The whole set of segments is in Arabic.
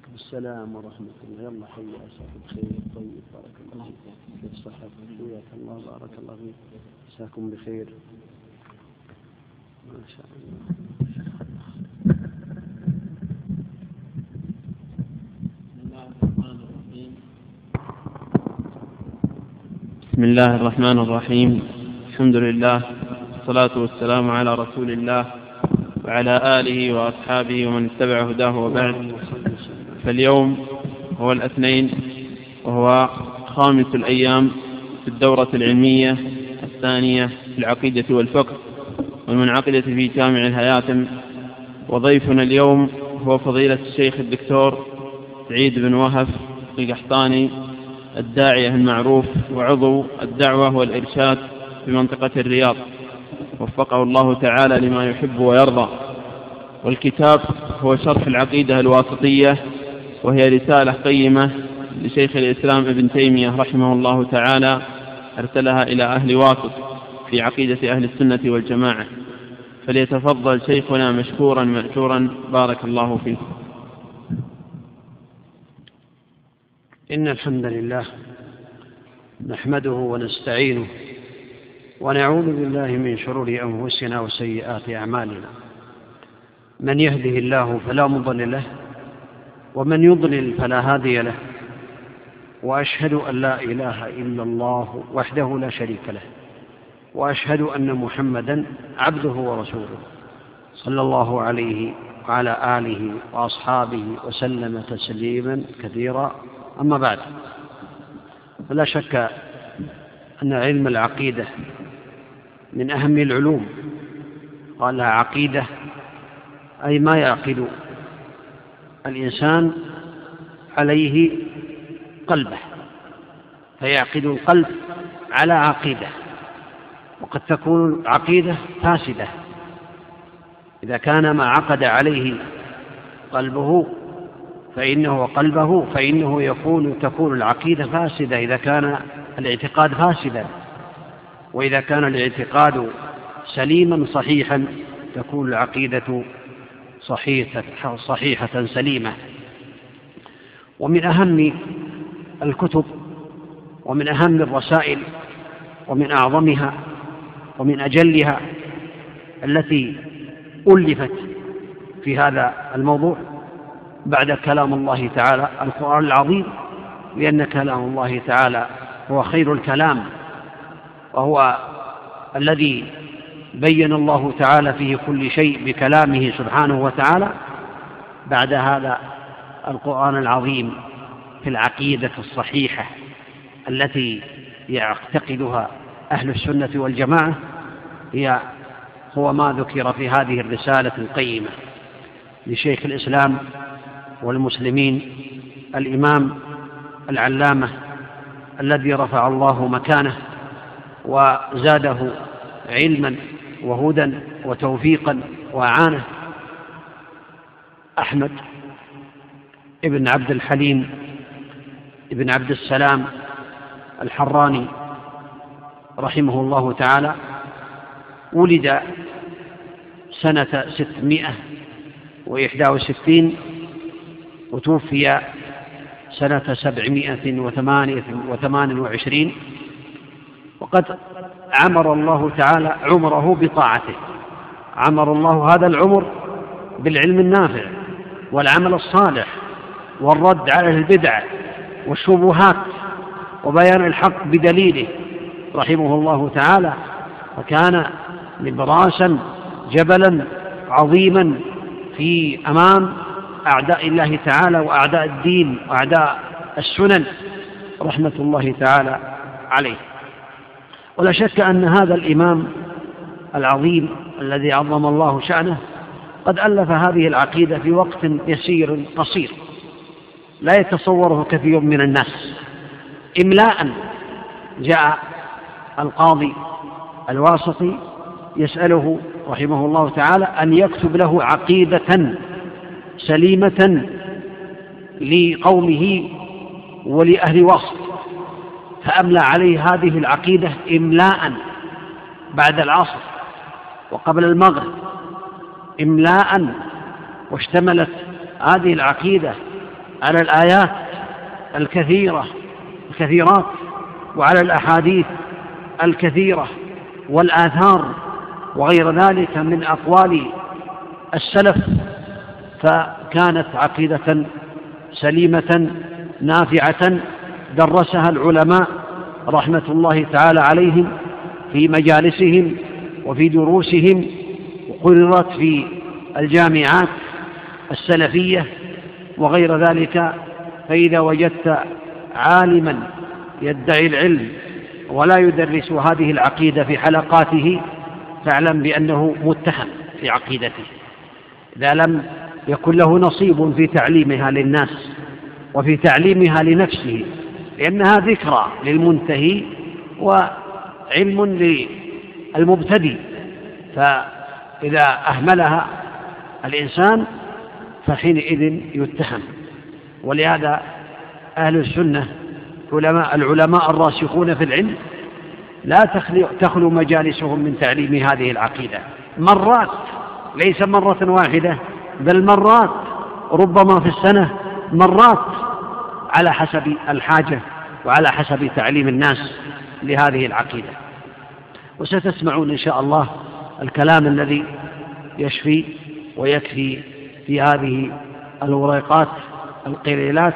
عليكم السلام ورحمة الله. يلا حي عساك بخير طيب بارك الله فيك. كيف صحتك حياك الله بارك الله فيك. عساكم بخير. ما شاء الله. بسم الله الرحمن الرحيم. الحمد لله والصلاة والسلام على رسول الله وعلى آله وأصحابه ومن اتبع هداه وبعد. فاليوم هو الاثنين وهو خامس الأيام في الدورة العلمية الثانية في العقيدة والفقه والمنعقدة في جامع الهياتم. وضيفنا اليوم هو فضيلة الشيخ الدكتور سعيد بن وهف القحطاني الداعية المعروف وعضو الدعوة والإرشاد في منطقة الرياض. وفقه الله تعالى لما يحب ويرضى. والكتاب هو شرح العقيدة الواسطية وهي رسالة قيمة لشيخ الإسلام ابن تيمية رحمه الله تعالى أرسلها إلى أهل واسط في عقيدة أهل السنة والجماعة. فليتفضل شيخنا مشكورا مأجورا بارك الله فيه إن الحمد لله نحمده ونستعينه ونعوذ بالله من شرور أنفسنا وسيئات أعمالنا. من يهده الله فلا مضل له ومن يضلل فلا هادي له وأشهد أن لا إله إلا الله وحده لا شريك له وأشهد أن محمدا عبده ورسوله صلى الله عليه وعلى آله وأصحابه وسلم تسليما كثيرا. أما بعد فلا شك أن علم العقيدة من أهم العلوم. قال عقيدة أي ما يعقد الإنسان عليه قلبه فيعقد القلب على عقيدة وقد تكون عقيدة فاسدة. إذا كان ما عقد عليه قلبه فإنه قلبه فإنه يكون تكون العقيدة فاسدة إذا كان الاعتقاد فاسدا. وإذا كان الاعتقاد سليما صحيحا تكون العقيدة صحيحة, صحيحة سليمة. ومن أهم الكتب ومن أهم الرسائل ومن أعظمها ومن أجلها التي ألفت في هذا الموضوع بعد كلام الله تعالى القرآن العظيم لأن كلام الله تعالى هو خير الكلام وهو الذي بين الله تعالى فيه كل شيء بكلامه سبحانه وتعالى. بعد هذا القرآن العظيم في العقيدة الصحيحة التي يعتقدها أهل السنة والجماعة هي هو ما ذكر في هذه الرسالة القيمة لشيخ الإسلام والمسلمين الإمام العلامة الذي رفع الله مكانه وزاده علما وهدى وتوفيقا وأعانة. أحمد ابن عبد الحليم ابن عبد السلام الحراني رحمه الله تعالى ولد سنة ستمائة وإحدى وستين وتوفي سنة سبعمائة وثمان وعشرين. وقد عمر الله تعالى عمره بطاعته. عمر الله هذا العمر بالعلم النافع والعمل الصالح والرد على البدع والشبهات وبيان الحق بدليله رحمه الله تعالى. وكان نبراسا جبلا عظيما في أمام أعداء الله تعالى وأعداء الدين وأعداء السنن رحمة الله تعالى عليه. ولا شك أن هذا الإمام العظيم الذي عظم الله شأنه قد ألف هذه العقيدة في وقت يسير قصير. لا يتصوره كثير من الناس. املاء جاء القاضي الواسطي يسأله رحمه الله تعالى أن يكتب له عقيدة سليمة لقومه ولأهل واسط فأملى عليه هذه العقيدة إملاء بعد العصر وقبل المغرب. إملاء واشتملت هذه العقيدة على الآيات الكثيرة الكثيرات وعلى الأحاديث الكثيرة والآثار وغير ذلك من أقوال السلف. فكانت عقيدة سليمة نافعة درسها العلماء رحمة الله تعالى عليهم في مجالسهم وفي دروسهم وقررت في الجامعات السلفية وغير ذلك فإذا وجدت عالما يدعي العلم ولا يدرس هذه العقيدة في حلقاته فاعلم بأنه متهم في عقيدته. إذا لم يكن له نصيب في تعليمها للناس وفي تعليمها لنفسه لأنها ذكرى للمنتهي وعلم للمبتدي. فإذا أهملها الإنسان فحينئذ يتهم. ولهذا أهل السنة علماء العلماء الراسخون في العلم لا تخلو مجالسهم من تعليم هذه العقيدة. مرات ليس مرة واحدة بل مرات ربما في السنة مرات على حسب الحاجة وعلى حسب تعليم الناس لهذه العقيدة. وستسمعون إن شاء الله الكلام الذي يشفي ويكفي في هذه الوريقات القليلات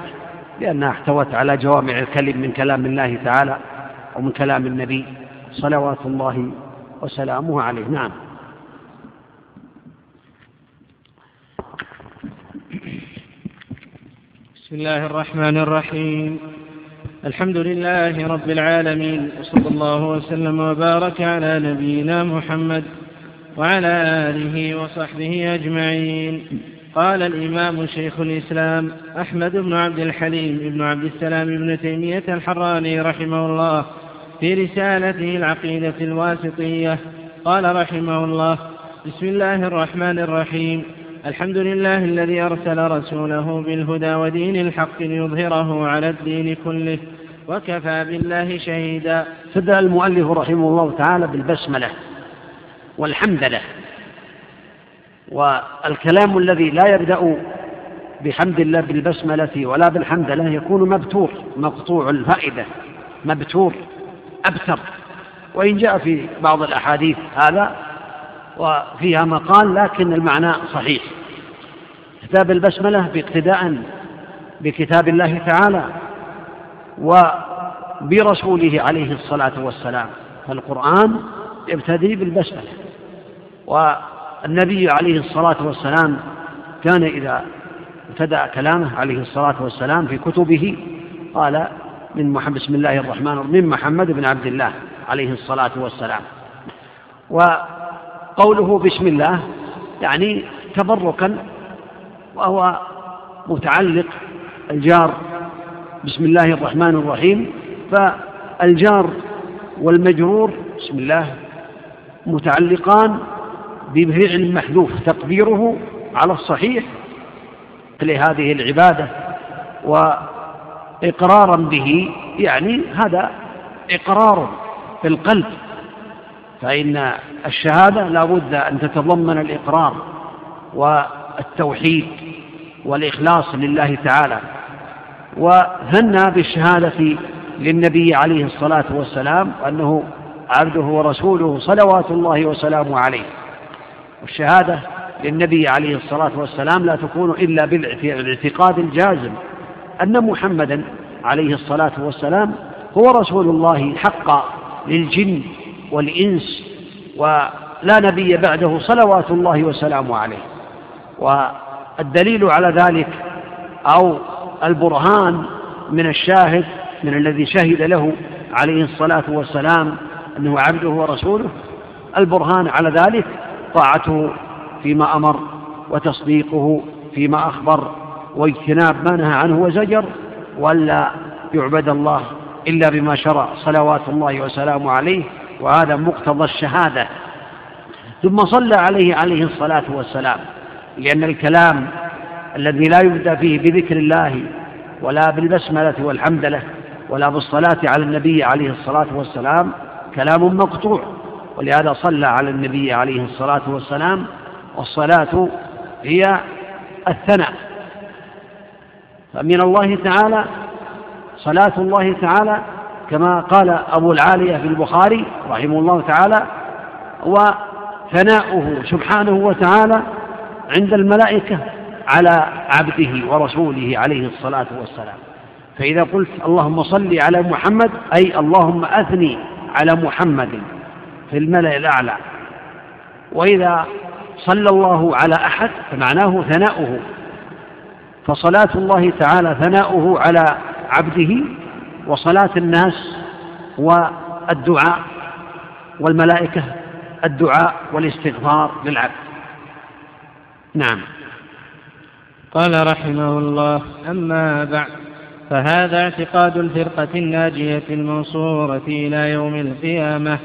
لأنها احتوت على جوامع الكلم من كلام الله تعالى ومن كلام النبي صلوات الله وسلامه عليه. نعم. بسم الله الرحمن الرحيم الحمد لله رب العالمين وصلى الله وسلم وبارك على نبينا محمد وعلى آله وصحبه أجمعين قال الإمام شيخ الإسلام أحمد بن عبد الحليم بن عبد السلام بن تيمية الحراني رحمه الله في رسالته العقيدة الواسطية قال رحمه الله بسم الله الرحمن الرحيم الحمد لله الذي أرسل رسوله بالهدى ودين الحق ليظهره على الدين كله وكفى بالله شهيدا. بدأ المؤلف رحمه الله تعالى بالبسملة والحمد له. والكلام الذي لا يبدأ بحمد الله بالبسملة ولا بالحمد له يكون مبتور مقطوع الفائدة مبتور أبتر. وإن جاء في بعض الأحاديث هذا وفيها مقال لكن المعنى صحيح. كتاب البسملة باقتداء بكتاب الله تعالى وبرسوله عليه الصلاة والسلام. فالقرآن يبتدي بالبسملة والنبي عليه الصلاة والسلام كان إذا ابتدأ كلامه عليه الصلاة والسلام في كتبه قال من محمد بسم الله الرحمن الرحيم من محمد بن عبد الله عليه الصلاة والسلام. وقوله بسم الله يعني تبركا وهو متعلق الجار بسم الله الرحمن الرحيم. فالجار والمجرور بسم الله متعلقان بفعل محذوف تقديره على الصحيح لهذه العبادة وإقرارا به يعني هذا إقرار في القلب. فإن الشهادة لا بد أن تتضمن الإقرار والتوحيد والإخلاص لله تعالى وثنى بالشهادة للنبي عليه الصلاة والسلام أنه عبده ورسوله صلوات الله وسلامه عليه. والشهادة للنبي عليه الصلاة والسلام لا تكون إلا بالاعتقاد الجازم أن محمدا عليه الصلاة والسلام هو رسول الله حقا للجن والإنس ولا نبي بعده صلوات الله وسلامه عليه. والدليل على ذلك أو البرهان من الشاهد من الذي شهد له عليه الصلاة والسلام أنه عبده ورسوله البرهان على ذلك طاعته فيما أمر وتصديقه فيما أخبر واجتناب ما نهى عنه وزجر ولا يعبد الله إلا بما شرع صلوات الله وسلامه عليه. وهذا مقتضى الشهادة. ثم صلى عليه عليه الصلاة والسلام لأن الكلام الذي لا يبدأ فيه بذكر الله ولا بالبسملة والحمدلة ولا بالصلاة على النبي عليه الصلاة والسلام كلام مقطوع. ولهذا صلى على النبي عليه الصلاة والسلام والصلاة هي الثناء. فمن الله تعالى صلاة الله تعالى كما قال أبو العالية في البخاري رحمه الله تعالى وثناؤه سبحانه وتعالى عند الملائكة على عبده ورسوله عليه الصلاة والسلام. فإذا قلت اللهم صل على محمد أي اللهم أثني على محمد في الملأ الأعلى. وإذا صلى الله على أحد فمعناه ثناؤه. فصلاة الله تعالى ثناؤه على عبده وصلاة الناس والدعاء والملائكة الدعاء والاستغفار للعبد. نعم. قال رحمه الله أما بعد فهذا اعتقاد الفرقة الناجية المنصورة إلى يوم القيامة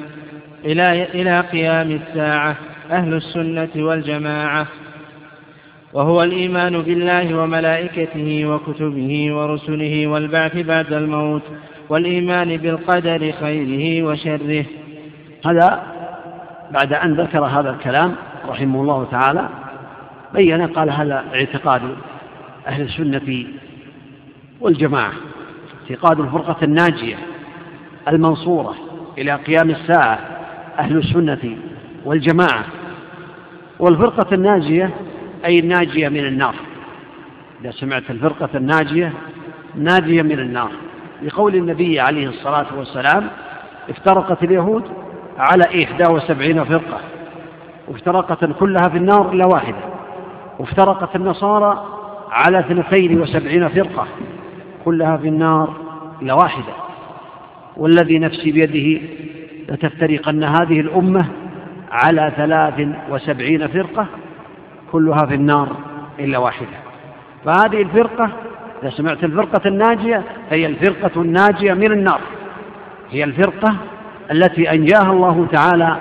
إلى إلى قيام الساعة أهل السنة والجماعة وهو الإيمان بالله وملائكته وكتبه ورسله والبعث بعد الموت والإيمان بالقدر خيره وشره. هذا بعد أن ذكر هذا الكلام رحمه الله تعالى بين قال هذا اعتقاد أهل السنة والجماعة اعتقاد الفرقة الناجية المنصورة إلى قيام الساعة أهل السنة والجماعة. والفرقة الناجية أي الناجية من النار. إذا سمعت الفرقة الناجية ناجية من النار. لقول النبي عليه الصلاة والسلام افترقت اليهود على إحدى وسبعين فرقة. وافترقت كلها في النار إلا واحدة. وافترقت النصارى على اثنتين وسبعين فرقة. كلها في النار إلا واحدة. والذي نفسي بيده لتفترقن هذه الأمة على ثلاث وسبعين فرقة. كلها في النار إلا واحدة. فهذه الفرقة إذا سمعت الفرقة الناجية هي الفرقة الناجية من النار. هي الفرقة التي أنجاها الله تعالى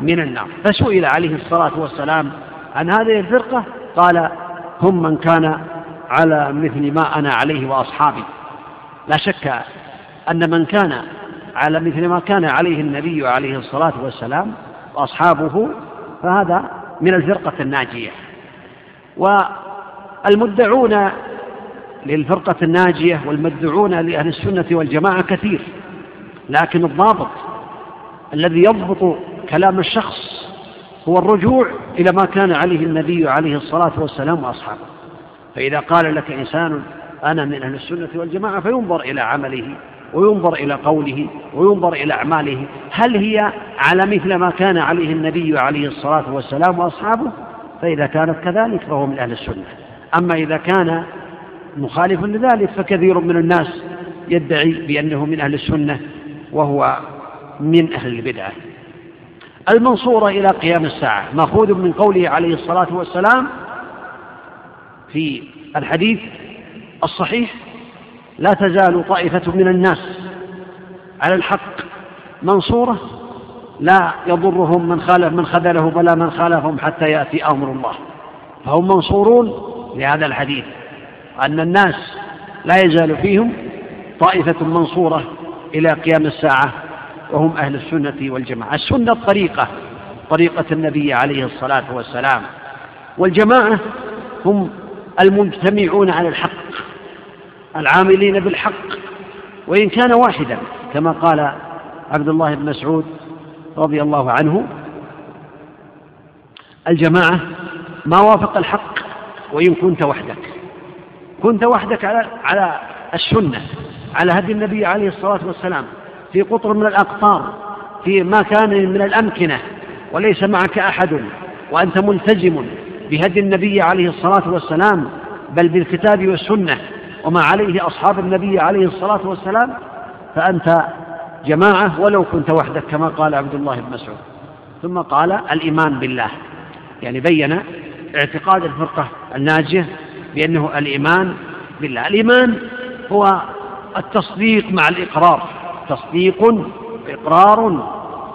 من النار. فسئل عليه الصلاة والسلام عن هذه الفرقة قال هم من كان على مثل ما أنا عليه وأصحابي. لا شك أن من كان على مثل ما كان عليه النبي عليه الصلاة والسلام وأصحابه فهذا من الفرقة الناجية. والمدعون للفرقة الناجية والمدعون لأهل السنة والجماعة كثير لكن الضابط الذي يضبط كلام الشخص هو الرجوع إلى ما كان عليه النبي عليه الصلاة والسلام وأصحابه. فإذا قال لك إنسان أنا من أهل السنة والجماعة فينظر إلى عمله وينظر إلى قوله وينظر إلى أعماله. هل هي على مثل ما كان عليه النبي عليه الصلاة والسلام وأصحابه؟ فإذا كانت كذلك فهو من أهل السنة. أما إذا كان مخالف لذلك فكثير من الناس يدعي بأنه من أهل السنة وهو من أهل البدعة. المنصورة إلى قيام الساعة. مأخوذ من قوله عليه الصلاة والسلام في الحديث الصحيح لا تزال طائفة من الناس على الحق منصورة لا يضرهم من خالف من خذله ولا من خالفهم حتى يأتي أمر الله. فهم منصورون لهذا الحديث أن الناس لا يزال فيهم طائفة منصورة إلى قيام الساعة وهم أهل السنة والجماعة. السنة الطريقة طريقة النبي عليه الصلاة والسلام. والجماعة هم المجتمعون على الحق. العاملين بالحق وإن كان واحدا كما قال عبد الله بن مسعود رضي الله عنه الجماعة ما وافق الحق وإن كنت وحدك. كنت وحدك على على السنة على هدي النبي عليه الصلاة والسلام في قطر من الأقطار في مكان من الأمكنة وليس معك أحد وأنت ملتزم بهدي النبي عليه الصلاة والسلام بل بالكتاب والسنة. وما عليه أصحاب النبي عليه الصلاة والسلام فأنت جماعة ولو كنت وحدك كما قال عبد الله بن مسعود. ثم قال الإيمان بالله يعني بين اعتقاد الفرقة الناجية بأنه الإيمان بالله. الإيمان هو التصديق مع الإقرار تصديق إقرار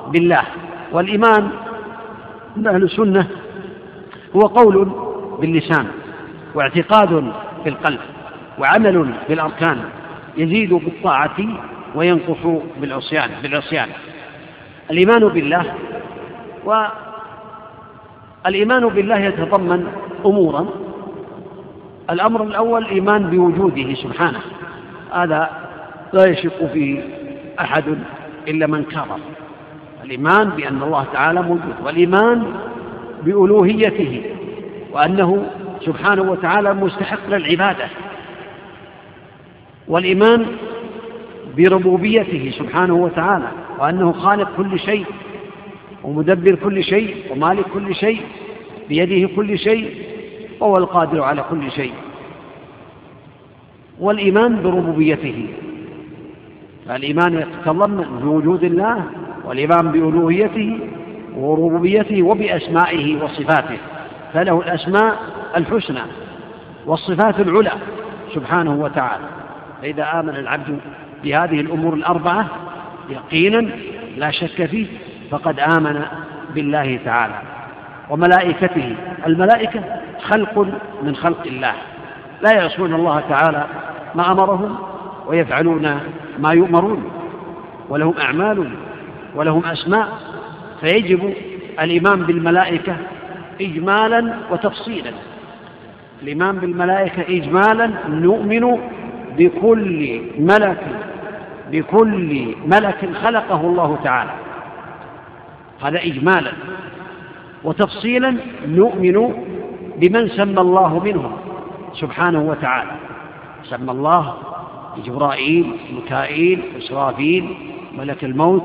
بالله. والإيمان من أهل السنة هو قول باللسان واعتقاد في القلب. وعمل بالأركان يزيد بالطاعة وينقص بالعصيان بالعصيان. الإيمان بالله والإيمان بالله يتضمن أمورا. الأمر الأول الإيمان بوجوده سبحانه. هذا لا يشك فيه أحد إلا من كفر الإيمان بأن الله تعالى موجود والإيمان بألوهيته وأنه سبحانه وتعالى مستحق للعبادة. والإيمان بربوبيته سبحانه وتعالى وأنه خالق كل شيء ومدبر كل شيء ومالك كل شيء بيده كل شيء وهو القادر على كل شيء. والإيمان بربوبيته فالإيمان يتضمن بوجود الله والإيمان بألوهيته وربوبيته وبأسمائه وصفاته. فله الأسماء الحسنى والصفات العلى سبحانه وتعالى. فإذا آمن العبد بهذه الأمور الأربعة يقينا لا شك فيه فقد آمن بالله تعالى وملائكته. الملائكة خلق من خلق الله لا يعصون الله تعالى ما أمرهم ويفعلون ما يؤمرون ولهم أعمال ولهم أسماء. فيجب الإيمان بالملائكة إجمالا وتفصيلا. الإيمان بالملائكة إجمالا نؤمن بكل ملك بكل ملك خلقه الله تعالى. هذا إجمالا وتفصيلا نؤمن بمن سمى الله منهم سبحانه وتعالى. سمى الله جبرائيل ميكائيل إسرافيل ملك الموت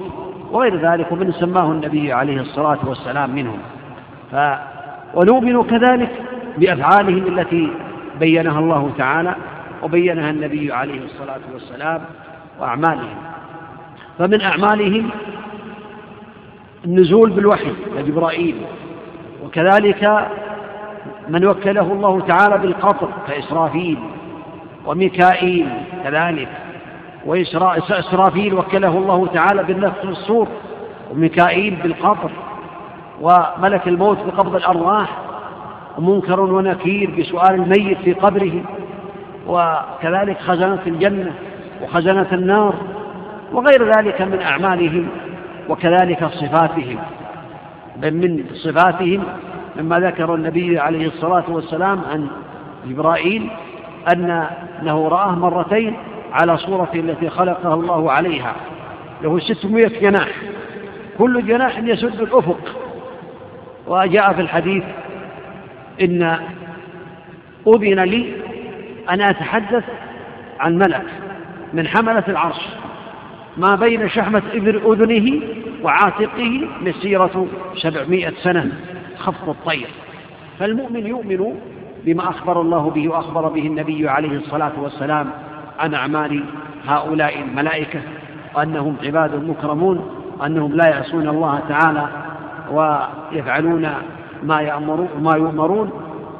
وغير ذلك ومن سماه النبي عليه الصلاة والسلام منهم. ف ونؤمن كذلك بأفعالهم التي بينها الله تعالى. وبينها النبي عليه الصلاة والسلام وأعمالهم. فمن أعمالهم النزول بالوحي لجبرائيل وكذلك من وكله الله تعالى بالقطر كإسرافيل وميكائيل كذلك وإسرافيل وكله الله تعالى بالنفخ الصور وميكائيل بالقطر وملك الموت بقبض الأرواح ومنكر ونكير بسؤال الميت في قبره. وكذلك خزنة الجنة وخزنة النار وغير ذلك من أعمالهم وكذلك صفاتهم. بل من صفاتهم مما ذكر النبي عليه الصلاة والسلام عن جبرائيل أنه رآه مرتين على صورته التي خلقها الله عليها له ستمائة جناح كل جناح يسد الأفق. وجاء في الحديث إن أذن لي أن أتحدث عن ملك من حملة العرش ما بين شحمة إبر أذنه وعاتقه مسيرة سبعمائة سنة خفض الطير. فالمؤمن يؤمن بما أخبر الله به وأخبر به النبي عليه الصلاة والسلام عن أعمال هؤلاء الملائكة وأنهم عباد مكرمون وأنهم لا يعصون الله تعالى ويفعلون ما يأمرون ما يؤمرون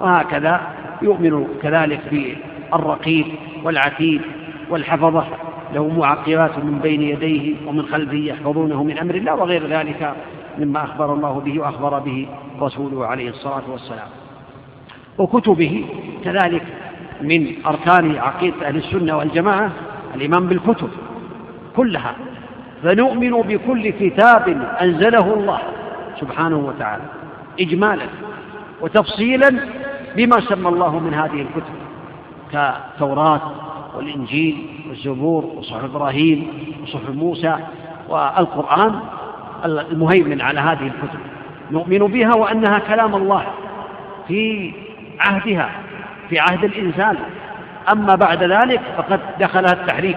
وهكذا يؤمن كذلك بالرقيب والعتيد والحفظة له معقبات من بين يديه ومن خلفه يحفظونه من أمر الله وغير ذلك مما أخبر الله به وأخبر به رسوله عليه الصلاة والسلام. وكتبه كذلك من أركان عقيدة أهل السنة والجماعة الإيمان بالكتب كلها. فنؤمن بكل كتاب أنزله الله سبحانه وتعالى إجمالا وتفصيلا بما سمى الله من هذه الكتب. كالتوراة والإنجيل والزبور وصحف إبراهيم وصحف موسى والقرآن المهيمن على هذه الكتب. نؤمن بها وأنها كلام الله في عهدها في عهد الإنسان. أما بعد ذلك فقد دخلها التحريف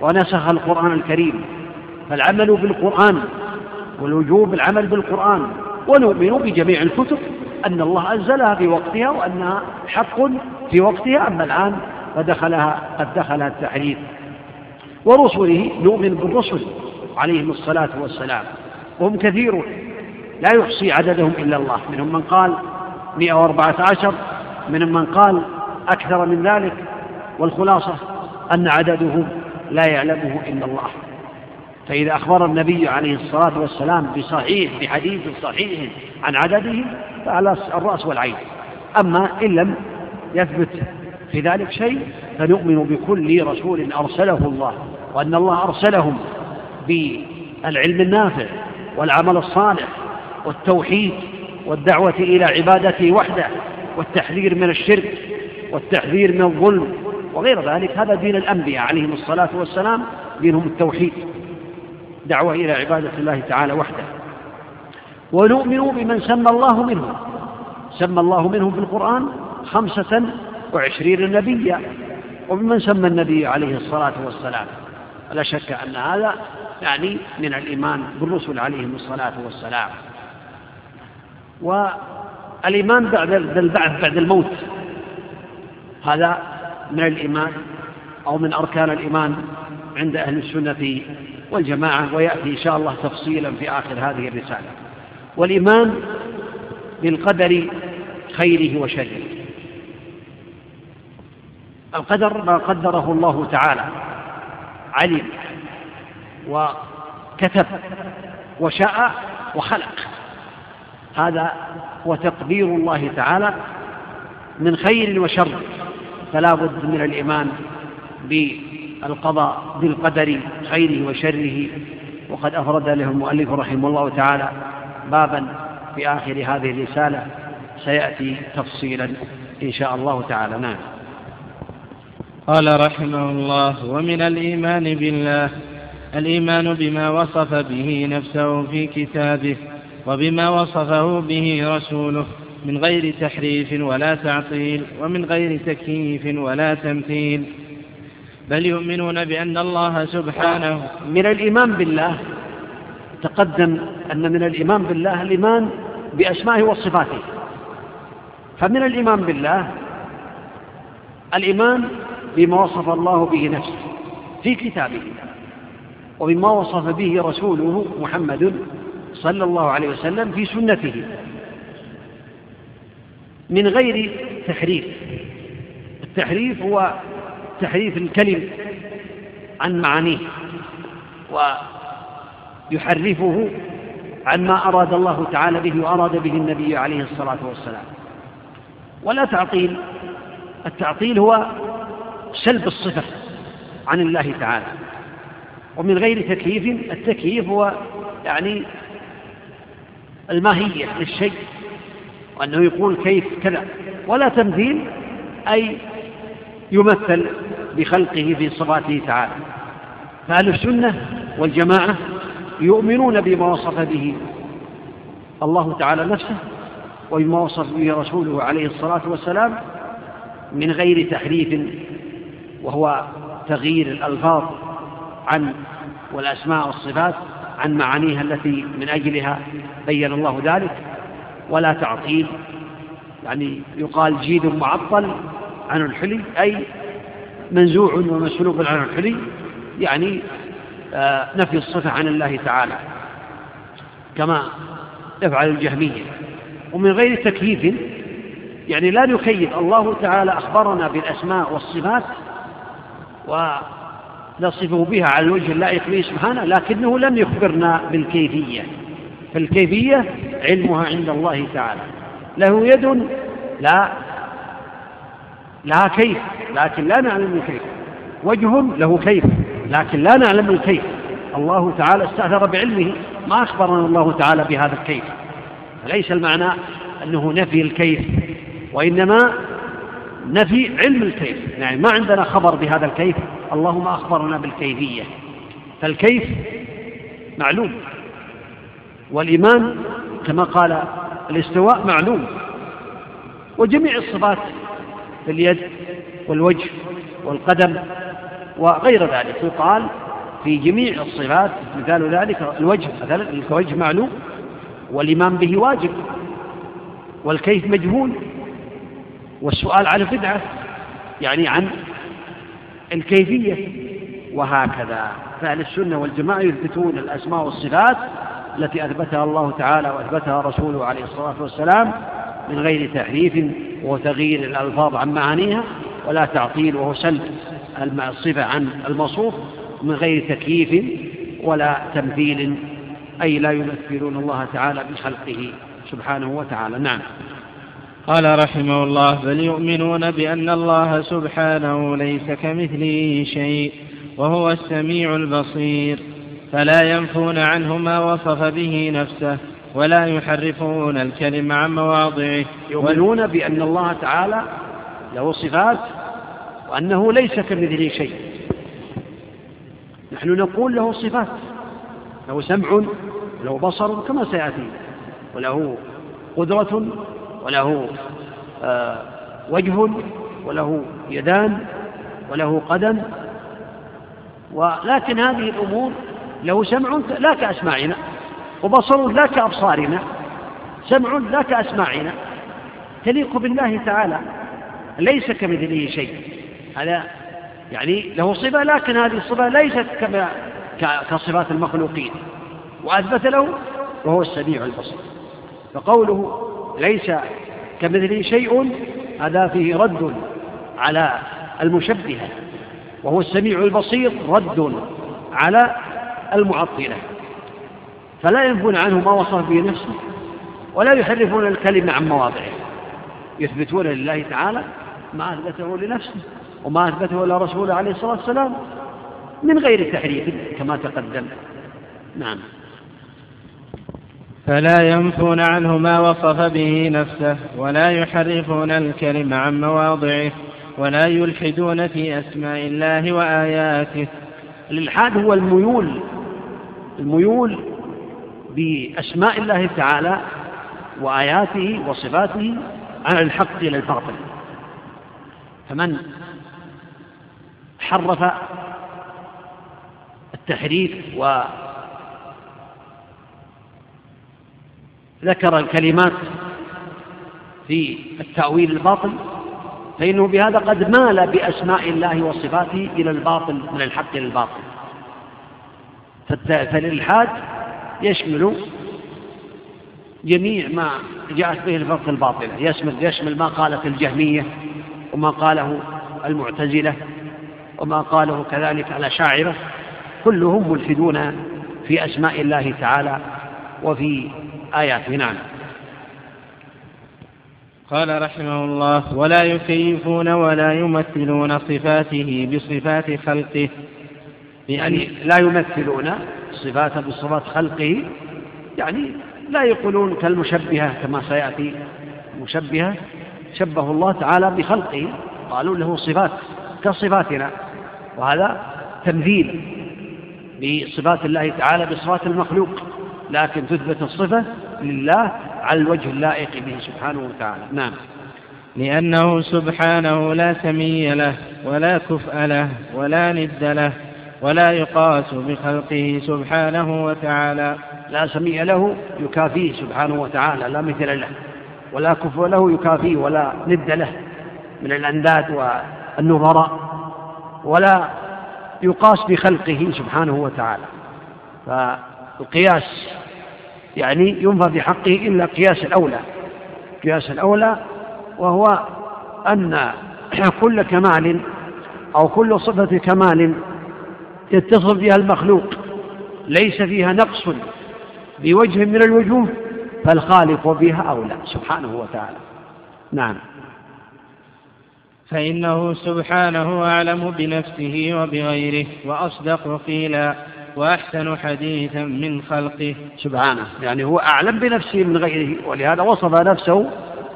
ونسخ القرآن الكريم. فالعمل بالقرآن والوجوب العمل بالقرآن ونؤمن بجميع الكتب. أن الله أنزلها في وقتها وأنها حق في وقتها أما الآن فدخلها قد دخلها التحريف. ورسله نؤمن بالرسل عليهم الصلاة والسلام. وهم كثيرون. لا يحصي عددهم إلا الله. منهم من قال 114 منهم من قال أكثر من ذلك. والخلاصة أن عددهم لا يعلمه إلا الله. فإذا أخبر النبي عليه الصلاة والسلام بصحيح بحديث صحيح عن عددهم فعلى الرأس والعين. أما إن لم يثبت في ذلك شيء فنؤمن بكل رسول أرسله الله وأن الله أرسلهم بالعلم النافع والعمل الصالح والتوحيد والدعوة إلى عبادته وحده والتحذير من الشرك والتحذير من الظلم وغير ذلك. هذا دين الأنبياء عليهم الصلاة والسلام دينهم التوحيد. دعوة إلى عبادة الله تعالى وحده. ونؤمن بمن سمى الله منهم سمى الله منهم في القرآن خمسة وعشرين نبيا. وبمن سمى النبي عليه الصلاة والسلام. لا شك أن هذا يعني من الإيمان بالرسل عليهم الصلاة والسلام. والإيمان بعد البعث بعد الموت. هذا من الإيمان أو من أركان الإيمان عند أهل السنة والجماعة ويأتي إن شاء الله تفصيلا في آخر هذه الرسالة. والإيمان بالقدر خيره وشره. القدر ما قدره الله تعالى علم وكتب وشاء وخلق. هذا هو تقدير الله تعالى من خير وشر. فلا بد من الإيمان بالقضاء بالقدر خيره وشره. وقد أفرد له المؤلف رحمه الله تعالى بابا في آخر هذه الرسالة. سيأتي تفصيلا إن شاء الله تعالى. نعم. قال رحمه الله ومن الإيمان بالله الإيمان بما وصف به نفسه في كتابه وبما وصفه به رسوله من غير تحريف ولا تعطيل ومن غير تكييف ولا تمثيل. بل يؤمنون بأن الله سبحانه من الإيمان بالله تقدم أن من الإيمان بالله الإيمان بأسمائه وصفاته. فمن الإيمان بالله الإيمان بما وصف الله به نفسه في كتابه وبما وصف به رسوله محمد صلى الله عليه وسلم في سنته. من غير تحريف. التحريف هو تحريف الكلم عن معانيه ويحرفه عن ما أراد الله تعالى به وأراد به النبي عليه الصلاة والسلام. ولا تعطيل التعطيل هو سلب الصفة عن الله تعالى. ومن غير تكييف التكييف هو يعني الماهية للشيء وأنه يقول كيف كذا. ولا تمثيل أي يمثل بخلقه في صفاته تعالى. فأهل السنة والجماعة يؤمنون بما وصف به الله تعالى نفسه وبما وصف به رسوله عليه الصلاة والسلام من غير تحريف وهو تغيير الألفاظ عن والأسماء والصفات عن معانيها التي من أجلها بين الله ذلك ولا تعطيل. يعني يقال جيد معطل عن الحلي أي منزوع ومسلوب عن الحلي يعني آه، نفي الصفة عن الله تعالى كما يفعل الجهمية. ومن غير تكييف يعني لا نكيف الله تعالى أخبرنا بالأسماء والصفات ونصفه بها على الوجه اللائق به سبحانه لكنه لم يخبرنا بالكيفية. فالكيفية علمها عند الله تعالى. له يد لا لها كيف لكن لا نعلم الكيف وجه له كيف لكن لا نعلم الكيف الله تعالى استأثر بعلمه ما أخبرنا الله تعالى بهذا الكيف. ليس المعنى أنه نفي الكيف وإنما نفي علم الكيف. يعني ما عندنا خبر بهذا الكيف الله ما أخبرنا بالكيفية. فالكيف معلوم والإيمان كما قال الاستواء معلوم وجميع الصفات في اليد والوجه والقدم وغير ذلك. يقال في جميع الصفات مثال ذلك الوجه مثلا الوجه معلوم والإيمان به واجب والكيف مجهول والسؤال عن بدعة يعني عن الكيفية وهكذا. فأهل السنة والجماعة يثبتون الأسماء والصفات التي أثبتها الله تعالى وأثبتها رسوله عليه الصلاة والسلام من غير تحريف وتغيير الألفاظ عن معانيها ولا تعطيل وهو سلب الصفة عن الموصوف من غير تكييف ولا تمثيل أي لا يمثلون الله تعالى بخلقه سبحانه وتعالى. نعم. قال رحمه الله بل يؤمنون بأن الله سبحانه ليس كمثله شيء وهو السميع البصير فلا ينفون عنه ما وصف به نفسه. ولا يحرفون الكلم عن مواضعه. يؤمنون بأن الله تعالى له صفات وأنه ليس كمثله شيء. نحن نقول له صفات. له سمع وله بصر كما سيأتي. وله قدرة وله آه وجه وله يدان وله قدم. ولكن هذه الأمور له سمع لا كأسماعنا. وبصر لا كأبصارنا سمع لا كأسماعنا تليق بالله تعالى ليس كمثله شيء. هذا يعني له صفة لكن هذه الصفة ليست كما كصفات المخلوقين. وأثبت له وهو السميع البصير. فقوله ليس كمثله شيء هذا فيه رد على المشبهة. وهو السميع البصير رد على المعطلة. فلا ينفون عنه ما وصف به نفسه ولا يحرفون الكلمة عن مواضعه. يثبتون لله تعالى ما أثبته لنفسه وما أثبته لرسوله عليه الصلاة والسلام من غير تحريف كما تقدم. نعم. فلا ينفون عنه ما وصف به نفسه ولا يحرفون الكلم عن مواضعه ولا يلحدون في أسماء الله وآياته. الإلحاد هو الميول الميول بأسماء الله تعالى وآياته وصفاته عن الحق إلى الباطل. فمن حرف التحريف وذكر الكلمات في التأويل الباطل فإنه بهذا قد مال بأسماء الله وصفاته إلى الباطل من الحق إلى الباطل. فالإلحاد يشمل جميع ما جاءت به الفرق الباطلة. يشمل, يشمل ما قالت الجهمية وما قاله المعتزلة وما قاله كذلك الأشاعرة. كلهم ملحدون في أسماء الله تعالى وفي آياته. نعم. قال رحمه الله ولا يكيفون ولا يمثلون صفاته بصفات خلقه يعني لا يمثلون صفاته بصفات خلقه يعني لا يقولون كالمشبهة كما سيأتي مشبهة شبه الله تعالى بخلقه قالوا له صفات كصفاتنا وهذا تمثيل بصفات الله تعالى بصفات المخلوق لكن تثبت الصفة لله على الوجه اللائق به سبحانه وتعالى. نعم. لأنه سبحانه لا سمي له ولا كفء له ولا ند له ولا يقاس بخلقه سبحانه وتعالى. لا سمي له يكافيه سبحانه وتعالى لا مثل له. ولا كفء له يكافيه ولا ند له من الأنداد والنظراء. ولا يقاس بخلقه سبحانه وتعالى. فالقياس يعني ينفى في حقه إلا قياس الأولى. قياس الأولى وهو أن كل كمال أو كل صفة كمال يتصف بها المخلوق. ليس فيها نقص بوجه من الوجوه فالخالق بها أولى سبحانه وتعالى. نعم. فإنه سبحانه أعلم بنفسه وبغيره وأصدق قيلا وأحسن حديثا من خلقه. سبحانه. يعني هو أعلم بنفسه من غيره ولهذا وصف نفسه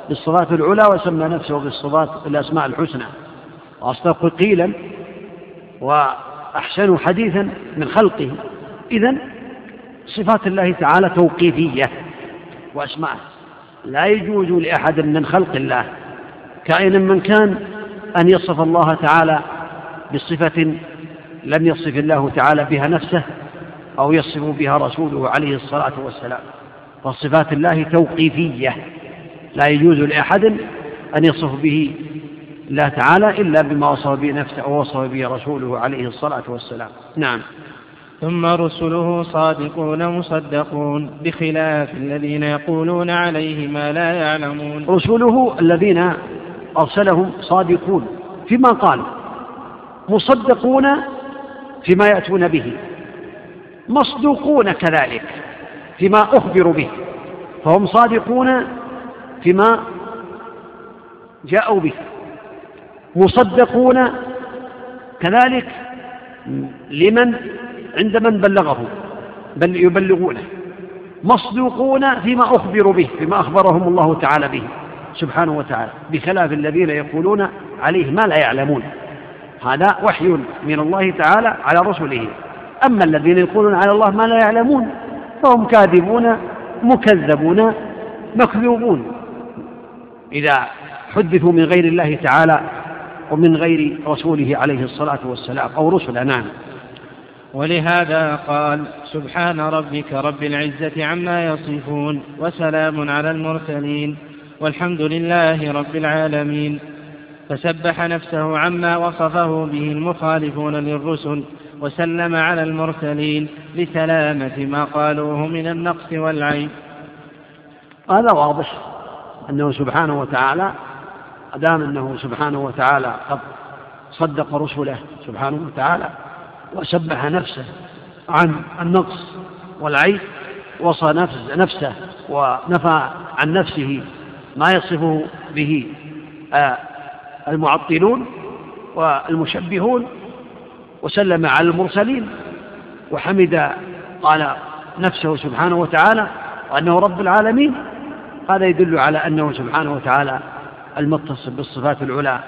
بالصفات العلى وسمى نفسه بالصفات الأسماء الحسنى. وأصدق قيلا وأحسن حديثا من خلقه. إذا صفات الله تعالى توقيفية وأسماء. لا يجوز لأحد من خلق الله كائنا من كان أن يصف الله تعالى بصفة لم يصف الله تعالى بها نفسه أو يصف بها رسوله عليه الصلاة والسلام. فصفات الله توقيفية. لا يجوز لأحد أن يصف به الله تعالى إلا بما وصف به نفسه أو وصف به رسوله عليه الصلاة والسلام. نعم. ثم رسله صادقون مصدقون بخلاف الذين يقولون عليه ما لا يعلمون. رسله الذين أرسلهم صادقون فيما قال مصدقون فيما يأتون به مصدوقون كذلك فيما أخبروا به فهم صادقون فيما جاءوا به. مصدقون كذلك لمن عند من بلغه بل يبلغونه مصدوقون فيما أخبروا به فيما أخبرهم الله تعالى به سبحانه وتعالى بخلاف الذين يقولون عليه ما لا يعلمون. هذا وحي من الله تعالى على رسله. أما الذين يقولون على الله ما لا يعلمون فهم كاذبون مكذبون مكذوبون. إذا حدثوا من غير الله تعالى ومن غير رسوله عليه الصلاة والسلام أو رسل نعم ولهذا قال سبحان ربك رب العزة عما يصفون وسلام على المرسلين والحمد لله رب العالمين. فسبح نفسه عما وصفه به المخالفون للرسل وسلم على المرسلين لسلامة ما قالوه من النقص والعيب. هذا واضح أنه سبحانه وتعالى أدام أنه سبحانه وتعالى قد صدق رسله سبحانه وتعالى وسبح نفسه عن النقص والعيب وصى نفس نفسه ونفى عن نفسه ما يصفه به آه، المعطلون والمشبهون وسلم على المرسلين وحمد قال نفسه سبحانه وتعالى وأنه رب العالمين. هذا يدل على أنه سبحانه وتعالى المتصف بالصفات العلى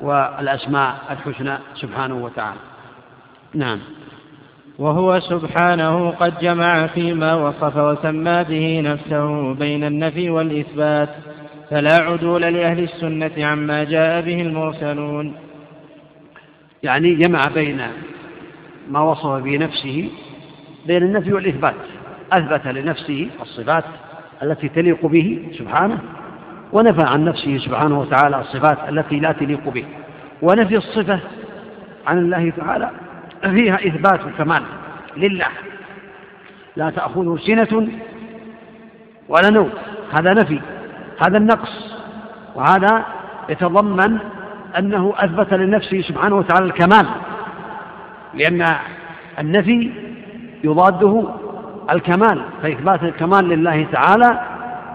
والأسماء الحسنى سبحانه وتعالى. نعم. وهو سبحانه قد جمع فيما وصف وسمى به نفسه بين النفي والإثبات فلا عدول لأهل السنة عما جاء به المرسلون. يعني جمع بين ما وصف به نفسه بين النفي والإثبات أثبت لنفسه الصفات التي تليق به سبحانه ونفى عن نفسه سبحانه وتعالى الصفات التي لا تليق به. ونفي الصفة عن الله تعالى فيها إثبات الكمال لله. لا تأخذه سنة ولا نوم هذا نفي هذا النقص وهذا يتضمن أنه أثبت لنفسه سبحانه وتعالى الكمال. لأن النفي يضاده الكمال فإثبات الكمال لله تعالى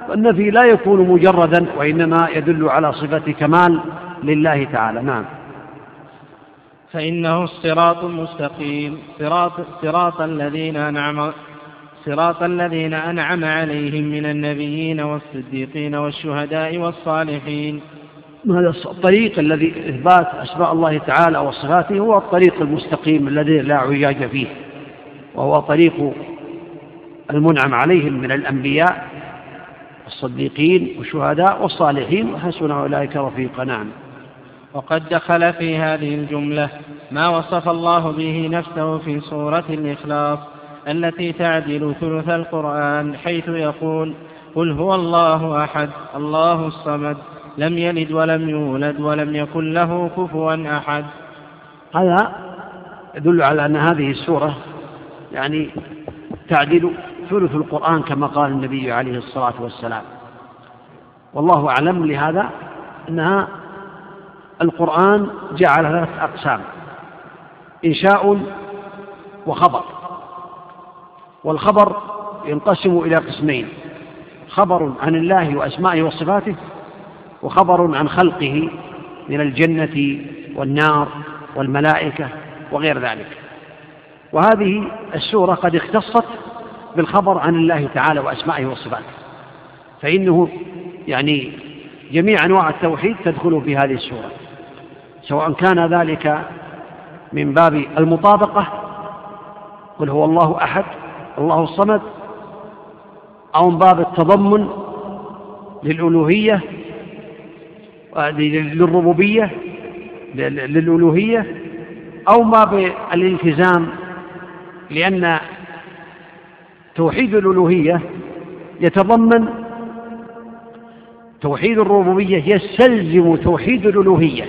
والنفي لا يكون مجردا وإنما يدل على صفة كمال لله تعالى. نعم. فإنه الصراط المستقيم. صراط, صراط الذين أنعم صراط الذين أنعم عليهم من النبيين والصديقين والشهداء والصالحين. هذا الطريق الذي إثبات أسماء الله تعالى وصفاته هو الطريق المستقيم الذي لا عجاج فيه وهو طريق المنعم عليهم من الأنبياء الصديقين والشهداء والصالحين وحسن أولئك رفيقا نعم. وقد دخل في هذه الجملة ما وصف الله به نفسه في سورة الإخلاص التي تعدل ثلث القرآن حيث يقول قل هو الله أحد الله الصمد لم يلد ولم يولد ولم يكن له كفوا أحد. هذا يدل على أن هذه السورة يعني تعدل ثلث القرآن كما قال النبي عليه الصلاة والسلام. والله أعلم لهذا أنها القرآن جعل ثلاث أقسام إنشاء وخبر. والخبر ينقسم إلى قسمين خبر عن الله وأسمائه وصفاته وخبر عن خلقه من الجنة والنار والملائكة وغير ذلك. وهذه السورة قد اختصت بالخبر عن الله تعالى وأسمائه وصفاته. فإنه يعني جميع أنواع التوحيد تدخل في هذه السورة. سواء كان ذلك من باب المطابقة قل هو الله أحد الله الصمد أو من باب التضمن للألوهية للربوبية للألوهية أو ما بالالتزام لأن توحيد الألوهية يتضمن توحيد الربوبية يستلزم توحيد الألوهية.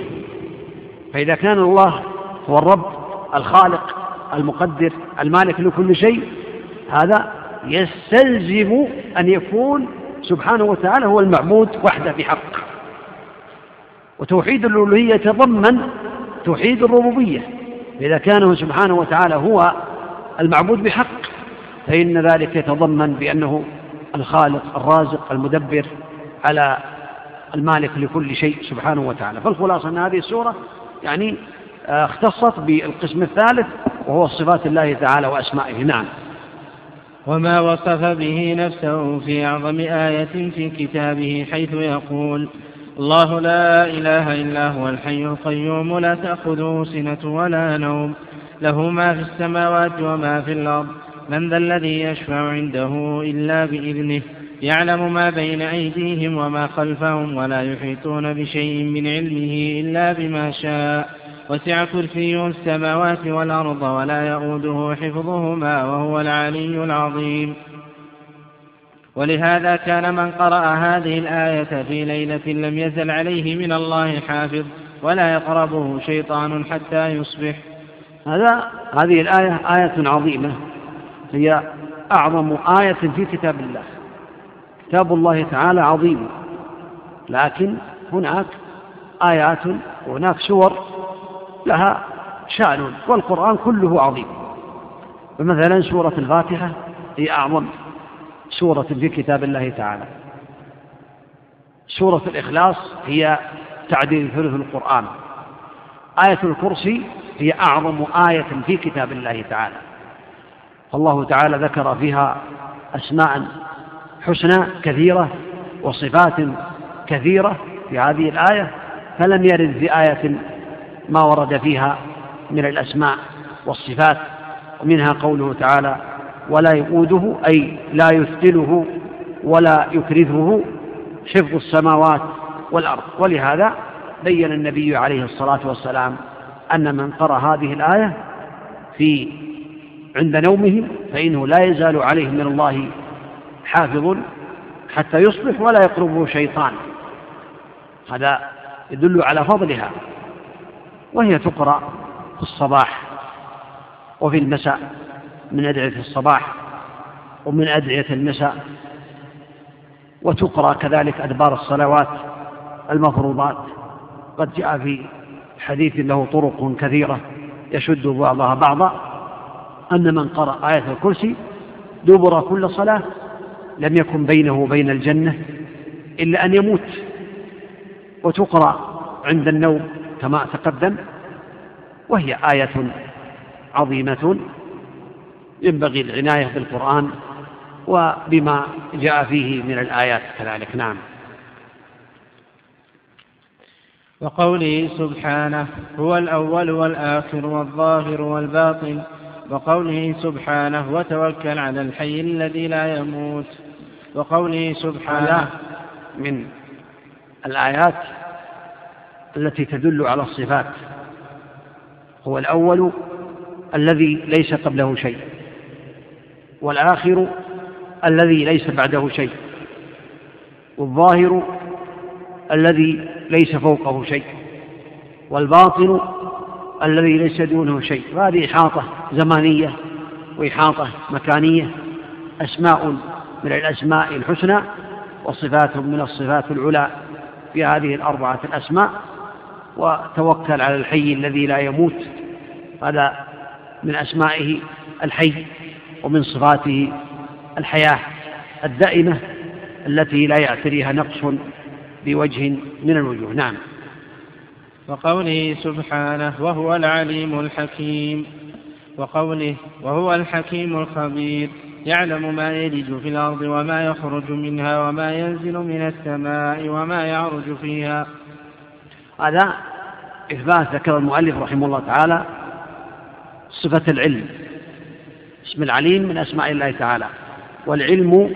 فإذا كان الله هو الرب الخالق المقدر المالك لكل شيء هذا يستلزم أن يكون سبحانه وتعالى هو المعبود وحده بحق. وتوحيد الألوهية يتضمن توحيد الربوبية. إذا كان سبحانه وتعالى هو المعبود بحق فإن ذلك يتضمن بأنه الخالق الرازق المدبر على المالك لكل شيء سبحانه وتعالى. فالخلاصة أن هذه السورة يعني آه، اختصت بالقسم الثالث وهو صفات الله تعالى وأسمائه. نعم. وما وصف به نفسه في أعظم آية في كتابه حيث يقول الله لا إله إلا هو الحي القيوم لا تأخذه سنة ولا نوم له ما في السماوات وما في الأرض من ذا الذي يشفع عنده إلا بإذنه. يعلم ما بين أيديهم وما خلفهم ولا يحيطون بشيء من علمه إلا بما شاء. وسع كرسيه السماوات والأرض ولا يؤوده حفظهما وهو العلي العظيم. ولهذا كان من قرأ هذه الآية في ليلة لم يزل عليه من الله حافظ ولا يقربه شيطان حتى يصبح. هذا هذه الآية آية عظيمة. هي أعظم آية في كتاب الله. كتاب الله تعالى عظيم. لكن هناك آيات وهناك سور لها شأن والقرآن كله عظيم. فمثلا سورة الفاتحة هي أعظم سورة في كتاب الله تعالى. سورة الإخلاص هي تعديل ثلث القرآن. آية الكرسي هي أعظم آية في كتاب الله تعالى. فالله تعالى ذكر فيها أسماء حسنى كثيرة وصفات كثيرة في هذه الآية فلم يرد في آية ما ورد فيها من الأسماء والصفات ومنها قوله تعالى ولا يؤوده أي لا يثقله ولا يكرهه حفظ السماوات والأرض ولهذا بين النبي عليه الصلاة والسلام أن من قرأ هذه الآية في عند نومه فإنه لا يزال عليه من الله حافظ حتى يصبح ولا يقربه شيطان. هذا يدل على فضلها وهي تقرأ في الصباح وفي المساء من أدعية الصباح ومن أدعية المساء وتقرأ كذلك أدبار الصلوات المفروضات. قد جاء في حديث له طرق كثيرة يشد بعضها بعضا أن من قرأ آية الكرسي دبر كل صلاة لم يكن بينه وبين الجنة إلا أن يموت وتقرأ عند النوم كما تقدم وهي آية عظيمة ينبغي العناية بالقرآن وبما جاء فيه من الآيات كذلك. نعم. وقوله سبحانه هو الأول والآخر والظاهر والباطن وقوله سبحانه وتوكل على الحي الذي لا يموت. وقوله سبحانه من الآيات التي تدل على الصفات. هو الأول الذي ليس قبله شيء. والآخر الذي ليس بعده شيء. والظاهر الذي ليس فوقه شيء. والباطن الذي ليس دونه شيء. وهذه إحاطة زمانية وإحاطة مكانية أسماء من الأسماء الحسنى وصفات من الصفات العلى في هذه الأربعة الأسماء. وتوكل على الحي الذي لا يموت. هذا من أسمائه الحي ومن صفاته الحياة الدائمة التي لا يعتريها نقص بوجه من الوجوه. نعم. وقوله سبحانه وهو العليم الحكيم. وقوله وهو الحكيم الخبير. يعلم ما يلج في الأرض وما يخرج منها وما ينزل من السماء وما يعرج فيها. هذا إثبات ذكر المؤلف رحمه الله تعالى صفة العلم. اسم العليم من أسماء الله تعالى. والعلم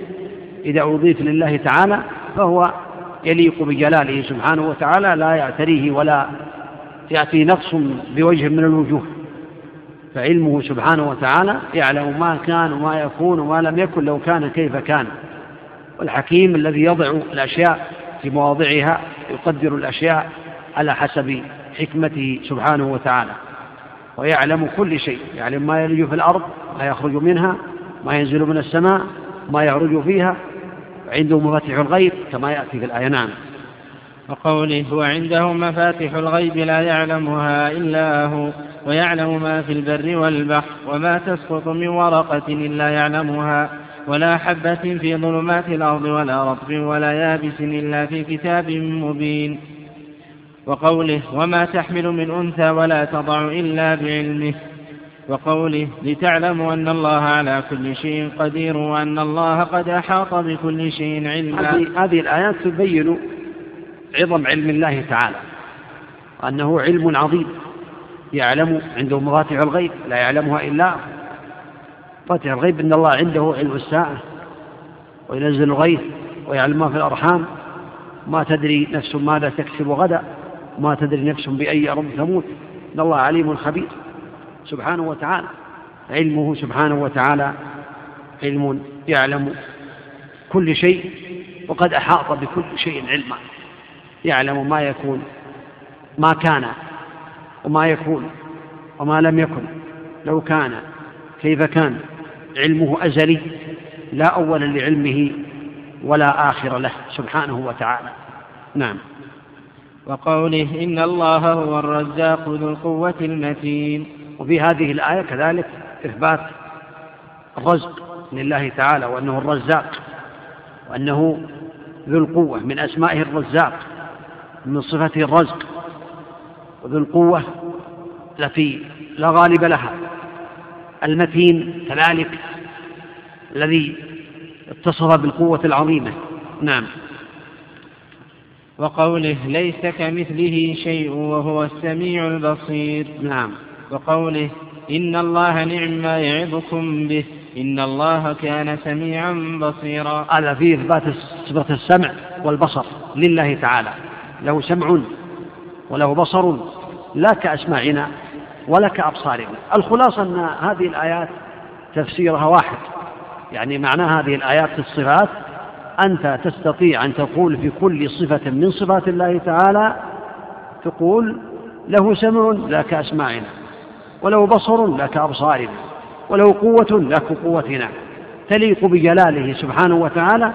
إذا أضيف لله تعالى فهو يليق بجلاله سبحانه وتعالى لا يعتريه ولا يأتي نقص بوجه من الوجوه. فعلمه سبحانه وتعالى يعلم ما كان وما يكون وما لم يكن لو كان كيف كان. والحكيم الذي يضع الأشياء في مواضعها يقدر الأشياء على حسب حكمته سبحانه وتعالى. ويعلم كل شيء يعلم ما يلج في الأرض ما يخرج منها ما ينزل من السماء ما يعرج فيها. عنده مفاتيح الغيب كما يأتي في الآية. نعم. وقوله هو عنده مفاتح الغيب لا يعلمها إلا هو ويعلم ما في البر والبحر وما تسقط من ورقة إلا يعلمها ولا حبة في ظلمات الأرض ولا رطب ولا يابس إلا في كتاب مبين. وقوله وما تحمل من أنثى ولا تضع إلا بعلمه وقوله لتعلموا أن الله على كل شيء قدير وأن الله قد أحاط بكل شيء علما. هذه الآيات تبين عظم علم الله تعالى وأنه علم عظيم يعلم عنده مفاتيح الغيب لا يعلمها إلا مفاتيح الغيب إن الله عنده علم الساعة وينزل الغيث ويعلم ما في الأرحام. ما تدري نفس ماذا تكسب غدا ما تدري نفس بأي أرض تموت إن الله عليم خبير. سبحانه وتعالى. علمه سبحانه وتعالى علم يعلم كل شيء وقد أحاط بكل شيء علما. يعلم ما يكون ما كان وما يكون وما لم يكن. لو كان كيف كان. علمه أزلي لا أول لعلمه ولا آخر له سبحانه وتعالى. نعم. وقوله إن الله هو الرزاق ذو القوة المتين. وفي هذه الآية كذلك إثبات الرزق لله تعالى وأنه الرزاق وأنه ذو القوة من أسمائه الرزاق من صفته الرزق وذو القوة التي لا غالب لها المتين كذلك الذي اتصف بالقوة العظيمة. نعم. وقوله ليس كمثله شيء وهو السميع البصير. نعم. وقوله إن الله نعم ما يعظكم به إن الله كان سميعا بصيرا. هذا فيه إثبات صفة السمع والبصر لله تعالى. له سمع وله بصر لا كأسماعنا ولا كأبصارنا. الخلاصة أن هذه الآيات تفسيرها واحد. يعني معنى هذه الآيات في الصفات أنت تستطيع أن تقول في كل صفة من صفات الله تعالى تقول له سمع لا كأسماعنا. وله بصر لا كأبصارنا وله قوة لا كقوتنا تليق بجلاله سبحانه وتعالى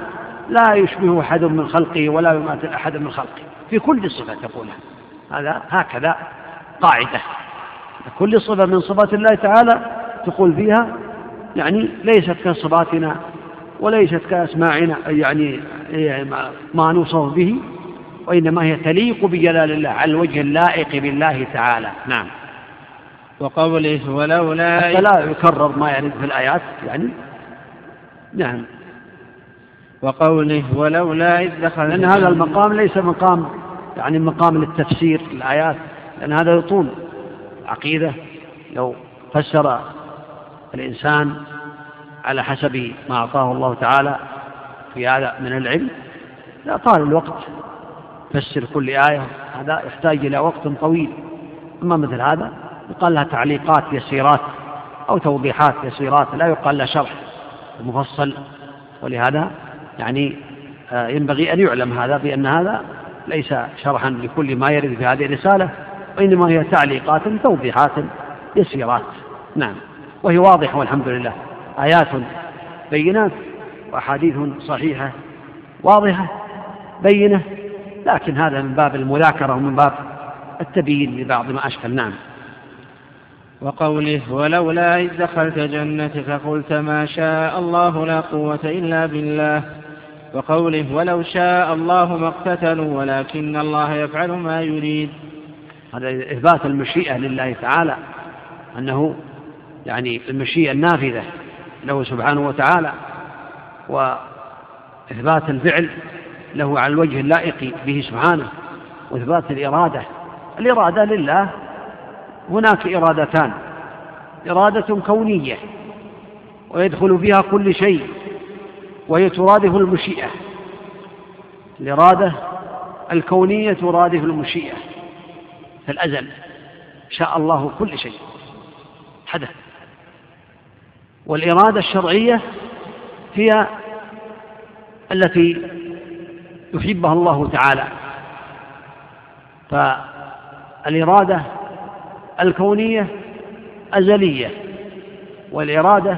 لا يشبه أحد من خلقه ولا يماثل أحد من خلقه. في كل صفة تقولها هذا هكذا قاعدة. كل صفة من صفات الله تعالى تقول فيها يعني ليست كصفاتنا وليست كأسماعنا يعني ما نوصف به وإنما هي تليق بجلال الله على الوجه اللائق بالله تعالى. نعم. وقوله ولولا حتى لا يكرر ما يرد في الآيات يعني نعم. وقوله ولولا إذ دخل لأن هذا المقام ليس مقام يعني مقام للتفسير الآيات لأن هذا يطول. عقيدة لو فسر الإنسان على حسب ما أعطاه الله تعالى في هذا من العلم لا طال الوقت فسر كل آية هذا يحتاج إلى وقت طويل. أما مثل هذا يقال لها تعليقات يسيرات أو توضيحات يسيرات لا يقال لها شرح مفصل. ولهذا يعني آه، ينبغي أن يعلم هذا بأن هذا ليس شرحا لكل ما يرد في هذه الرسالة وإنما هي تعليقات توضيحات يسيرات. نعم. وهي واضحة والحمد لله. آيات بينات وأحاديث صحيحة واضحة بينة لكن هذا من باب المذاكرة ومن باب التبيين لبعض ما أشكل. نعم. وقوله ولولا إذ دخلت جنتك قلت ما شاء الله لا قوة إلا بالله. وقوله ولو شاء الله ما اقتتلوا ولكن الله يفعل ما يريد. هذا إثبات المشيئة لله تعالى أنه يعني المشيئة النافذة له سبحانه وتعالى وإثبات الفعل له على الوجه اللائق به سبحانه وإثبات الإرادة. الإرادة لله هناك إرادتان. إرادة كونية ويدخل فيها كل شيء وهي ترادف المشيئة. الإرادة الكونية ترادف المشيئة. في الأزل شاء الله كل شيء. حدث. والإرادة الشرعية هي التي يحبها الله تعالى. فالإرادة الكونية أزلية والإرادة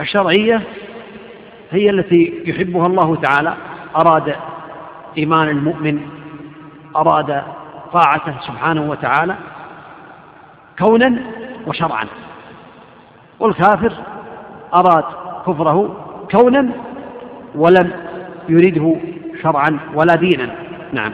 الشرعية هي التي يحبها الله تعالى. أراد إيمان المؤمن أراد طاعته سبحانه وتعالى كونا وشرعا والكافر أراد كفره كونا ولم يريده شرعا ولا دينا. نعم.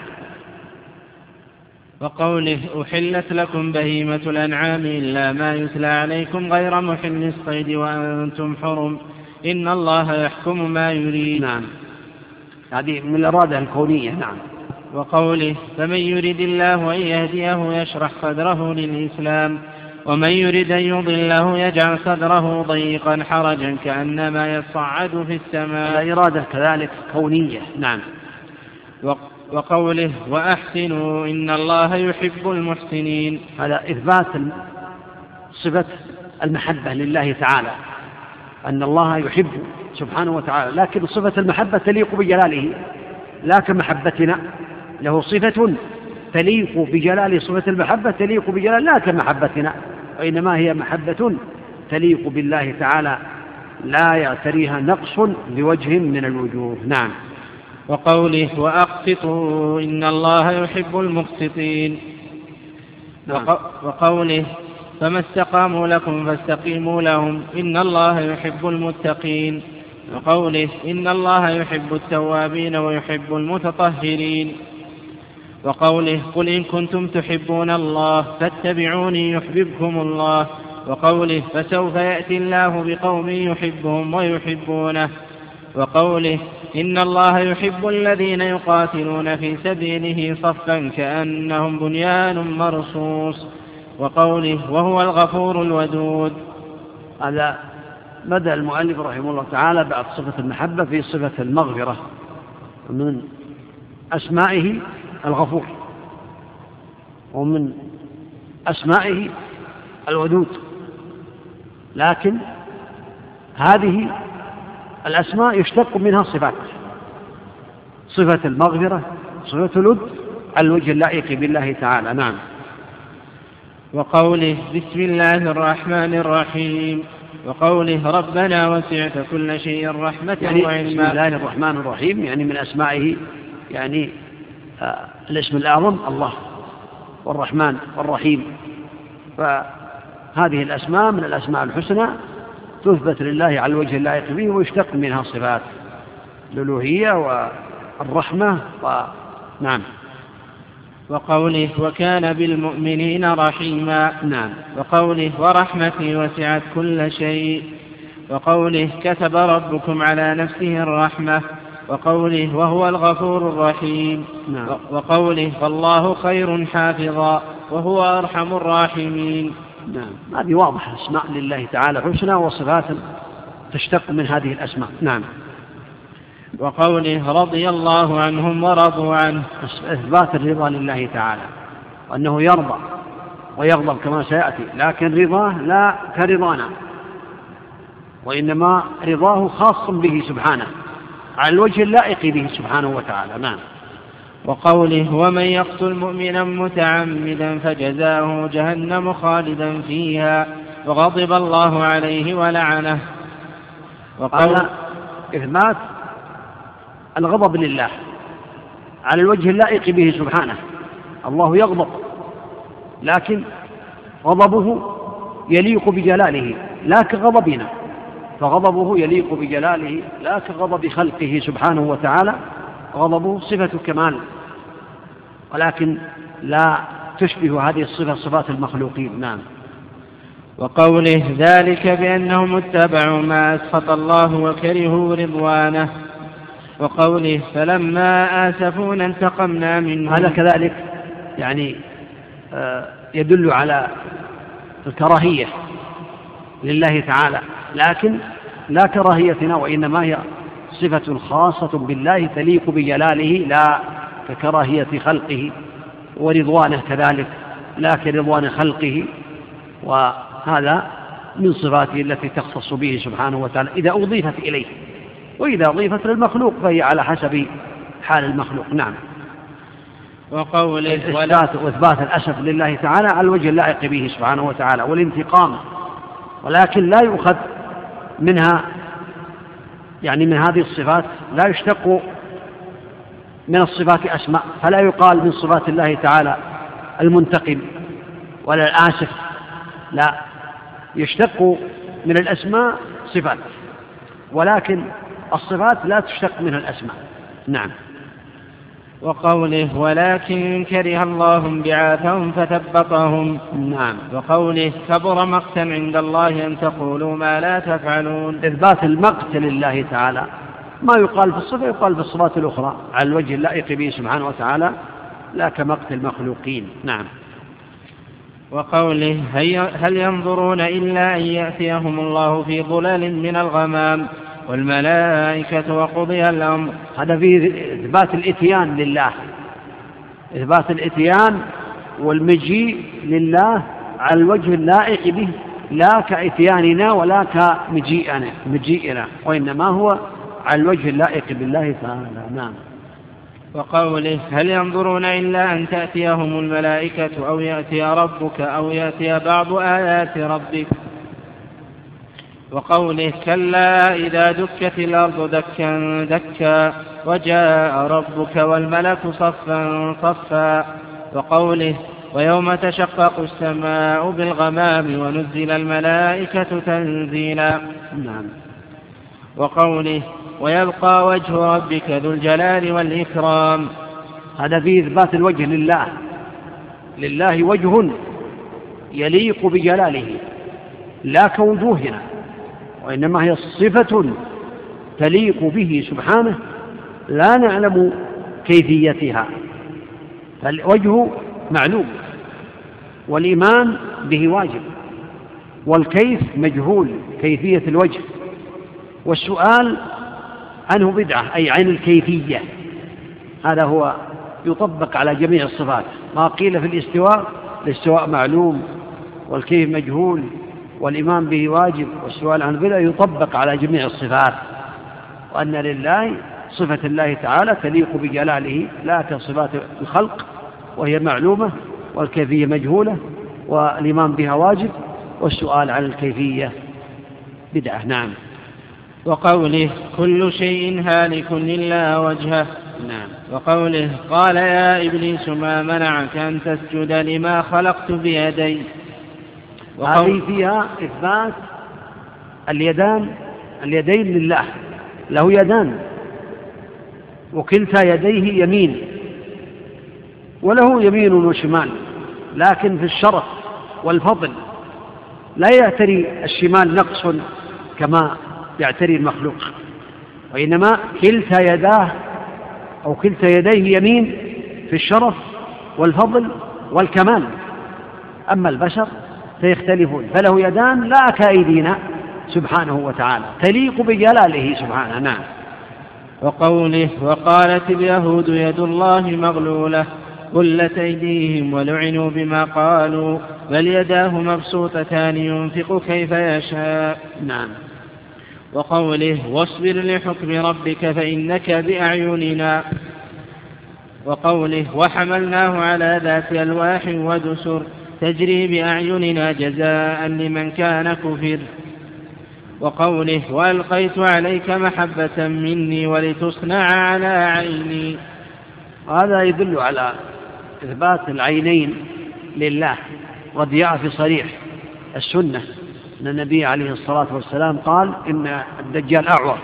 وقوله أحلت لكم بهيمة الأنعام إلا ما يتلى عليكم غير محل الصيد وأنتم حرم. إن الله يحكم ما يريد. نعم. هذه من الإرادة الكونية. نعم. وقوله فمن يرد الله أن يهديه يشرح صدره للإسلام ومن يرد أن يضله يجعل صدره ضيقا حرجا كأنما يصعد في السماء. الإرادة كذلك كونية. نعم. وقوله وأحسنوا إن الله يحب المحسنين. هذا إثبات صفة المحبة لله تعالى أن الله يحب سبحانه وتعالى لكن صفة المحبة تليق بجلاله لا كمحبتنا. له صفة تليق بجلال صفة المحبة تليق بجلال لا كمحبتنا وإنما هي محبة تليق بالله تعالى لا يعتريها نقص بوجه من الوجوه. نعم. وقوله وأقسطوا إن الله يحب المقسطين. وقوله فما استقاموا لكم فاستقيموا لهم إن الله يحب المتقين. وقوله إن الله يحب التوابين ويحب المتطهرين. وقوله قل إن كنتم تحبون الله فاتبعوني يحببكم الله. وقوله فسوف يأتي الله بقوم يحبهم ويحبونه. وقوله إن الله يحب الذين يقاتلون في سبيله صفا كأنهم بنيان مرصوص وقوله وهو الغفور الودود. هذا بدأ المؤلف رحمه الله تعالى بعد صفة المحبة في صفة المغفرة من أسمائه الغفور ومن أسمائه الودود. لكن هذه الأسماء يشتق منها الصفات صفة المغفرة صفة الود على الوجه اللائق بالله تعالى. نعم. وقوله بسم الله الرحمن الرحيم وقوله ربنا وسعت كل شيء رحمة يعني وعلما. بسم الله الرحمن الرحيم يعني من أسمائه يعني آه الاسم الأعظم الله والرحمن والرحيم. فهذه الأسماء من الأسماء الحسنى تثبت لله على الوجه اللائق به ويشتق منها صفات الألوهية والرحمة ونعم وقوله وكان بالمؤمنين رحيما. نعم. وقوله ورحمتي وسعت كل شيء. وقوله كتب ربكم على نفسه الرحمة. وقوله وهو الغفور الرحيم. نعم. وقوله فالله خير حافظا. وهو أرحم الراحمين. نعم. هذه واضحة أسماء لله تعالى حسنى وصفات تشتق من هذه الأسماء. نعم. وقوله رضي الله عنهم ورضوا عنه. إثبات الرضا لله تعالى وأنه يرضى ويغضب كما سيأتي لكن رضاه لا كرضانا وإنما رضاه خاص به سبحانه على الوجه اللائق به سبحانه وتعالى. نعم. وقوله ومن يقتل مؤمنا متعمدا فجزاؤه جهنم خالدا فيها وغضب الله عليه ولعنه. وقال إثبات الغضب لله على الوجه اللائق به سبحانه. الله يغضب لكن غضبه يليق بجلاله لا كغضبنا. فغضبه يليق بجلاله لا كغضب خلقه سبحانه وتعالى. غضبه صفة كمال. ولكن لا تشبه هذه الصفة صفات المخلوقين. نعم. وقوله ذلك بأنهم اتبعوا ما أسخط الله وكرهوا رضوانه. وقوله فلما آسفونا انتقمنا منهم. هذا كذلك يعني آه، يدل على الكراهية لله تعالى. لكن لا كراهيتنا وإنما هي صفة خاصة بالله تليق بجلاله لا ككراهية خلقه ورضوانه كذلك لا كرضوان خلقه وهذا من صفاته التي تختص به سبحانه وتعالى إذا أضيفت إليه وإذا أضيفت للمخلوق فهي على حسب حال المخلوق. نعم. وقوله إثبات وإثبات الأسف لله تعالى على الوجه اللائق به سبحانه وتعالى والانتقام ولكن لا يؤخذ منها يعني من هذه الصفات لا يشتق من الصفات أسماء فلا يقال من صفات الله تعالى المنتقم ولا الآسف لا. يشتق من الأسماء صفات ولكن الصفات لا تشتق منها الأسماء. نعم. وقوله ولكن كره الله بعاثهم فثبطهم. نعم. وقوله كبر مقتا عند الله أن تقولوا ما لا تفعلون. إثبات المقت لله تعالى ما يقال في الصفة يقال في الصفات الأخرى. على الوجه اللائق به سبحانه وتعالى لا كمقت المخلوقين. نعم. وقوله هل ينظرون إلا أن يأتيهم الله في ظلال من الغمام والملائكة وقضي الأمر؟ هذا فيه إثبات الإتيان لله. إثبات الإتيان والمجيء لله على الوجه اللائق به لا كإتياننا ولا كمجيئنا مجيئنا وإنما هو على الوجه اللائق بالله تعالى نعم. وقوله هل ينظرون إلا أن تأتيهم الملائكة أو يأتي ربك أو يأتي بعض آيات ربك؟ وقوله كلا إذا دكت الأرض دكا دكا وجاء ربك والملك صفا صفا. وقوله ويوم تشقق السماء بالغمام ونزل الملائكة تنزيلا. نعم. وقوله ويبقى وجه ربك ذو الجلال والإكرام. هذا فيه إثبات الوجه لله. لله وجه يليق بجلاله لا كوجوهنا وإنما هي صفة تليق به سبحانه لا نعلم كيفيتها. فالوجه معلوم والإيمان به واجب والكيف مجهول كيفية الوجه. والسؤال عنه بدعة أي عن الكيفية. هذا هو يطبق على جميع الصفات. ما قيل في الاستواء الاستواء معلوم والكيف مجهول والإيمان به واجب والسؤال عن بدعة يطبق على جميع الصفات. وأن لله صفة الله تعالى تليق بجلاله لا كصفات الخلق وهي معلومة والكيفية مجهولة والإيمان بها واجب والسؤال عن الكيفية بدعة. نعم. وقوله كل شيء هالك إلا وجهه. نعم. وقوله قال يا إبليس ما منعك أن تسجد لما خلقت بيدي. هذه فيها إثبات اليدان اليدين لله له يدان وكلتا يديه يمين وله يمين وشمال لكن في الشرف والفضل لا يعتري الشمال نقص كما يعتري المخلوق وإنما كلتا يداه أو كلتا يديه يمين في الشرف والفضل والكمال. أما البشر فيختلفون فله يدان لا كأيدينا سبحانه وتعالى تليق بجلاله سبحانه نعم. وقوله وقالت اليهود يد الله مغلولة قلت أيديهم ولعنوا بما قالوا بل يداه مبسوطتان ينفق كيف يشاء. نعم. وقوله واصبر لحكم ربك فإنك بأعيننا. وقوله وحملناه على ذات ألواح ودسر تجري بأعيننا جزاء لمن كان كفر. وقوله وألقيت عليك محبة مني ولتصنع على عيني. هذا يدل على إثبات العينين لله جاء في صريح السنة. أن النبي عليه الصلاة والسلام قال إن الدجال أعور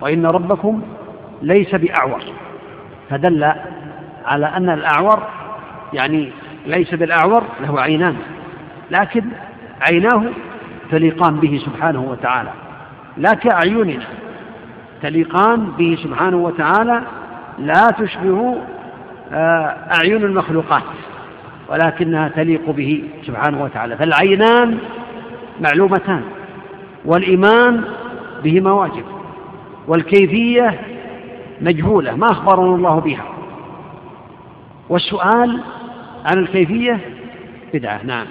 وإن ربكم ليس بأعور. فدل على أن الأعور يعني ليس بالأعور له عينان لكن عيناه تليقان به سبحانه وتعالى. لا كأعيننا تليقان به سبحانه وتعالى لا تشبه آه، أعين المخلوقات ولكنها تليق به سبحانه وتعالى. فالعينان معلومتان. والإيمان بهما واجب والكيفية مجهولة ما أخبرنا الله بها. والسؤال عن الكيفية بدعة نعم.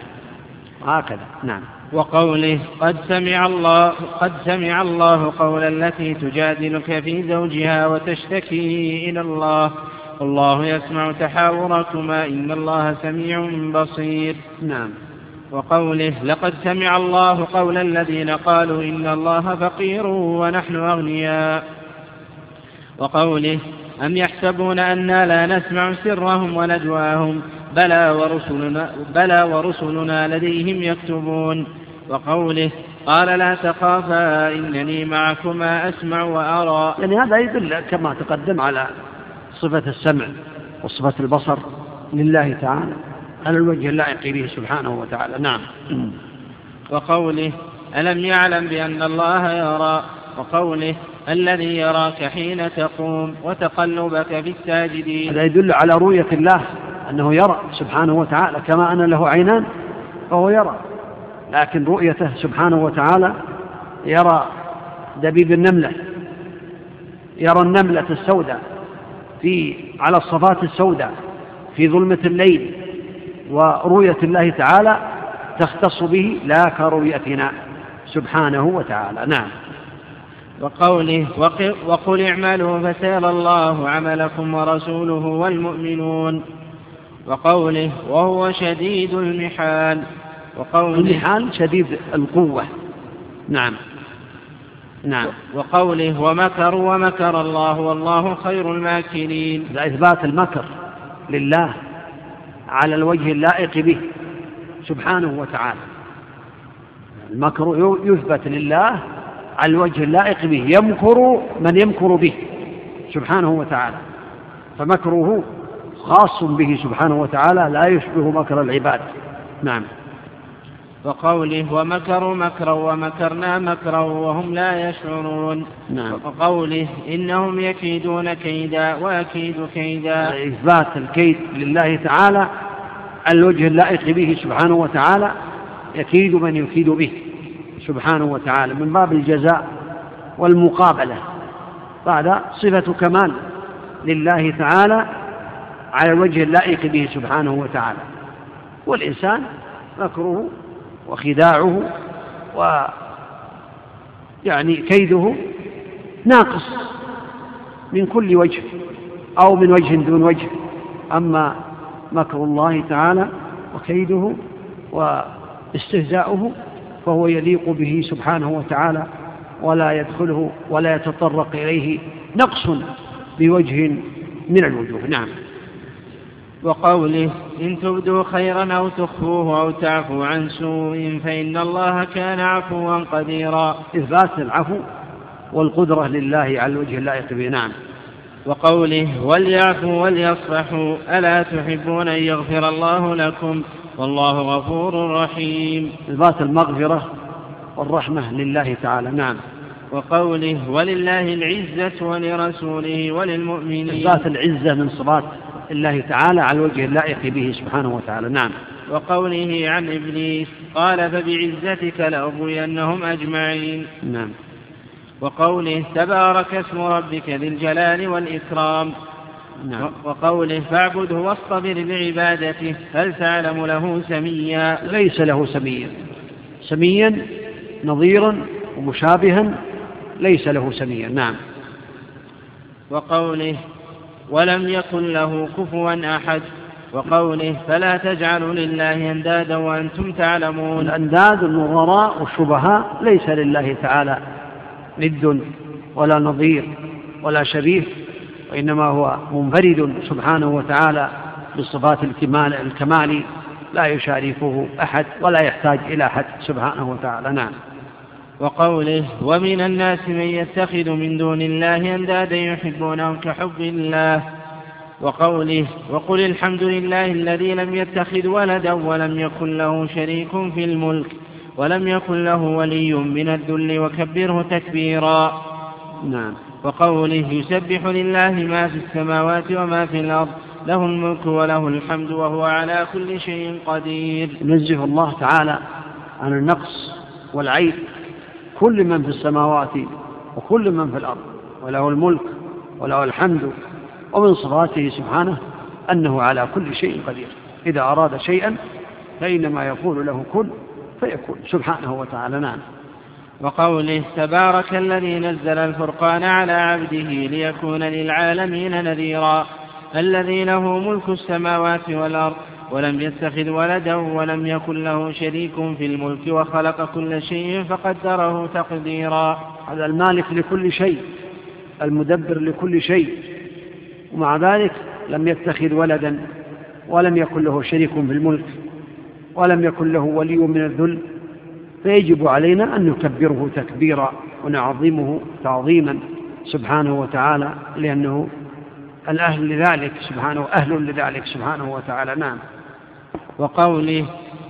هكذا نعم. وقوله قد سمع الله قد سمع الله قول التي تجادلك في زوجها وتشتكي إلى الله. والله يسمع تحاوركما إن الله سميع بصير. نعم. وقوله لقد سمع الله قول الذين قالوا إن الله فقير ونحن أغنياء. وقوله أم يحسبون أنا لا نسمع سرهم ونجواهم بلى ورسلنا, بلى ورسلنا لديهم يكتبون. وقوله قال لا تخافا إنني معكما أسمع وأرى. يعني هذا يدل كما تقدم على صفة السمع وصفة البصر لله تعالى. على الوجه اللائق به سبحانه وتعالى. نعم. وقوله ألم يعلم بأن الله يرى؟ وقوله الذي يراك حين تقوم وتقلبك في الساجدين. هذا يدل على رؤية الله أنه يرى سبحانه وتعالى كما أن له عينان فهو يرى. لكن رؤيته سبحانه وتعالى يرى دبيب النملة يرى النملة السوداء في على الصفات السوداء في ظلمة الليل ورؤية الله تعالى تختص به لا كرؤيتنا سبحانه وتعالى. نعم. وقوله وقل اعملوا فسيرى الله عملكم ورسوله والمؤمنون. وقوله وهو شديد المحال. وقوله المحال شديد القوة. نعم. نعم. وقوله ومكروا ومكر الله والله خير الماكرين. إثبات المكر لله على الوجه اللائق به سبحانه وتعالى. المكر يثبت لله على الوجه اللائق به يمكر من يمكر به سبحانه وتعالى. فمكره خاص به سبحانه وتعالى لا يشبه مكر العباد. نعم. وقوله ومكروا مكرا ومكرنا مكرا وهم لا يشعرون. نعم. وقوله إنهم يكيدون كيدا وأكيد كيدا. إثبات الكيد لله تعالى الوجه اللائق به سبحانه وتعالى يكيد من يكيد به سبحانه وتعالى من باب الجزاء والمقابلة. هذا صفة كمال لله تعالى على الوجه اللائق به سبحانه وتعالى. والإنسان مكره وخداعه و يعني كيده ناقص من كل وجه أو من وجه دون وجه. أما مكر الله تعالى وكيده واستهزاؤه فهو يليق به سبحانه وتعالى ولا يدخله ولا يتطرق إليه نقص بوجه من الوجوه. نعم. وقوله إن تبدوا خيرا أو تخفوه أو تعفوا عن سوء فإن الله كان عفوا قديرا. إثبات العفو والقدرة لله على الوجه اللائق به. نعم. وقوله وليعفوا وليصفحوا ألا تحبون أن يغفر الله لكم والله غفور رحيم. إثبات المغفرة والرحمة لله تعالى. نعم. وقوله ولله العزة ولرسوله وللمؤمنين. إثبات العزة من صفات الله تعالى على الوجه اللائق به سبحانه وتعالى. نعم. وقوله عن إبليس قال فبعزتك لأغوينهم أجمعين. نعم. وقوله تبارك اسم ربك ذي الجلال والإكرام. نعم. وقوله فاعبده واصطبر بعبادته هل تعلم له سميا؟ ليس له سميا. سميا نظيرا ومشابها ليس له سميا. نعم. وقوله ولم يكن له كفوا أحد. وقوله فلا تجعلوا لله أندادا وأنتم تعلمون. الأنداد النظراء والشبهاء ليس لله تعالى ند ولا نظير ولا شبيه وإنما هو منفرد سبحانه وتعالى بالصفات الكمال الكمال. لا يشاركه أحد ولا يحتاج إلى أحد سبحانه وتعالى. نعم. وقوله ومن الناس من يتخذ من دون الله أندادا يحبونهم كحب الله. وقوله وقل الحمد لله الذي لم يتخذ ولدا ولم يكن له شريك في الملك ولم يكن له ولي من الذل وكبره تكبيرا. نعم. وقوله يسبح لله ما في السماوات وما في الأرض له الملك وله الحمد وهو على كل شيء قدير. نزه الله تعالى عن النقص والعيب. كل من في السماوات وكل من في الأرض وله الملك وله الحمد ومن صفاته سبحانه أنه على كل شيء قدير. إذا أراد شيئا فإنما يقول له كن فيكون. سبحانه وتعالى نعم. وقوله تبارك الذي نزل الفرقان على عبده ليكون للعالمين نذيرا الذي له ملك السماوات والأرض ولم يتخذ ولدا ولم يكن له شريك في الملك وخلق كل شيء فقدره تقديرا. هذا المالك لكل شيء المدبر لكل شيء. ومع ذلك لم يتخذ ولدا ولم يكن له شريك في الملك ولم يكن له ولي من الذل. فيجب علينا أن نكبره تكبيرا ونعظمه تعظيما سبحانه وتعالى لأنه الأهل لذلك سبحانه أهل لذلك سبحانه وتعالى. نعم. وقوله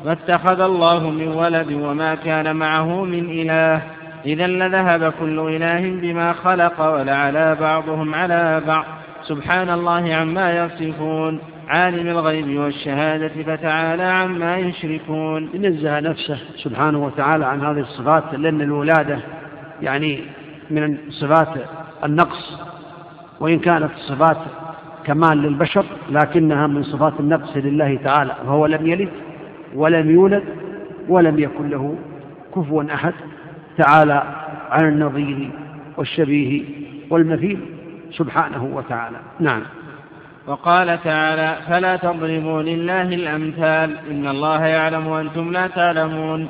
واتخذ الله من ولد وما كان معه من إله. إذا لذهب كل إله بما خلق ولعلى بعضهم على بعض. سبحان الله عما يصفون. عالم الغيب والشهادة فتعالى عما يشركون. نزه نفسه سبحانه وتعالى عن هذه الصفات لأن الولادة يعني من صفات النقص وإن كانت صفات كمال للبشر لكنها من صفات النقص لله تعالى فهو لم يلد ولم يولد ولم يكن له كفوا أحد. تعالى عن النظير والشبيه والمثيل سبحانه وتعالى. نعم. وقال تعالى فلا تضربوا لله الأمثال إن الله يعلم وأنتم لا تعلمون.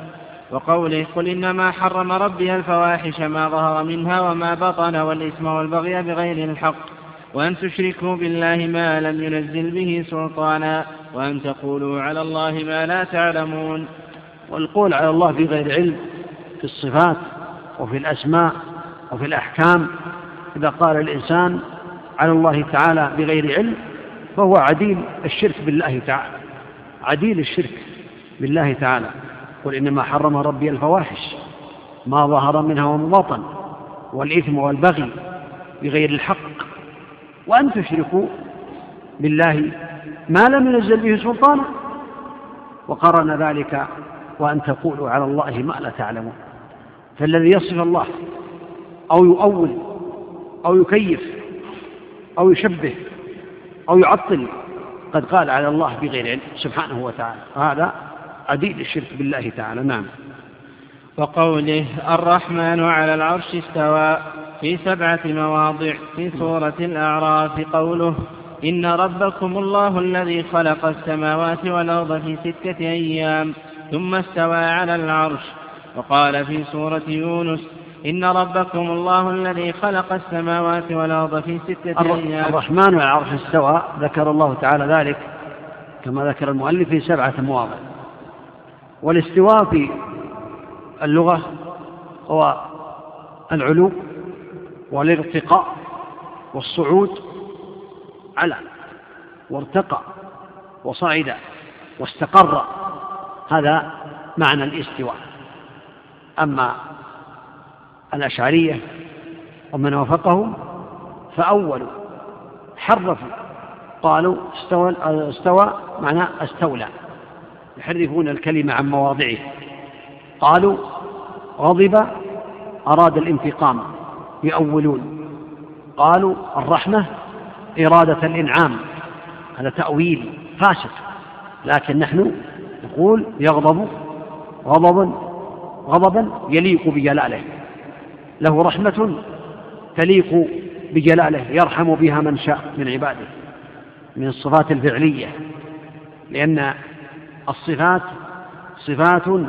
وقوله قل إنما حرم ربي الفواحش ما ظهر منها وما بطن والإثم والبغي بغير الحق. وأن تشركوا بالله ما لم ينزل به سلطانا وأن تقولوا على الله ما لا تعلمون. والقول على الله بغير علم في الصفات وفي الأسماء وفي الأحكام. إذا قال الإنسان على الله تعالى بغير علم فهو عديل الشرك بالله تعالى. عديل الشرك بالله تعالى. قل إنما حرم ربي الفواحش ما ظهر منها وما بطن والإثم والبغي بغير الحق. وأن تشركوا بالله ما لم ينزل به سلطانا وقرن ذلك وأن تقولوا على الله ما لا تعلمون فالذي يصف الله أو يؤول أو يكيف أو يشبه أو يعطل قد قال على الله بغير علم سبحانه وتعالى هذا عديد الشرك بالله تعالى نعم وقوله الرحمن على العرش استوى في سبعة مواضع في سورة الأعراف قوله إن ربكم الله الذي خلق السماوات والأرض في ستة أيام ثم استوى على العرش. وقال في سورة يونس إن ربكم الله الذي خلق السماوات والأرض في ستة أيام. الرحمن على العرش استوى ذكر الله تعالى ذلك كما ذكر المؤلف في سبعة مواضع. والاستواء في اللغة هو العلو والارتقاء والصعود على وارتقى وصعد واستقر هذا معنى الاستواء. أما الأشعرية ومن وافقهم فأولوا حرفوا قالوا استوى, استوى معناه استولى يحرفون الكلمة عن مواضعه. قالوا غضب أراد الانتقام. يؤولون. قالوا الرحمة إرادة الإنعام هذا تأويل فاسد لكن نحن نقول يغضب غضبا غضبا يليق بجلاله. له رحمة تليق بجلاله يرحم بها من شاء من عباده من الصفات الفعلية. لأن الصفات صفات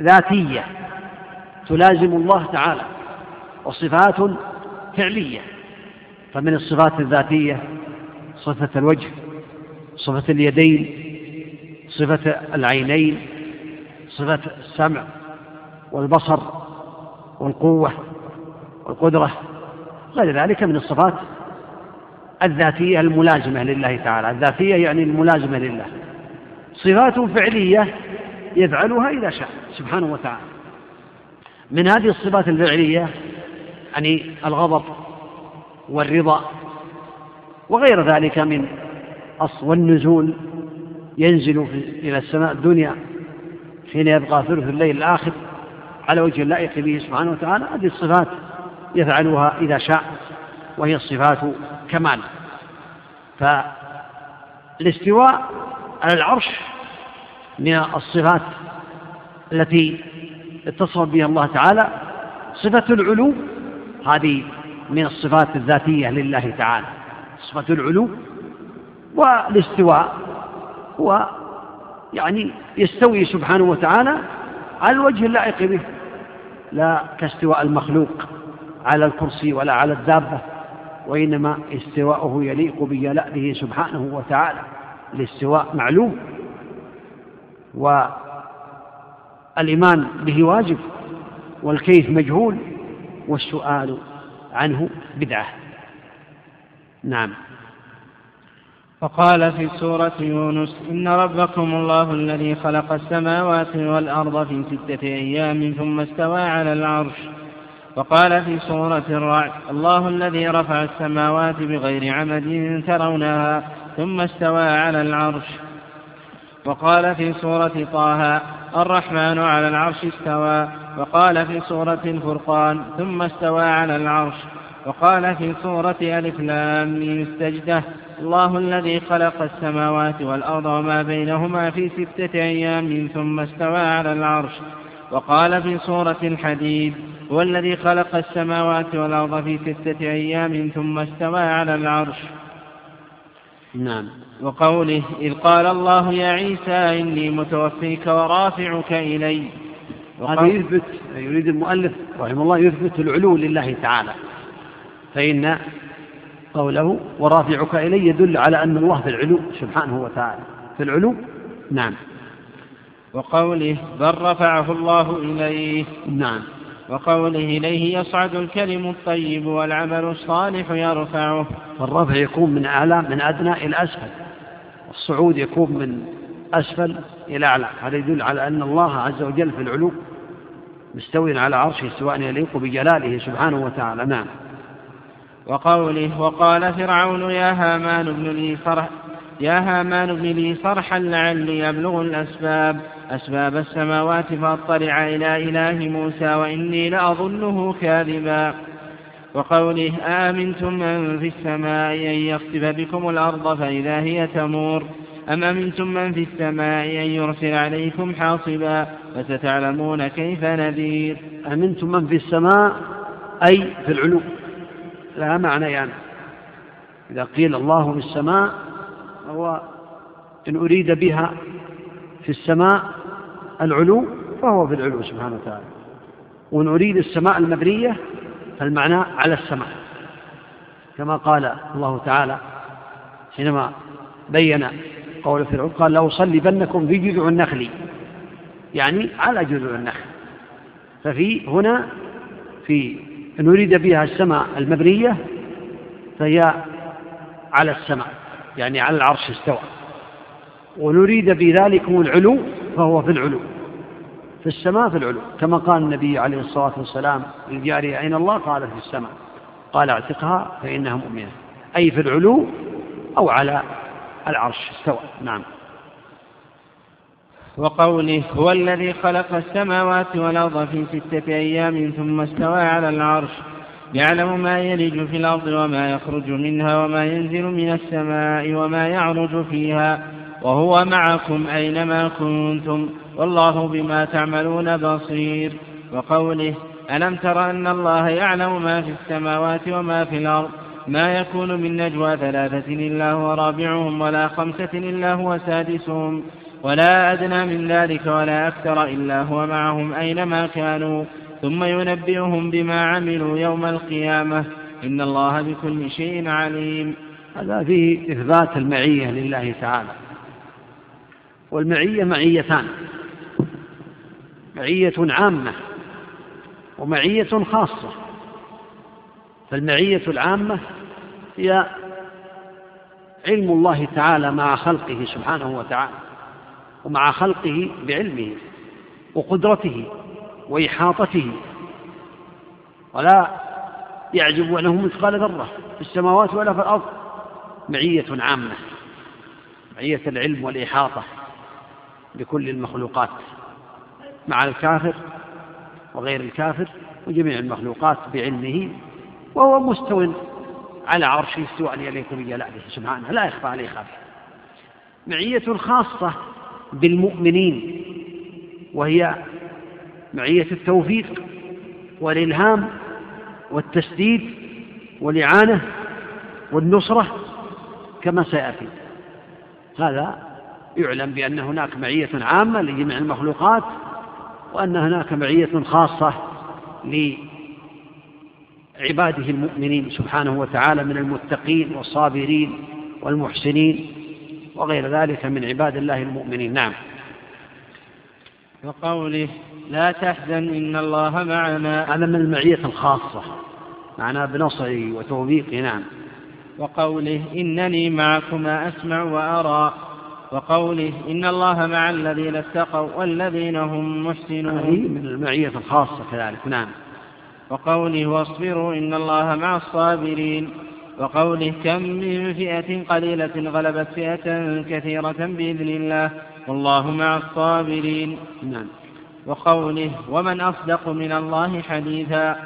ذاتية تلازم الله تعالى. وصفات فعلية. فمن الصفات الذاتية صفة الوجه صفة اليدين صفة العينين صفة السمع والبصر والقوة والقدرة غير ذلك من الصفات الذاتية الملازمة لله تعالى. الذاتية يعني الملازمة لله. صفات فعلية يفعلها إذا شاء سبحانه وتعالى. من هذه الصفات الفعلية يعني الغضب والرضا وغير ذلك من والنزول ينزل إلى السماء الدنيا حين يبقى ثلث الليل الآخر على وجه اللائق به سبحانه وتعالى هذه الصفات يفعلها إذا شاء وهي الصفات كمال. فالاستواء على العرش من الصفات التي اتصف بها الله تعالى صفة العلو هذه من الصفات الذاتية لله تعالى صفة العلو والاستواء هو يعني يستوي سبحانه وتعالى على الوجه اللائق به لا كاستواء المخلوق على الكرسي ولا على الدابة وإنما استواءه يليق بجلاله سبحانه وتعالى الاستواء معلوم والإيمان به واجب والكيف مجهول والسؤال عنه بدعة. نعم. وقال في سورة يونس إن ربكم الله الذي خلق السماوات والأرض في ستة أيام ثم استوى على العرش. وقال في سورة الرعد الله الذي رفع السماوات بغير عمد ترونها ثم استوى على العرش. وقال في سورة طه الرحمن على العرش استوى. وقال في سورة الفرقان ثم استوى على العرش وقال في سورة ألف لام استجده الله الذي خلق السماوات والأرض وما بينهما في ستة أيام ثم استوى على العرش. وقال في سورة الحديد هو الذي خلق السماوات والأرض في ستة أيام ثم استوى على العرش. نعم. وقوله إذ قال الله يا عيسى إني متوفيك ورافعك إلي هذا يثبت يريد المؤلف رحمه الله يثبت العلو لله تعالى. فإن قوله ورافعك إلي يدل على أن الله في العلو سبحانه وتعالى. في العلو؟ نعم. وقوله بل رفعه الله إليه نعم. وقوله إليه يصعد الكلم الطيب والعمل الصالح يرفعه والرفع يكون من أعلى من أدنى إلى أسفل. الصعود يكون من أسفل إلى أعلى. هذا يدل على أن الله عز وجل في العلو مستوي على عرشه سواء يليق بجلاله سبحانه وتعالى. نعم. وقوله وقال فرعون يا هامان ابن لي صرح يا هامان ابن لي صرحا لعلي أبلغ الأسباب. أسباب السماوات فأطلع إلى إله موسى وإني لأظنه كاذبا. وقوله آمنتم من في السماء أن يخسف بكم الأرض فإذا هي تمور؟ أم أمنتم من في السماء أن يرسل عليكم حاصبا؟ فستعلمون كيف نذير. أمنتم من في السماء؟ أي في العلو. لها معنى يعني. إذا قيل الله في السماء هو إن أريد بها في السماء العلو فهو في العلو سبحانه وتعالى. وإن أريد السماء المبنية فالمعنى على السماء. كما قال الله تعالى حينما بين قول فرعون قال لأصلبنكم في جذع النخل. يعني على جذع النخل. ففي هنا في إن أريد بها السماء المبنية فهي على السماء يعني على العرش استوى. ونريد بذلكم العلو فهو في العلو في السماء في العلو. كما قال النبي عليه الصلاة والسلام للجارية أين الله قال في السماء قال اعتقها فإنها مؤمنة. أي في العلو أو على العرش استوى. نعم. وقوله هو الذي خلق السماوات والأرض في ستة أيام ثم استوى على العرش يعلم ما يلج في الأرض وما يخرج منها وما ينزل من السماء وما يعرج فيها وهو معكم أينما كنتم والله بما تعملون بصير. وقوله ألم تر أن الله يعلم ما في السماوات وما في الأرض؟ ما يكون من نجوى ثلاثة إلا هو رابعهم ولا خمسة إلا هو سادسهم. ولا أدنى من ذلك ولا أكثر إلا هو معهم أينما كانوا. ثم ينبئهم بما عملوا يوم القيامة. إن الله بكل شيء عليم. هذا فيه إثبات المعية لله تعالى. والمعية معيتان. معية عامة ومعية خاصة. فالمعية العامة هي علم الله تعالى مع خلقه سبحانه وتعالى. ومع خلقه بعلمه وقدرته وإحاطته. ولا يعجب أنه مثقال ذرة في السماوات ولا في الأرض. معية عامة معية العلم والإحاطة بكل المخلوقات مع الكافر وغير الكافر وجميع المخلوقات بعلمه وهو مستو على عرشه استواء يليق بجلاله سبحانه لا يخفى عليه خافية معية خاصة بالمؤمنين وهي معية التوفيق والإلهام والتسديد والإعانة والنصرة كما سيأتي. هذا يعلم بأن هناك معية عامة لجميع المخلوقات وأن هناك معية خاصة لعباده المؤمنين سبحانه وتعالى من المتقين والصابرين والمحسنين. وغير ذلك من عباد الله المؤمنين. نعم. وقوله لا تحزن إن الله معنا. هذا من المعية الخاصة معنا بنصره وتوفيقه نعم. وقوله إنني معكما أسمع وأرى. وقوله إن الله مع الذين اتقوا والذين هم محسنون. هذه من المعية الخاصة كذلك. نعم. وقوله واصبروا إن الله مع الصابرين. وقوله كم من فئة قليلة غلبت فئة كثيرة بإذن الله والله مع الصابرين. نعم. وقوله ومن أصدق من الله حديثا.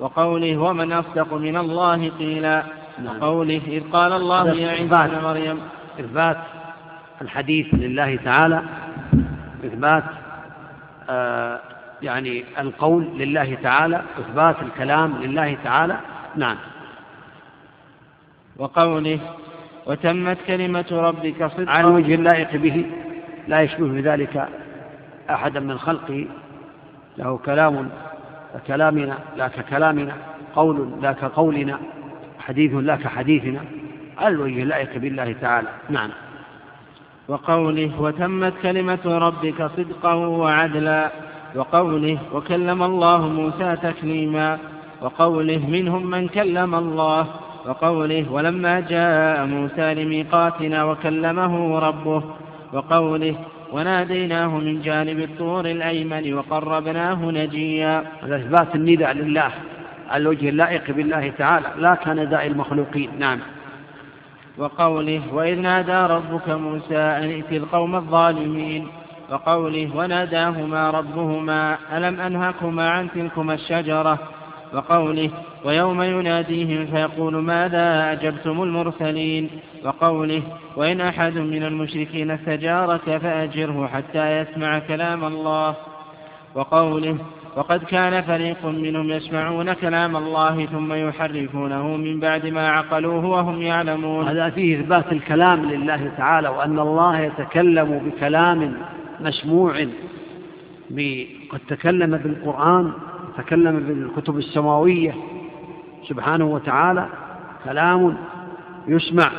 وقوله ومن أصدق من الله قيلا. نعم. وقوله إذ قال الله يا عيسى ابن مريم. إثبات الحديث لله تعالى. إثبات آه يعني القول لله تعالى. إثبات الكلام لله تعالى. نعم. وقوله وتمت كلمة ربك صدقا على الوجه اللائق به لا يشبه بذلك أحدا من خلقه. له كلام ككلامنا لا ككلامنا قول لا كقولنا حديث لا كحديثنا على الوجه اللائق بالله تعالى. نعم. وقوله وتمت كلمة ربك صدقا وعدلا وقوله وكلم الله موسى تكليما وقوله منهم من كلم الله وقوله ولما جاء موسى لميقاتنا وكلمه ربه وقوله وناديناه من جانب الطور الأيمن وقربناه نجيا. هذا إثبات النداء لله على الوجه اللائق بالله تعالى لا كنداء المخلوقين نعم. وقوله وإذ نادى ربك موسى أن ائت القوم الظالمين. وقوله وناداهما ربهما ألم أنهكما عن تلكما الشجرة. وقوله ويوم يناديهم فيقول ماذا أجبتم المرسلين؟ وقوله وإن أحد من المشركين استجارك فأجره حتى يسمع كلام الله. وقوله وقد كان فريق منهم يسمعون كلام الله ثم يحرفونه من بعد ما عقلوه وهم يعلمون. هذا فيه إثبات الكلام لله تعالى وأن الله يتكلم بكلام مسموع قد تكلم بالقرآن تكلم بالكتب السماوية سبحانه وتعالى كلام يسمع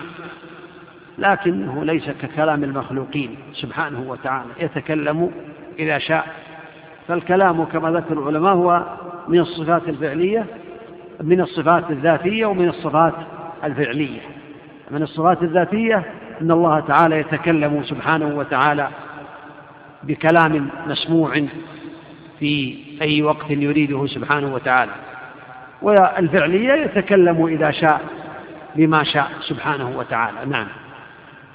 لكنه ليس ككلام المخلوقين سبحانه وتعالى يتكلم إذا شاء. فالكلام كما ذكر العلماء هو من الصفات الفعلية من الصفات الذاتية ومن الصفات الفعلية. من الصفات الذاتية أن الله تعالى يتكلم سبحانه وتعالى بكلام مسموع في أي وقت يريده سبحانه وتعالى. والفعلية يتكلم إذا شاء بما شاء سبحانه وتعالى. نعم.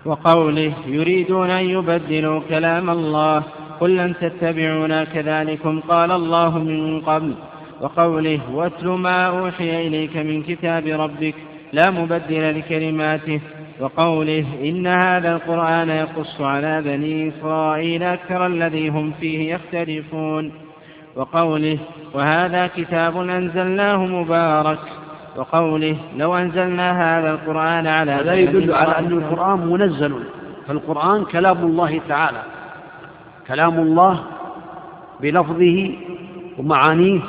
وقوله يريدون أن يبدلوا كلام الله قل لن تتبعونا كذلكم قال الله من قبل. وقوله واتل ما أوحي إليك من كتاب ربك لا مبدل لكلماته. وقوله إن هذا القرآن يقص على بني إسرائيل أكثر الذي هم فيه يختلفون. وقوله وهذا كتاب أنزلناه مبارك وقوله لو أنزلنا هذا القرآن على هذا يدل على أن القرآن منزل. فالقرآن كلام الله تعالى. كلام الله بلفظه ومعانيه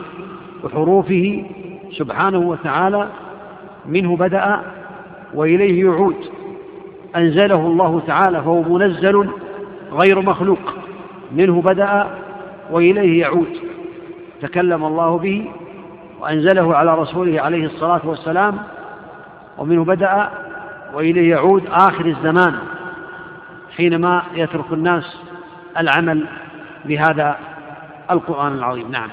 وحروفه سبحانه وتعالى. منه بدأ وإليه يعود. أنزله الله تعالى فهو منزل غير مخلوق. منه بدأ وإليه يعود. تكلم الله به وأنزله على رسوله عليه الصلاة والسلام ومنه بدأ وإليه يعود آخر الزمان حينما يترك الناس العمل بهذا القرآن العظيم. نعم.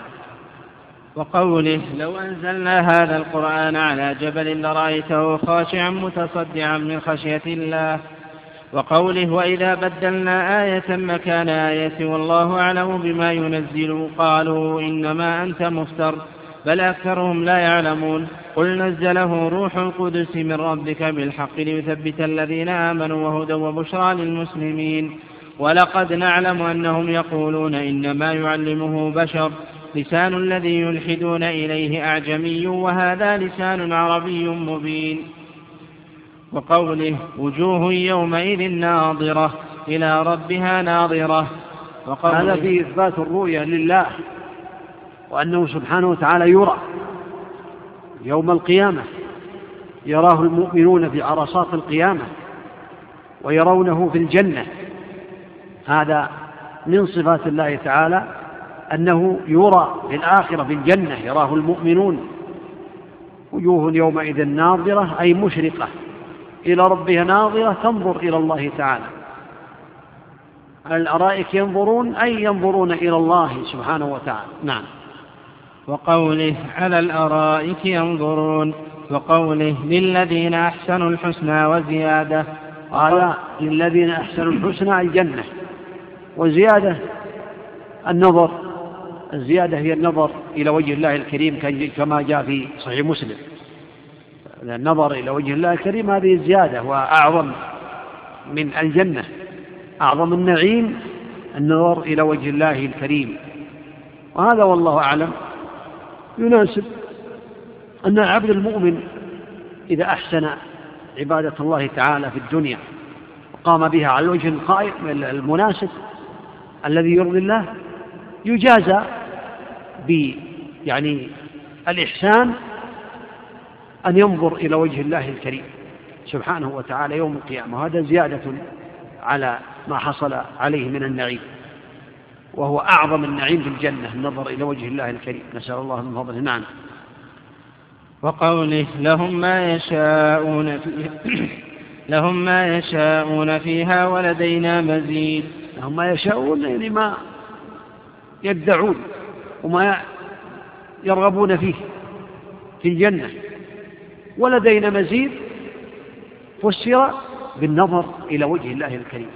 وقوله لو أنزلنا هذا القرآن على جبل لرأيته خاشعا متصدعا من خشية الله وقوله وإذا بدلنا آية مكان آية والله أعلم بما ينزل قالوا إنما أنت مفتر بل أكثرهم لا يعلمون قل نزله روح القدس من ربك بالحق ليثبت الذين آمنوا وهدى وبشرى للمسلمين ولقد نعلم أنهم يقولون إنما يعلمه بشر لسان الذي يلحدون إليه أعجمي وهذا لسان عربي مبين وقوله وجوه يومئذ ناظرة إلى ربها ناظرة. هذا فيه إثبات الرؤية لله وأنه سبحانه وتعالى يرى يوم القيامة. يراه المؤمنون في عرصات القيامة ويرونه في الجنة. هذا من صفات الله تعالى أنه يرى في الآخرة في الجنة يراه المؤمنون. وجوه يومئذ ناظرة أي مشرقة. إلى ربها ناظرة تنظر إلى الله تعالى. على الأرائك ينظرون أي ينظرون إلى الله سبحانه وتعالى؟ نعم. وقوله على الأرائك ينظرون وقوله للذين أحسنوا الحسنى وزيادة. قال للذين أحسنوا الحسنى الجنة. وزيادة النظر الزيادة هي النظر إلى وجه الله الكريم كما جاء في صحيح مسلم. النظر إلى وجه الله الكريم هذه الزيادة وأعظم من الجنة أعظم النعيم النظر إلى وجه الله الكريم. وهذا والله أعلم يناسب أن العبد المؤمن إذا أحسن عبادة الله تعالى في الدنيا وقام بها على الوجه القائم المناسب الذي يرضي الله يجازى ب يعني الإحسان أن ينظر إلى وجه الله الكريم سبحانه وتعالى يوم القيامة. وهذا زيادة على ما حصل عليه من النعيم وهو أعظم النعيم في الجنة النظر إلى وجه الله الكريم. نسأل الله من فضله. نعم. وقوله لهم ما يشاءون فيها لهم ما يشاءون فيها ولدينا مزيد. لهم ما يشاءون يعني ما يدعون وما يرغبون فيه في الجنة. ولدينا مزيد فسر بالنظر إلى وجه الله الكريم.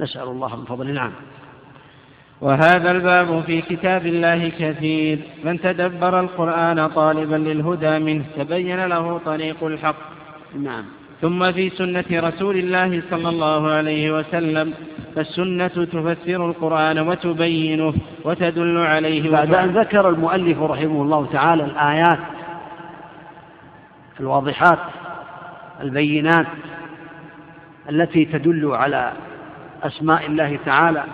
نسأل الله من فضله نعم وهذا الباب في كتاب الله كثير. من تدبر القرآن طالبا للهدى منه تبين له طريق الحق. نعم. ثم في سنة رسول الله صلى الله عليه وسلم فالسنة تفسر القرآن وتبينه وتدل عليه بعد أن ذكر المؤلف رحمه الله تعالى الآيات الواضحات البينات التي تدل على أسماء الله تعالى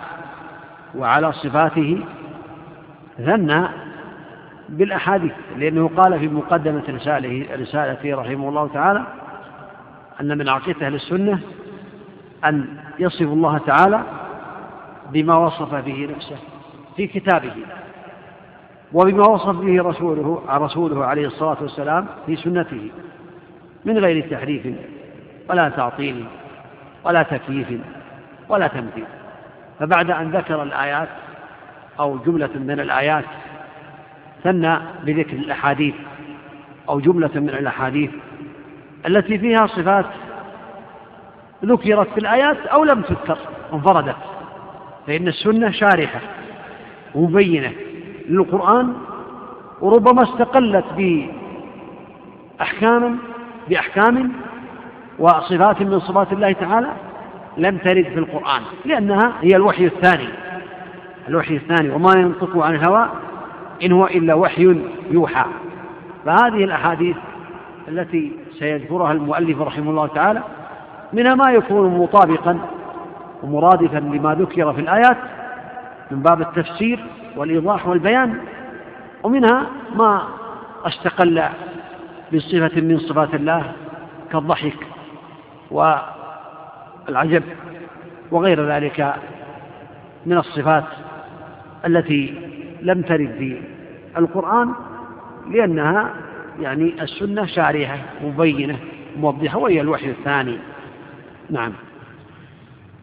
وعلى صفاته ثنى بالأحاديث لأنه قال في مقدمة رسالته رسالته رحمه الله تعالى أن من عقيدة أهل السنة أن يصف الله تعالى بما وصف به نفسه في كتابه. وبما وصف به رسوله رسوله عليه الصلاة والسلام في سنته من غير تحريف ولا تعطيل ولا تكييف ولا تمثيل. فبعد أن ذكر الآيات أو جملة من الآيات ثنى بذكر الأحاديث أو جملة من الأحاديث التي فيها صفات ذكرت في الآيات أو لم تذكر انفردت فإن السنة شارحة مبينة للقرآن وربما استقلت بأحكام بأحكام وصفات من صفات الله تعالى لم ترد في القرآن لأنها هي الوحي الثاني. الوحي الثاني وما ينطق عن الهوى إن هو إلا وحي يوحى. فهذه الأحاديث التي سيذكرها المؤلف رحمه الله تعالى منها ما يكون مطابقا ومرادفا لما ذكر في الآيات من باب التفسير والإيضاح والبيان ومنها ما استقل بصفة من صفات الله كالضحك والعجب وغير ذلك من الصفات التي لم ترد في القرآن لأنها يعني السنة شارحة مبينة موضحة وهي الوحي الثاني. نعم.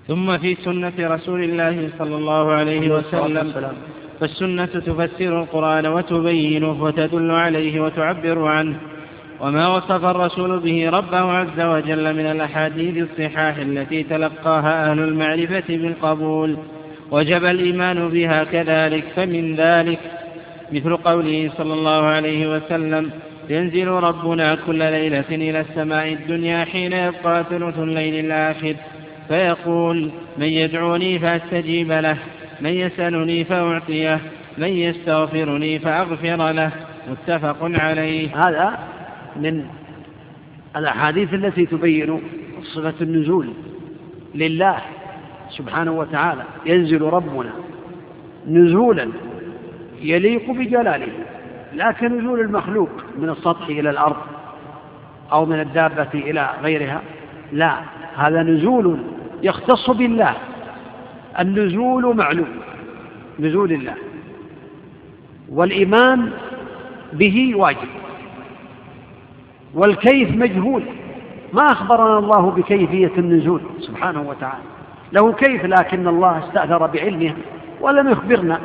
ثم في سنة رسول الله صلى الله عليه وسلم. فالسنة تفسر القرآن وتبينه وتدل عليه وتعبر عنه. وما وصف الرسول به ربه عز وجل من الأحاديث الصحاح التي تلقاها أهل المعرفة بالقبول. وجب الإيمان بها كذلك فمن ذلك مثل قوله صلى الله عليه وسلم ينزل ربنا كل ليلة إلى السماء الدنيا حين يبقى ثلث الليل الآخر. فيقول من يدعوني فأستجيب له. من يسألني فأعطيه من يستغفرني فأغفر له متفق عليه. هذا من الأحاديث التي تبين صفة النزول لله سبحانه وتعالى. ينزل ربنا نزولا يليق بجلاله لا كنزول المخلوق من السطح إلى الأرض أو من الدابة إلى غيرها لا. هذا نزول يختص بالله. النزول معلوم نزول الله. والإيمان به واجب. والكيف مجهول. ما أخبرنا الله بكيفية النزول سبحانه وتعالى. له كيف لكن الله استأثر بعلمه ولم يخبرنا.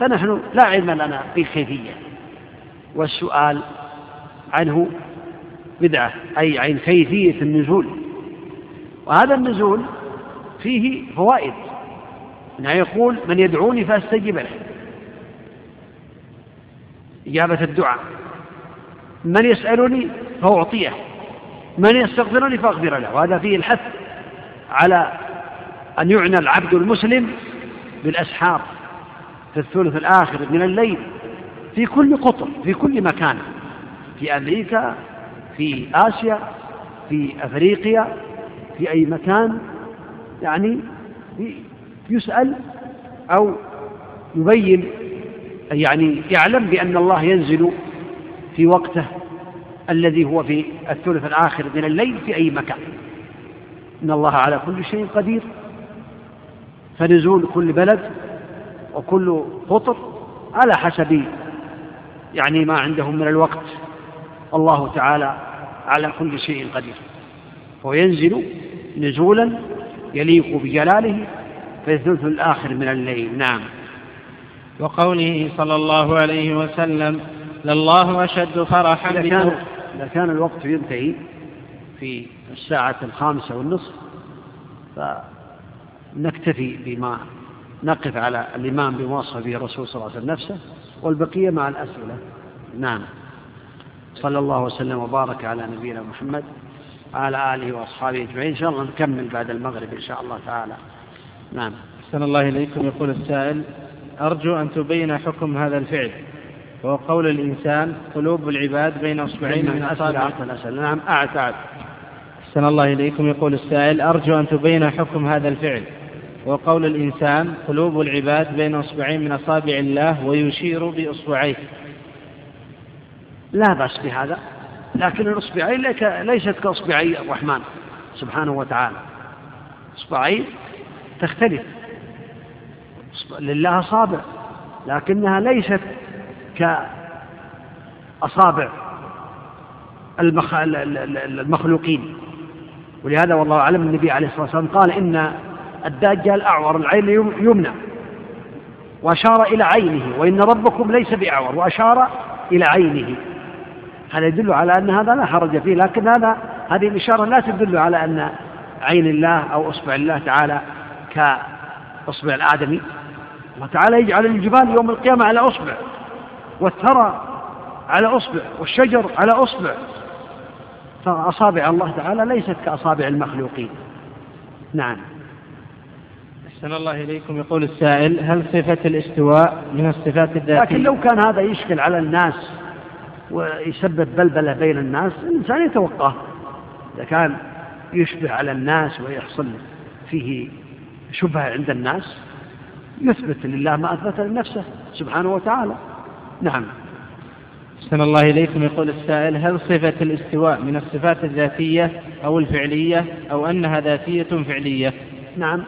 فنحن لا علم لنا بالكيفية. والسؤال عنه بدعة أي عن كيفية النزول. وهذا النزول فيه فوائد. يعني يقول من يدعوني فأستجيب له. إجابة الدعاء. من يسألني فأعطيه. من يستغفرني فأغفر له. وهذا فيه الحث على أن يعنى العبد المسلم بالأسحار في الثلث الآخر من الليل في كل قطر في كل مكان. في أمريكا في آسيا في أفريقيا في أي مكان يعني يسأل أو يبين يعني يعلم بأن الله ينزل في وقته الذي هو في الثلث الآخر من الليل في أي مكان. إن الله على كل شيء قدير. فنزول كل بلد وكل قطر على حسب يعني ما عندهم من الوقت. الله تعالى على كل شيء قدير. هو ينزل نزولا يليق بجلاله في الثلث الآخر من الليل. نعم. وقوله صلى الله عليه وسلم لله أشد فرحا إذا كان, إذا كان الوقت ينتهي في الساعة الخامسة والنصف فنكتفي بما نقف على الإمام بما وصف به الرسول صلى الله عليه وسلم نفسه والبقية مع الأسئلة. نعم. صلى الله وسلم وبارك على نبينا محمد وعلى آله وأصحابه أجمعين. إن شاء الله نكمل بعد المغرب إن شاء الله تعالى. نعم. أحسن الله إليكم. يقول السائل أرجو أن تبين حكم هذا الفعل وهو قول الإنسان قلوب العباد بين أصبعين من أصابع. نعم. أعد أعد. أحسن الله إليكم. يقول السائل أرجو أن تبين حكم هذا الفعل وقول الإنسان قلوب العباد بين أصبعين من أصابع الله ويشير بإصبعيه. لا بأس بهذا لكن الإصبعين ليست كإصبعي الرحمن سبحانه وتعالى. إصبعين تختلف. لله أصابع لكنها ليست كأصابع المخلوقين. ولهذا والله أعلم النبي عليه الصلاة والسلام قال إن الدجال أعور العين يمنى. وأشار إلى عينه وإن ربكم ليس بأعور وأشار إلى عينه. هذا يدل على أن هذا لا حرج فيه لكن هذا هذه الإشارة لا تدل على أن عين الله أو أصبع الله تعالى كأصبع الآدمي. الله تعالى يجعل الجبال يوم القيامة على أصبع والثرى على أصبع والشجر على أصبع. فأصابع الله تعالى ليست كأصابع المخلوقين. نعم. أحسن الله إليكم. يقول السائل هل صفة الاستواء من الصفات الذاتية؟ لكن لو كان هذا يشكل على الناس ويسبب بلبلة بين الناس الإنسان يتوقاه إذا كان يشبه على الناس ويحصل فيه شبهة عند الناس يثبت لله ما أثبت لنفسه سبحانه وتعالى. نعم. أحسن الله إليكم. يقول السائل هل صفة الاستواء من الصفات الذاتية أو الفعلية أو أنها ذاتية فعلية؟ نعم.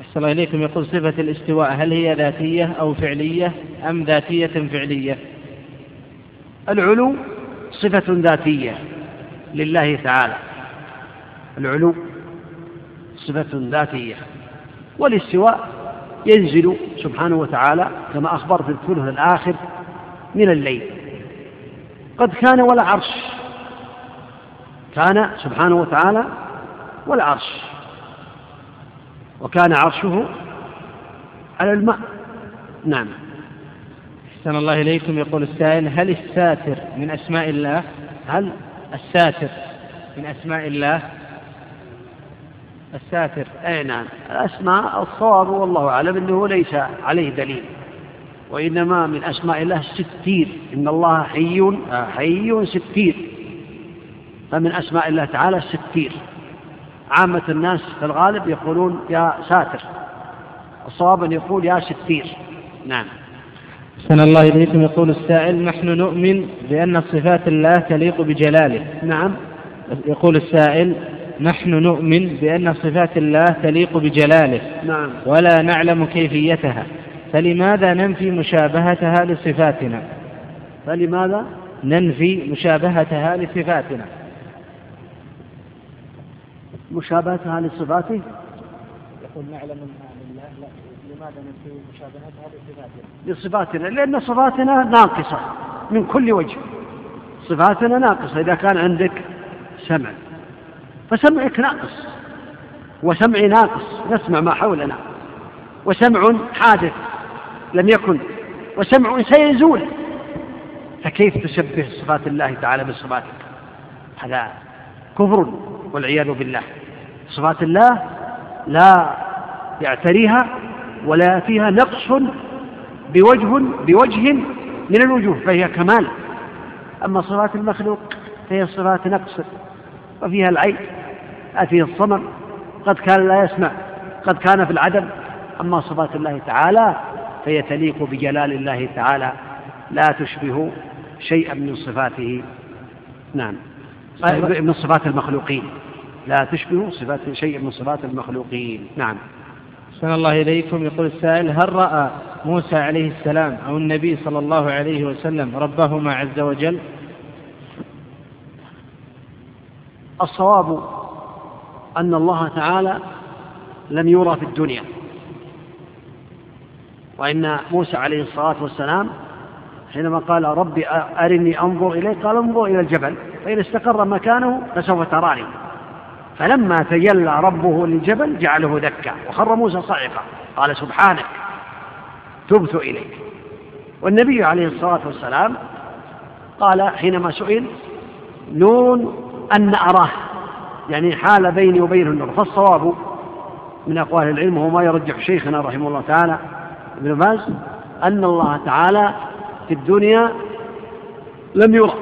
أحسن الله إليكم. يقول صفة الاستواء هل هي ذاتية أو فعلية أم ذاتية فعلية؟ العلو صفة ذاتية لله تعالى. العلو صفة ذاتية. والاستواء ينزل سبحانه وتعالى كما أخبر في الثلث الآخر من الليل. قد كان ولا عرش كان سبحانه وتعالى ولا عرش وكان عرشه على الماء. نعم. أحسن الله إليكم. يقول السائل هل الساتر من أسماء الله؟ هل الساتر من أسماء الله؟ الساتر. أي نعم. الأسماء الصواب والله أعلم أنه ليس عليه دليل وإنما من أسماء الله الستير. إن الله حيي ستير. فمن أسماء الله تعالى الستير. عامة الناس في الغالب يقولون يا ساتر. الصواب أن يقول يا ستير. نعم. أحسن الله إليكم. يقول السائل نحن نؤمن بأن صفات الله تليق بجلاله. نعم. يقول السائل نحن نؤمن بأن صفات الله تليق بجلاله. نعم. ولا نعلم كيفيتها. فلماذا ننفي مشابهتها لصفاتنا؟ فلماذا؟ ننفي مشابهتها لصفاتنا. مشابهتها لصفاته؟ يقول نعلم لا لماذا ننفي مشابهتها لصفاتنا؟ لصفاتنا لأن صفاتنا ناقصة من كل وجه. صفاتنا ناقصة. إذا كان عندك سمع فسمعك ناقص. وسمعي ناقص. نسمع ما حولنا. وسمع حادث لم يكن. وسمع سيزول. فكيف تشبه صفات الله تعالى بصفاتك هذا كفر والعياذ بالله. صفات الله لا يعتريها ولا فيها نقص بوجه بوجه من الوجوه فهي كمال. أما صفات المخلوق فهي صفات نقص. وفيها العين فيها الصمم. قد كان لا يسمع قد كان في العدم. أما صفات الله تعالى فهي تليق بجلال الله تعالى. لا تشبه شيئا من صفاته. نعم. من صفات المخلوقين. لا تشبه صفات شيء من صفات المخلوقين. نعم. أحسن الله إليكم. يقول السائل هل رأى موسى عليه السلام أو النبي صلى الله عليه وسلم ربهما عز وجل؟ الصواب أن الله تعالى لم يرى في الدنيا. وإن موسى عليه الصلاة والسلام حينما قال ربي أرني أنظر إليك قال انظر إلى الجبل فإن استقر مكانه فسوف تراني. فلما تجلى ربه للجبل جعله دكا وخر موسى صعقا قال سبحانك تبت إليك. والنبي عليه الصلاة والسلام قال حينما سئل نون أن أراه. يعني حال بيني وبينه النور فالصواب من أقوال العلم وهو ما يرجح شيخنا رحمه الله تعالى ابن باز أن الله تعالى في الدنيا لم يرى.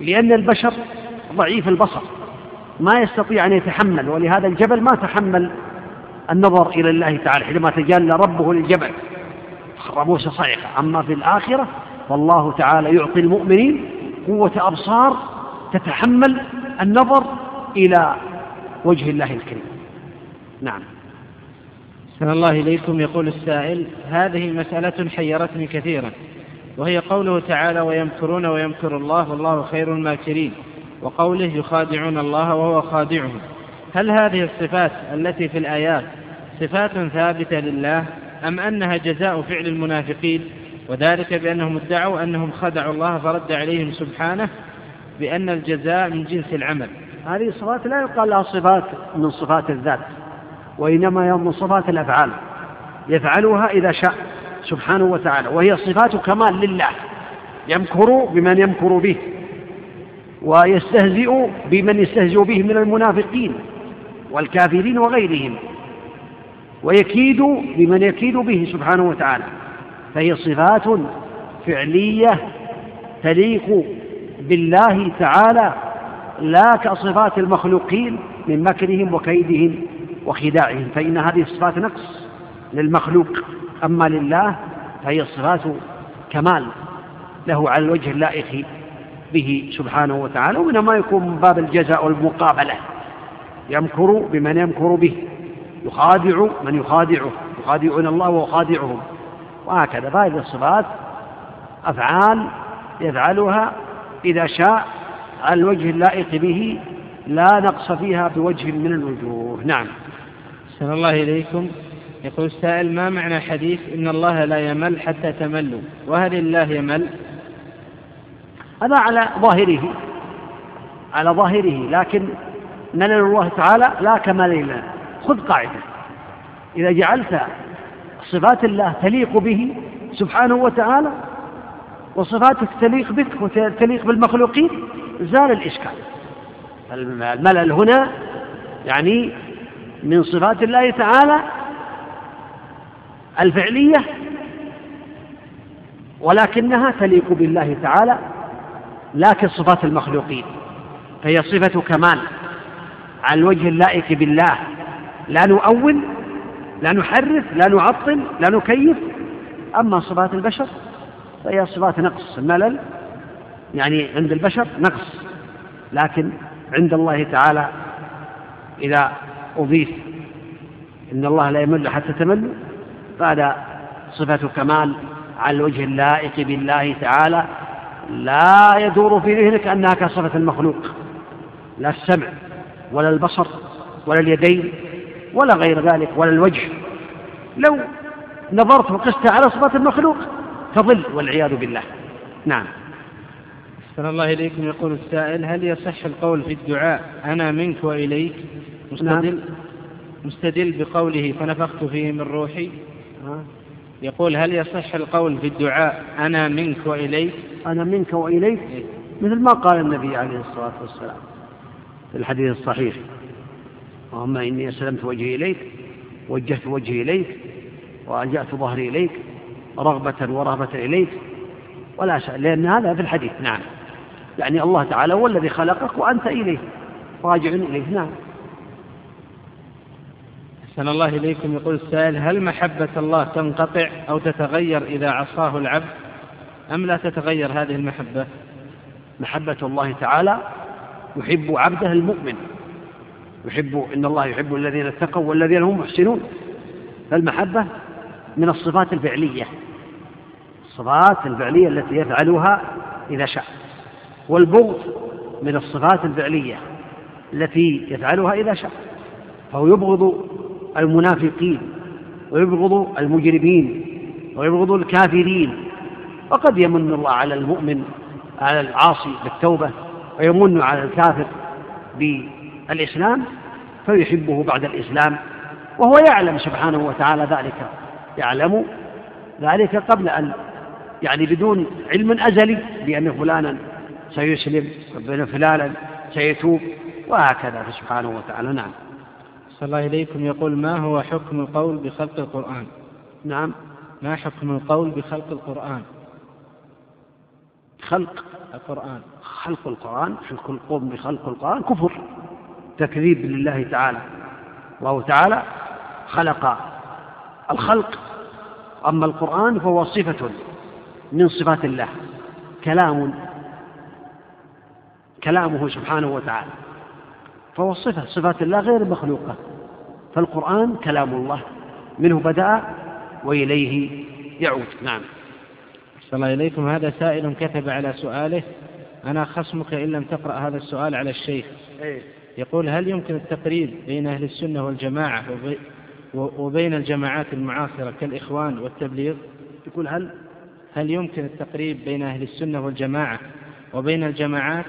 لأن البشر ضعيف البصر. ما يستطيع أن يتحمل ولهذا الجبل ما تحمل النظر إلى الله تعالى حينما تجلى ربه للجبل. موسى صعقة أما في الآخرة فالله تعالى يعطي المؤمنين قوة أبصار تتحمل النظر إلى وجه الله الكريم. نعم. سن الله إليكم. يقول السائل هذه مسألة حيرتني كثيرا وهي قوله تعالى ويمكرون ويمكر الله والله خير الماكرين وقوله يخادعون الله وهو خادعهم هل هذه الصفات التي في الآيات صفات ثابتة لله أم أنها جزاء فعل المنافقين؟ وذلك بأنهم ادعوا أنهم خدعوا الله فرد عليهم سبحانه بأن الجزاء من جنس العمل. هذه الصفات لا يقال لها صفات من صفات الذات وإنما من صفات الأفعال. يفعلها إذا شاء سبحانه وتعالى وهي صفات كمال لله. يمكر بمن يمكر به ويستهزئ بمن يستهزئ به من المنافقين والكافرين وغيرهم ويكيد بمن يكيد به سبحانه وتعالى. فهي صفات فعلية تليق بالله تعالى لا كصفات المخلوقين من مكرهم وكيدهم وخداعهم فإن هذه صفات نقص للمخلوق. أما لله فهي صفات كمال له على الوجه اللائق به سبحانه وتعالى. ومنها ما يكون من باب الجزاء والمقابلة. يمكر بمن يمكر به يخادع من يخادعه يخادعون الله ويخادعهم. وهكذا. فهذه الصفات أفعال يفعلها إذا شاء على الوجه اللائق به لا نقص فيها بوجه من الوجوه. نعم. أحسن الله إليكم. يقول السائل ما معنى حديث إن الله لا يمل حتى تملوا؟ وهل الله يمل؟ هذا على ظاهره على ظاهره لكن ملل الله تعالى لا كمال لنا خذ قاعدة. إذا جعلت صفات الله تليق به سبحانه وتعالى وصفاتك تليق بك وتليق بالمخلوقين زال الإشكال. الملل هنا يعني من صفات الله تعالى الفعلية ولكنها تليق بالله تعالى لا كصفات المخلوقين. فهي صفة كمال على الوجه اللائق بالله. لا نؤول لا نحرف لا نعطل لا نكيف أما صفات البشر فهي صفات نقص؟ ملل يعني عند البشر نقص. لكن عند الله تعالى إذا أضيف إن الله لا يمل حتى تمل فهذا صفة كمال على الوجه اللائق بالله تعالى لا يدور في ذهنك أنها كصفة المخلوق. لا السمع ولا البصر ولا اليدين ولا غير ذلك ولا الوجه. لو نظرت وقست على صفات المخلوق تضل والعياذ بالله. نعم. أحسن الله إليكم يقول السائل هل يصح القول في الدعاء أنا منك وإليك؟ مستدل نعم. مستدل بقوله فنفخت فيه من روحي. يقول هل يصح القول في الدعاء أنا منك وإليك؟ أنا منك وإليك إيه؟ مثل ما قال النبي عليه الصلاة والسلام في الحديث الصحيح. اللهم إني أسلمت وجهي إليك وجهت وجهي إليك وألجأت ظهري إليك رغبة ورهبة إليك. ولا شيء لأن هذا في الحديث نعم. يعني الله تعالى هو الذي خلقك وأنت إليه راجع إليه نعم. أحسن الله إليكم. يقول السائل هل محبة الله تنقطع أو تتغير إذا عصاه العبد؟ أم لا تتغير هذه المحبة؟ محبة الله تعالى يحب عبده المؤمن. يحب إن الله يحب الذين اتقوا والذين هم محسنون. فالمحبة من الصفات الفعلية. الصفات الفعلية التي يفعلها إذا شاء. والبغض من الصفات الفعلية التي يفعلها إذا شاء. فهو يبغض المنافقين ويبغض المجرمين ويبغض الكافرين. وقد يمن الله على المؤمن على العاصي بالتوبة ويمن على الكافر بالإسلام فيحبه بعد الإسلام وهو يعلم سبحانه وتعالى ذلك. يعلم ذلك قبل أن يعني بدون علم أزلي بأن فلانا سيسلم وبأن فلانا سيتوب وهكذا سبحانه وتعالى. نعم. صلى الله إليكم يقول ما هو حكم القول بخلق القرآن؟ نعم. ما حكم القول بخلق القرآن؟ خلق القرآن. خلق القرآن خلق القوم بخلق القرآن كفر تكذيب لله تعالى. الله تعالى خلق الخلق. أما القرآن فهو صفة من صفات الله كلام كلامه سبحانه وتعالى. فهو صفة صفات الله غير مخلوقة. فالقرآن كلام الله منه بدأ وإليه يعود. نعم. صلى الله إليكم. هذا سائل كتب على سؤاله أنا خصمك إن لم تقرأ هذا السؤال على الشيخ. إيه؟ يقول هل يمكن التقريب بين أهل السنة والجماعة وبين الجماعات المعاصرة كالإخوان والتبليغ يقول هل هل يمكن التقريب بين أهل السنة والجماعة وبين الجماعات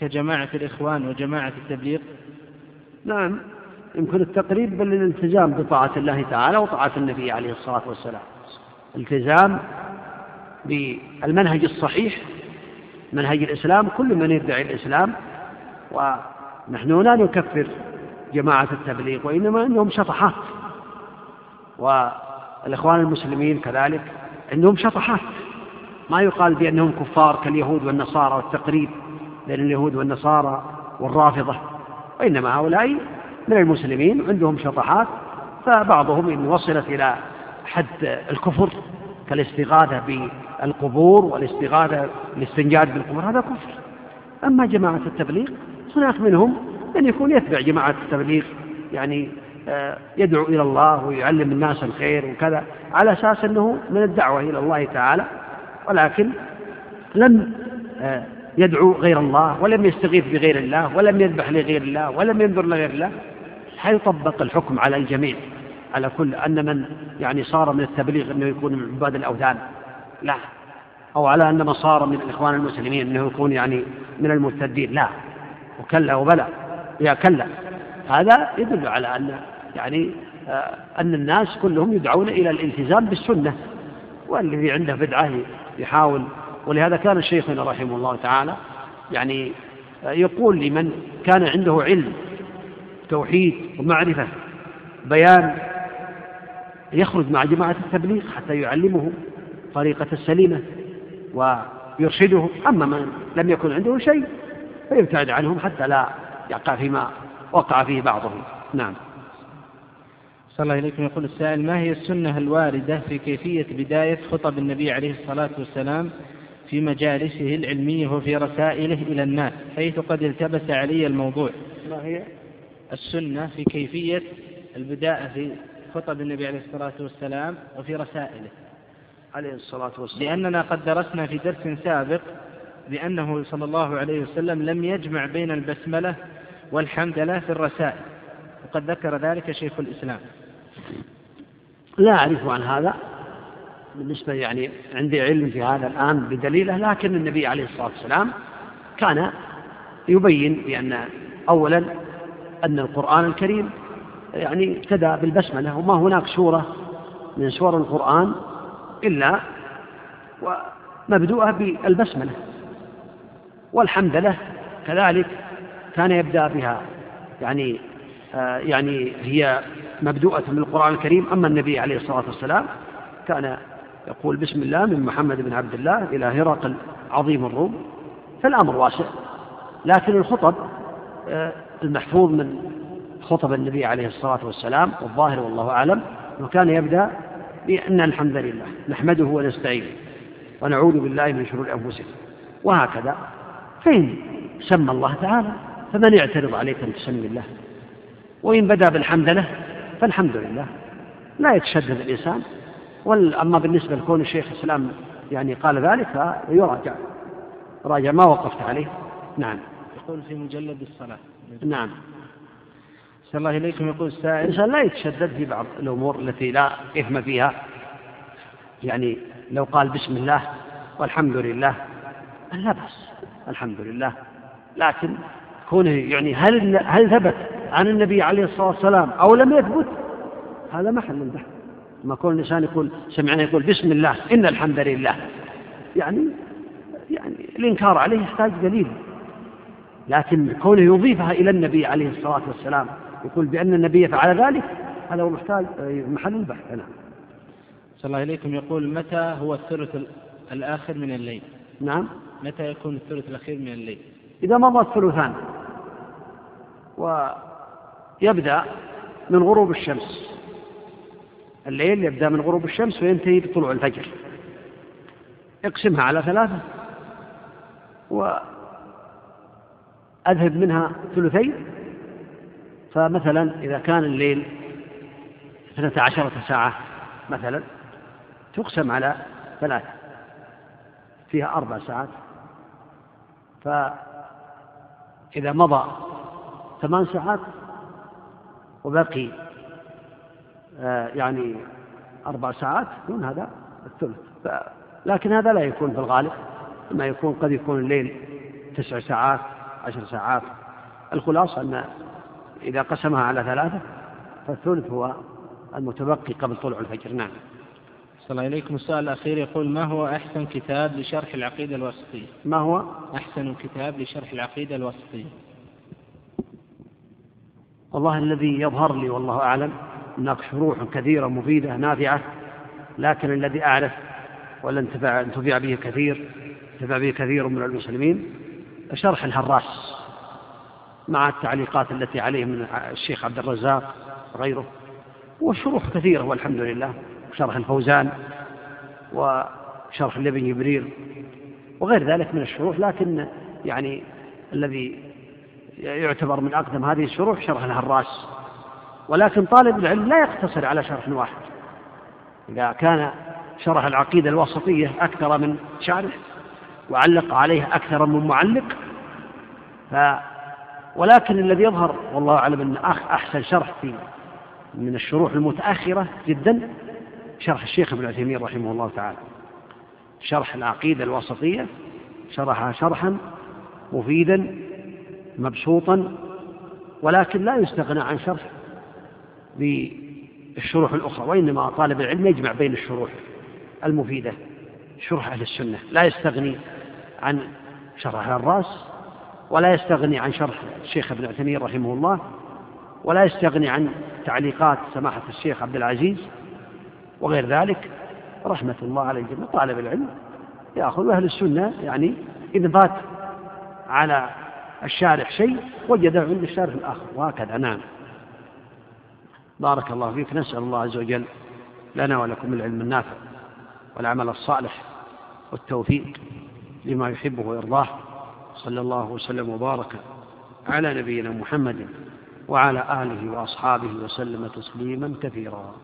كجماعة الإخوان وجماعة التبليغ؟ نعم يمكن التقريب بل الالتزام بطاعة الله تعالى وطاعة النبي عليه الصلاة والسلام. التزام بالمنهج الصحيح منهج الإسلام كل من يدعي الإسلام ونحن لا نكفر جماعة التبليغ وإنما أنهم شطحات. والإخوان المسلمين كذلك عندهم شطحات. ما يقال بأنهم كفار كاليهود والنصارى والتقريب بين اليهود والنصارى والرافضة وإنما هؤلاء من المسلمين عندهم شطحات فبعضهم إن وصلت إلى حد الكفر كالاستغاثة بالقبور والاستغاثة الاستنجاد بالقبور هذا كفر. أما جماعة التبليغ هناك منهم من يكون يتبع جماعة التبليغ يعني يدعو إلى الله ويعلم الناس الخير وكذا على أساس أنه من الدعوة إلى الله تعالى. ولكن لم آه، يدعو غير الله ولم يستغيث بغير الله ولم يذبح لغير الله ولم ينذر لغير الله. حيطبق الحكم على الجميع على كل أن من يعني صار من التبليغ أنه يكون من عباد الأوثان. لا. أو على أن من صار من الإخوان المسلمين أنه يكون يعني من المرتدين. لا. وكلا وبلى. يا كلا. هذا يدل على أن يعني آه، أن الناس كلهم يدعون إلى الالتزام بالسنة والذي عنده بدعة يحاول. ولهذا كان شيخنا رحمه الله تعالى يعني يقول لمن كان عنده علم توحيد ومعرفة بيان يخرج مع جماعة التبليغ حتى يعلمه طريقة السليمة ويرشده. أما من لم يكن عنده شيء فيبتعد عنهم حتى لا يقع فيما وقع فيه بعضهم. نعم. صلى الله عليكم يقول السائل ما هي السنة الواردة في كيفية بداية خطب النبي عليه الصلاة والسلام في مجالسه العلمية وفي رسائله إلى الناس حيث قد التبس علي الموضوع؟ ما هي؟ السنة في كيفية البداء في خطب النبي عليه الصلاة والسلام وفي رسائله. عليه الصلاة والسلام. لأننا قد درسنا في درس سابق بأنه صلى الله عليه وسلم لم يجمع بين البسملة والحمدلة في الرسائل وقد ذكر ذلك شيخ الإسلام. لا أعرف عن هذا. بالنسبة يعني عندي علم في هذا الآن بدليله لكن النبي عليه الصلاة والسلام كان يبين بأن أولا أن القرآن الكريم يعني ابتدأ بالبسملة وما هناك سورة من سور القرآن إلا ومبدوءة بالبسملة. والحمد له كذلك كان يبدأ بها. يعني آه يعني هي مبدوءة من القرآن الكريم أما النبي عليه الصلاة والسلام كان يقول بسم الله من محمد بن عبد الله إلى هرقل عظيم الروم فالأمر واسع. لكن الخطب آه المحفوظ من خطب النبي عليه الصلاة والسلام والظاهر والله أعلم أنه كان يبدأ بأن الحمد لله نحمده ونستعينه ونعوذ بالله من شرور أنفسنا وهكذا. فإن سمى الله تعالى فمن يعترض عليك أن تسمي الله وإن بدأ بالحمد له فالحمد لله. لا يتشدد الإنسان. أما بالنسبة لكون الشيخ الإسلام يعني قال ذلك فيراجع. راجع ما وقفت عليه. نعم. يقول في مجلد الصلاة. نعم. صلى الله إليكم يقول السائل الإنسان لا يتشدد في بعض الأمور التي لا إثم فيها. يعني لو قال بسم الله والحمد لله لا بأس. الحمد لله. لكن كونه يعني هل هل ثبت عن النبي عليه الصلاة والسلام أو لم يثبت. هذا محل البحث. ما كون الإنسان يقول سمعنا يقول بسم الله إن الحمد لله. يعني يعني الإنكار عليه يحتاج دليل. لكن كونه يضيفها إلى النبي عليه الصلاة والسلام يقول بأن النبي فعل ذلك هذا هو محتاج محل البحث. نعم. صلى الله إليكم يقول متى هو الثلث الآخر من الليل؟ نعم. متى يكون الثلث الأخير من الليل؟ إذا مضى الثلثان. ويبدأ من غروب الشمس. الليل يبدأ من غروب الشمس وينتهي بطلوع الفجر. اقسمها على ثلاثة وأذهب منها ثلثين. فمثلا إذا كان الليل اثنتا عشرة ساعة مثلا تقسم على ثلاثة فيها أربع ساعات. فإذا مضى ثمان ساعات وبقي آه، يعني أربع ساعات يكون هذا الثلث. لكن هذا لا يكون في الغالب ما يكون قد يكون الليل تسع ساعات عشر ساعات. الخلاصة أن إذا قسمها على ثلاثة فالثلث هو المتبقي قبل طلوع الفجر. نعم. صلى الله إليكم السؤال الأخير يقول ما هو أحسن كتاب لشرح العقيدة الوسطية؟ ما هو؟ أحسن كتاب لشرح العقيدة الوسطية. والله الذي يظهر لي والله أعلم هناك شروح كثيرة مفيدة نافعة لكن الذي أعرف ولا انتفع, انتفع به كثير انتفع به كثير من المسلمين شرح الهراس مع التعليقات التي عليه من الشيخ عبد الرزاق وغيره والشروح كثيرة والحمد لله شرح الفوزان وشرح لابن جبريل وغير ذلك من الشروح لكن يعني الذي يعتبر من أقدم هذه الشروح شرح الهراس ولكن طالب العلم لا يقتصر على شرح واحد. إذا كان شرح العقيدة الوسطية أكثر من شارح وعلق عليه أكثر من معلق ف ولكن الذي يظهر والله أعلم أن أحسن شرح في من الشروح المتأخرة جدا شرح الشيخ ابن عثيمين رحمه الله تعالى. شرح العقيدة الوسطية شرحها شرحا مفيدا مبسوطا ولكن لا يستغنى عن شرح بالشروح الأخرى وإنما طالب العلم يجمع بين الشروح المفيدة شرح أهل السنة. لا يستغني عن شرح الرأس ولا يستغني عن شرح الشيخ ابن عثيمين رحمه الله ولا يستغني عن تعليقات سماحة الشيخ عبد العزيز وغير ذلك. رحمة الله على الجميع. طالب العلم يأخذ أهل السنة يعني إذا فات على الشارح شيء وجده عند الشارح الآخر وهكذا. نعم. بارك الله فيك. نسأل الله عز وجل لنا ولكم العلم النافع والعمل الصالح والتوفيق لما يحبه ويرضاه. صلى الله وسلم وبارك على نبينا محمد وعلى آله وأصحابه وسلم تسليما كثيرا.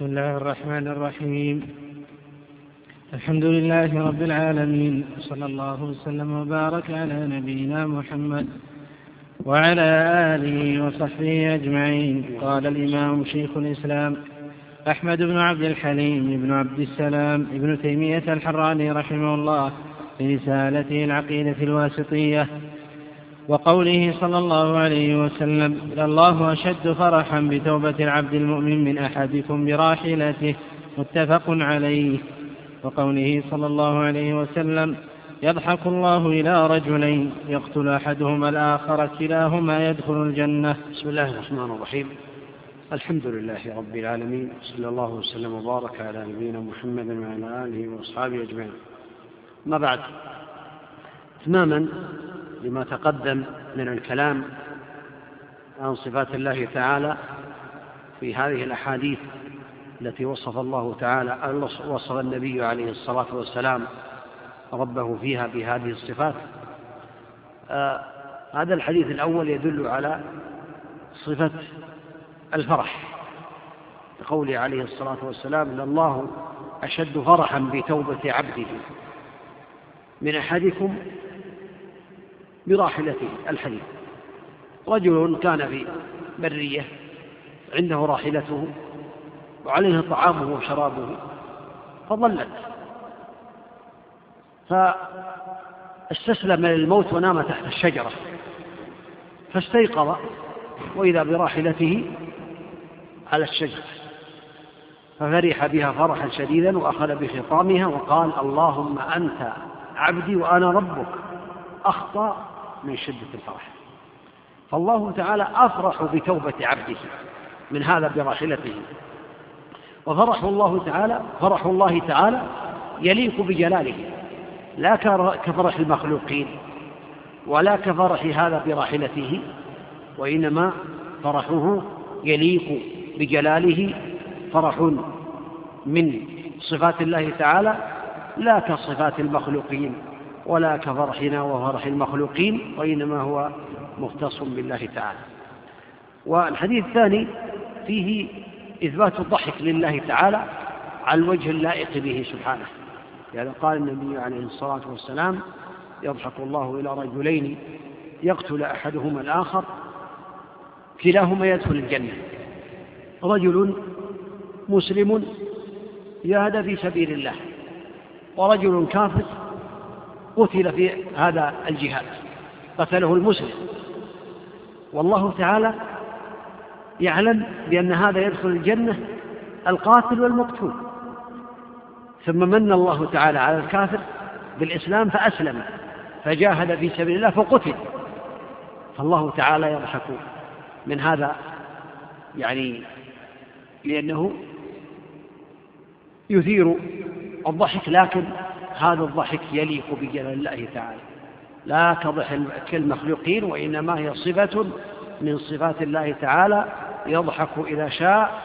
بسم الله الرحمن الرحيم. الحمد لله رب العالمين. صلى الله وسلم وبارك على نبينا محمد وعلى آله وصحبه أجمعين. قال الإمام شيخ الإسلام أحمد بن عبد الحليم بن عبد السلام ابن تيمية الحراني رحمه الله في رسالته العقيدة الواسطية وقوله صلى الله عليه وسلم الله أشد فرحا بتوبة العبد المؤمن من أحدكم براحلته. متفق عليه. وقوله صلى الله عليه وسلم يضحك الله إلى رجلين يقتل أحدهما الآخر كلاهما يدخل الجنة. بسم الله الرحمن الرحيم. الحمد لله رب العالمين صلى الله وسلم وبارك على نبينا محمد وعلى آله وأصحابه أجمعين. ما بعد إتماما لما تقدم من الكلام عن صفات الله تعالى في هذه الأحاديث التي وصف الله تعالى وصف النبي عليه الصلاة والسلام ربه فيها بهذه الصفات. آه هذا الحديث الأول يدل على صفة الفرح. بقوله عليه الصلاة والسلام لله أشد فرحا بتوبة عبده. من أحدكم براحلته الحديث. رجل كان في برية عنده راحلته وعليه طعامه وشرابه فضلت فاستسلم للموت ونام تحت الشجرة. فاستيقظ وإذا براحلته على الشجرة. ففرح بها فرحا شديدا وأخذ بخطامها وقال اللهم أنت عبدي وأنا ربك. أخطأ من شدة الفرح. فالله تعالى أفرح بتوبة عبده من هذا براحلته وفرح الله تعالى فرح الله تعالى يليق بجلاله. لا كفرح المخلوقين ولا كفرح هذا براحلته وإنما فرحه يليق بجلاله. فرح من صفات الله تعالى لا كصفات المخلوقين. ولا كفرحنا وفرح المخلوقين وإنما هو مختص بالله تعالى. والحديث الثاني فيه إثبات الضحك لله تعالى على الوجه اللائق به سبحانه. يعني قال النبي عليه الصلاة والسلام يضحك الله إلى رجلين يقتل أحدهما الآخر كلاهما يدخل الجنة. رجل مسلم جاهد في سبيل الله ورجل كافر قتل في هذا الجهاد قتله المسلم. والله تعالى يعلم بأن هذا يدخل الجنة القاتل والمقتول. ثم من الله تعالى على الكافر بالإسلام فأسلم فجاهد في سبيل الله فقتل. فالله تعالى يضحك من هذا يعني لأنه يثير الضحك لكن هذا الضحك يليق بجلال الله تعالى. لا كضحك كالمخلوقين وإنما هي صفة من صفات الله تعالى يضحك إذا شاء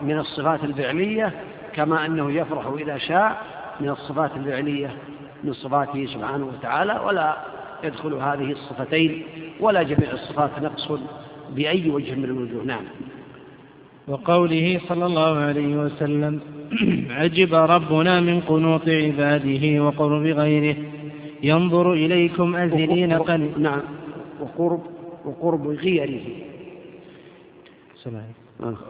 من الصفات الفعلية كما أنه يفرح إذا شاء من الصفات الفعلية من صفاته سبحانه وتعالى ولا يدخل هذه الصفتين ولا جميع الصفات نقص بأي وجه من الوجوه. نعم. وقوله صلى الله عليه وسلم عجب ربنا من قنوط عباده وقرب غيره. ينظر إليكم أزلين قل نعم. وقرب وقرب غيره.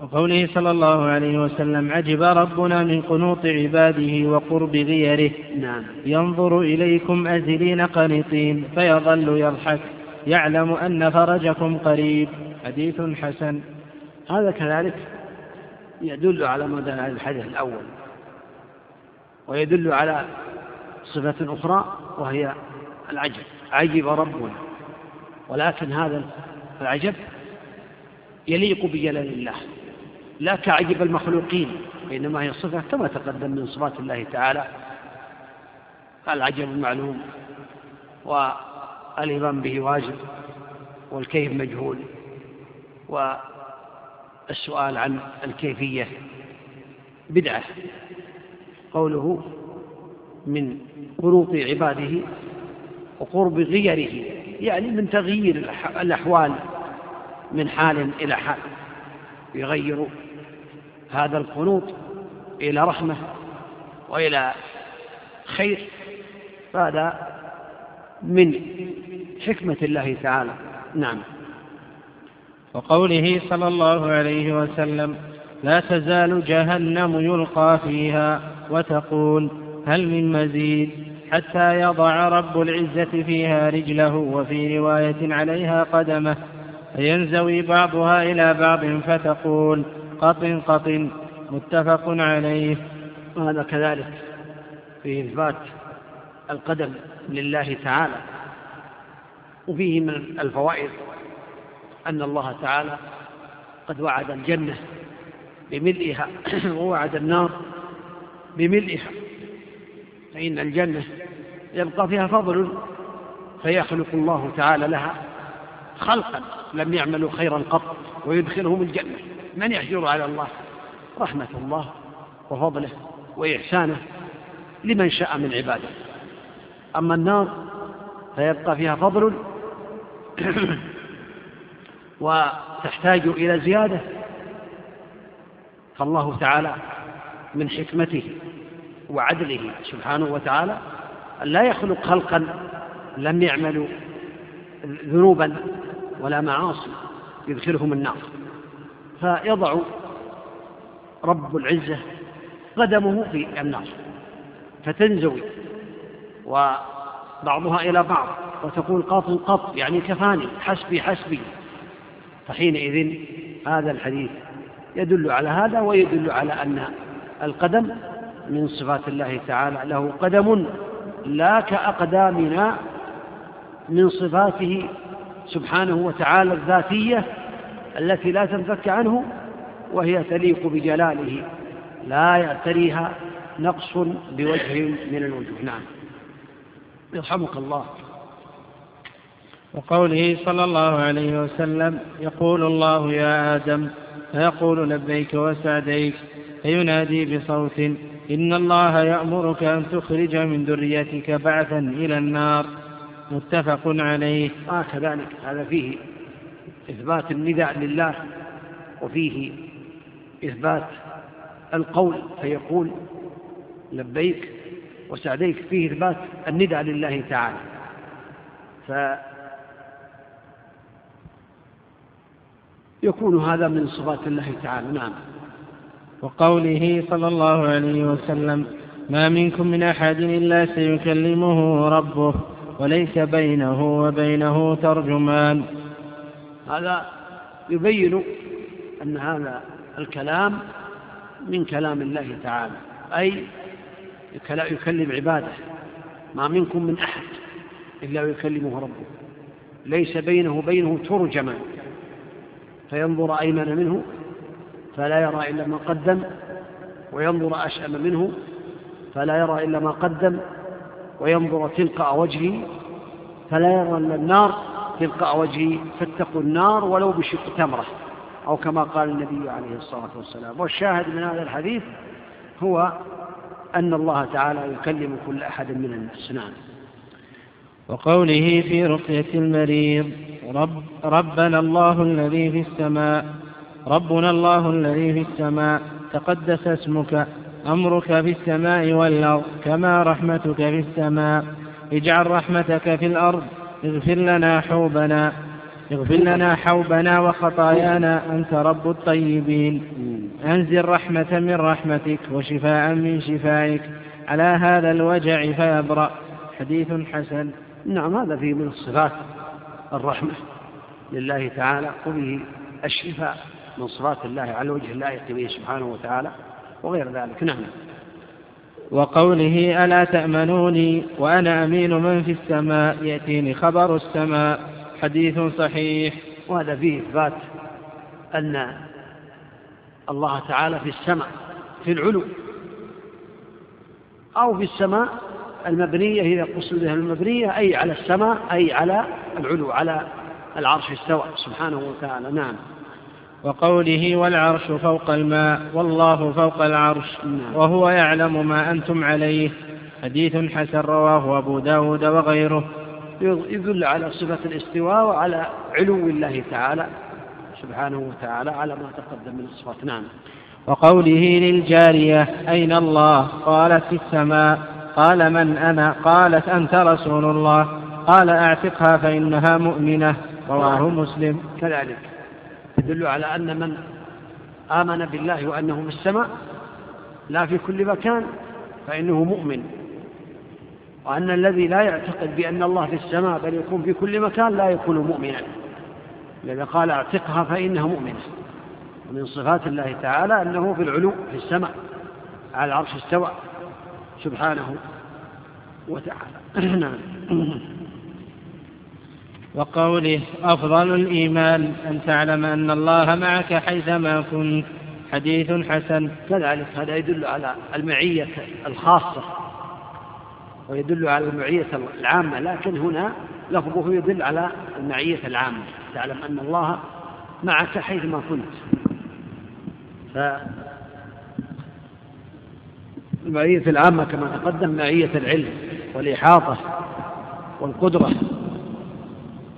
وقوله صلى الله عليه وسلم عجب ربنا من قنوط عباده وقرب غيره. نعم. ينظر إليكم أزلين قنطين فيظل يضحك. يعلم أن فرجكم قريب. حديث حسن. هذا كذلك. يدل على على الحديث الأول ويدل على صفة أخرى وهي العجب. عجب ربنا. ولكن هذا العجب يليق بجلال الله. لا كعجب المخلوقين وإنما هي صفة كما تقدم من صفات الله تعالى. العجب المعلوم والإيمان به واجب والكيف مجهول والسؤال عن الكيفية. بدعة. قوله من قنوط عباده وقرب غيره. يعني من تغيير الأحوال من حال إلى حال. يغير هذا القنوط إلى رحمة وإلى خير. فهذا من حكمة الله تعالى. نعم. وقوله صلى الله عليه وسلم لا تزال جهنم يلقى فيها وتقول هل من مزيد؟ حتى يضع رب العزة فيها رجله وفي رواية عليها قدمه فينزوي بعضها إلى بعض فتقول قط قط متفق عليه. وهذا كذلك في إثبات القدم لله تعالى وفيه من الفوائد أن الله تعالى قد وعد الجنة بملئها ووعد النار بملئها. فإن الجنة يبقى فيها فضل فيخلق الله تعالى لها خلقا لم يعملوا خيرا قط ويدخلهم الجنة. من يحجر على الله؟ رحمة الله وفضله وإحسانه لمن شاء من عباده. أما النار فيبقى فيها فضل وتحتاج إلى زيادة فالله تعالى من حكمته وعدله سبحانه وتعالى أن لا يخلق خلقا لم يعملوا ذنوبا ولا معاصي يدخلهم النار. فيضع رب العزة قدمه في النار فتنزوي وبعضها إلى بعض وتقول قط قط يعني كفاني حسبي حسبي. فحينئذ هذا الحديث يدل على هذا ويدل على أن القدم من صفات الله تعالى له قدم لا كأقدامنا من صفاته سبحانه وتعالى الذاتية التي لا تنفك عنه وهي تليق بجلاله لا يعتريها نقص بوجه من الوجوه. نعم. يرحمك الله. وقوله صلى الله عليه وسلم يقول الله يا آدم فيقول لبيك وسعديك فينادي بصوت إن الله يأمرك أن تخرج من ذريتك بعثا إلى النار. متفق عليه. آه كذلك. هذا فيه إثبات النداء لله وفيه إثبات القول فيقول لبيك وسعديك فيه إثبات النداء لله تعالى. فيكون هذا من صفات الله تعالى. نعم. وقوله صلى الله عليه وسلم ما منكم من أحد إلا سيكلمه ربه وليس بينه وبينه ترجمان. هذا يبين أن هذا الكلام من كلام الله تعالى أي يكلم عباده. ما منكم من أحد إلا ويكلمه ربه ليس بينه وبينه ترجمان. فينظر أيمن منه فلا يرى إلا ما قدم وينظر أشأم منه فلا يرى إلا ما قدم وينظر تلقاء وجهه فلا يرى إلا النار تلقاء وجهه فاتقوا النار ولو بشق تمرة أو كما قال النبي عليه الصلاة والسلام. والشاهد من هذا الحديث هو أن الله تعالى يكلم كل أحد من الناس. نعم. وقوله في رقية المريض رب ربنا الله الذي في السماء ربنا الله الذي في السماء تقدس اسمك أمرك في السماء والأرض كما رحمتك في السماء اجعل رحمتك في الأرض اغفر لنا حوبنا اغفر لنا حوبنا وخطايانا أنت رب الطيبين. أنزل رحمة من رحمتك وشفاء من شفائك على هذا الوجع فيبرأ حديث حسن. نعم هذا فيه من الصفات الرحمة لله تعالى وبه الشفاء من صفات الله على وجه اللائق به سبحانه وتعالى وغير ذلك. نعم. وقوله ألا تأمنوني وأنا أمين من في السماء يأتيني خبر السماء. حديث صحيح. وهذا فيه إثبات أن الله تعالى في السماء في العلو أو في السماء المبنية إذا قصد بها المبنية أي على السماء أي على العلو على العرش استوى سبحانه وتعالى. نعم. وقوله والعرش فوق الماء والله فوق العرش نعم. وهو يعلم ما أنتم عليه. حديث حسن رواه أبو داود وغيره. يدل على صفة الاستواء وعلى علو الله تعالى سبحانه وتعالى على ما تقدم من الصفات. نعم. وقوله للجارية أين الله؟ قالت في السماء. قال من أنا؟ قالت أنت رسول الله. قال أعتقها فإنها مؤمنة. رواه مسلم. كذلك. يدل على أن من آمن بالله وأنه في السماء لا في كل مكان فإنه مؤمن. وأن الذي لا يعتقد بأن الله في السماء بل يكون في كل مكان لا يكون مؤمنا. لذا قال أعتقها فإنها مؤمنة. ومن صفات الله تعالى أنه في العلو في السماء على العرش استوى. سبحانه وتعالى. نعم. وقوله أفضل الإيمان أن تعلم أن الله معك حيثما كنت. حديث حسن. كذلك هذا يدل على المعية الخاصة ويدل على المعية العامة لكن هنا لفظه يدل على المعية العامة. تعلم أن الله معك حيثما كنت. فالمعية العامة كما تقدم معية العلم والإحاطة والقدرة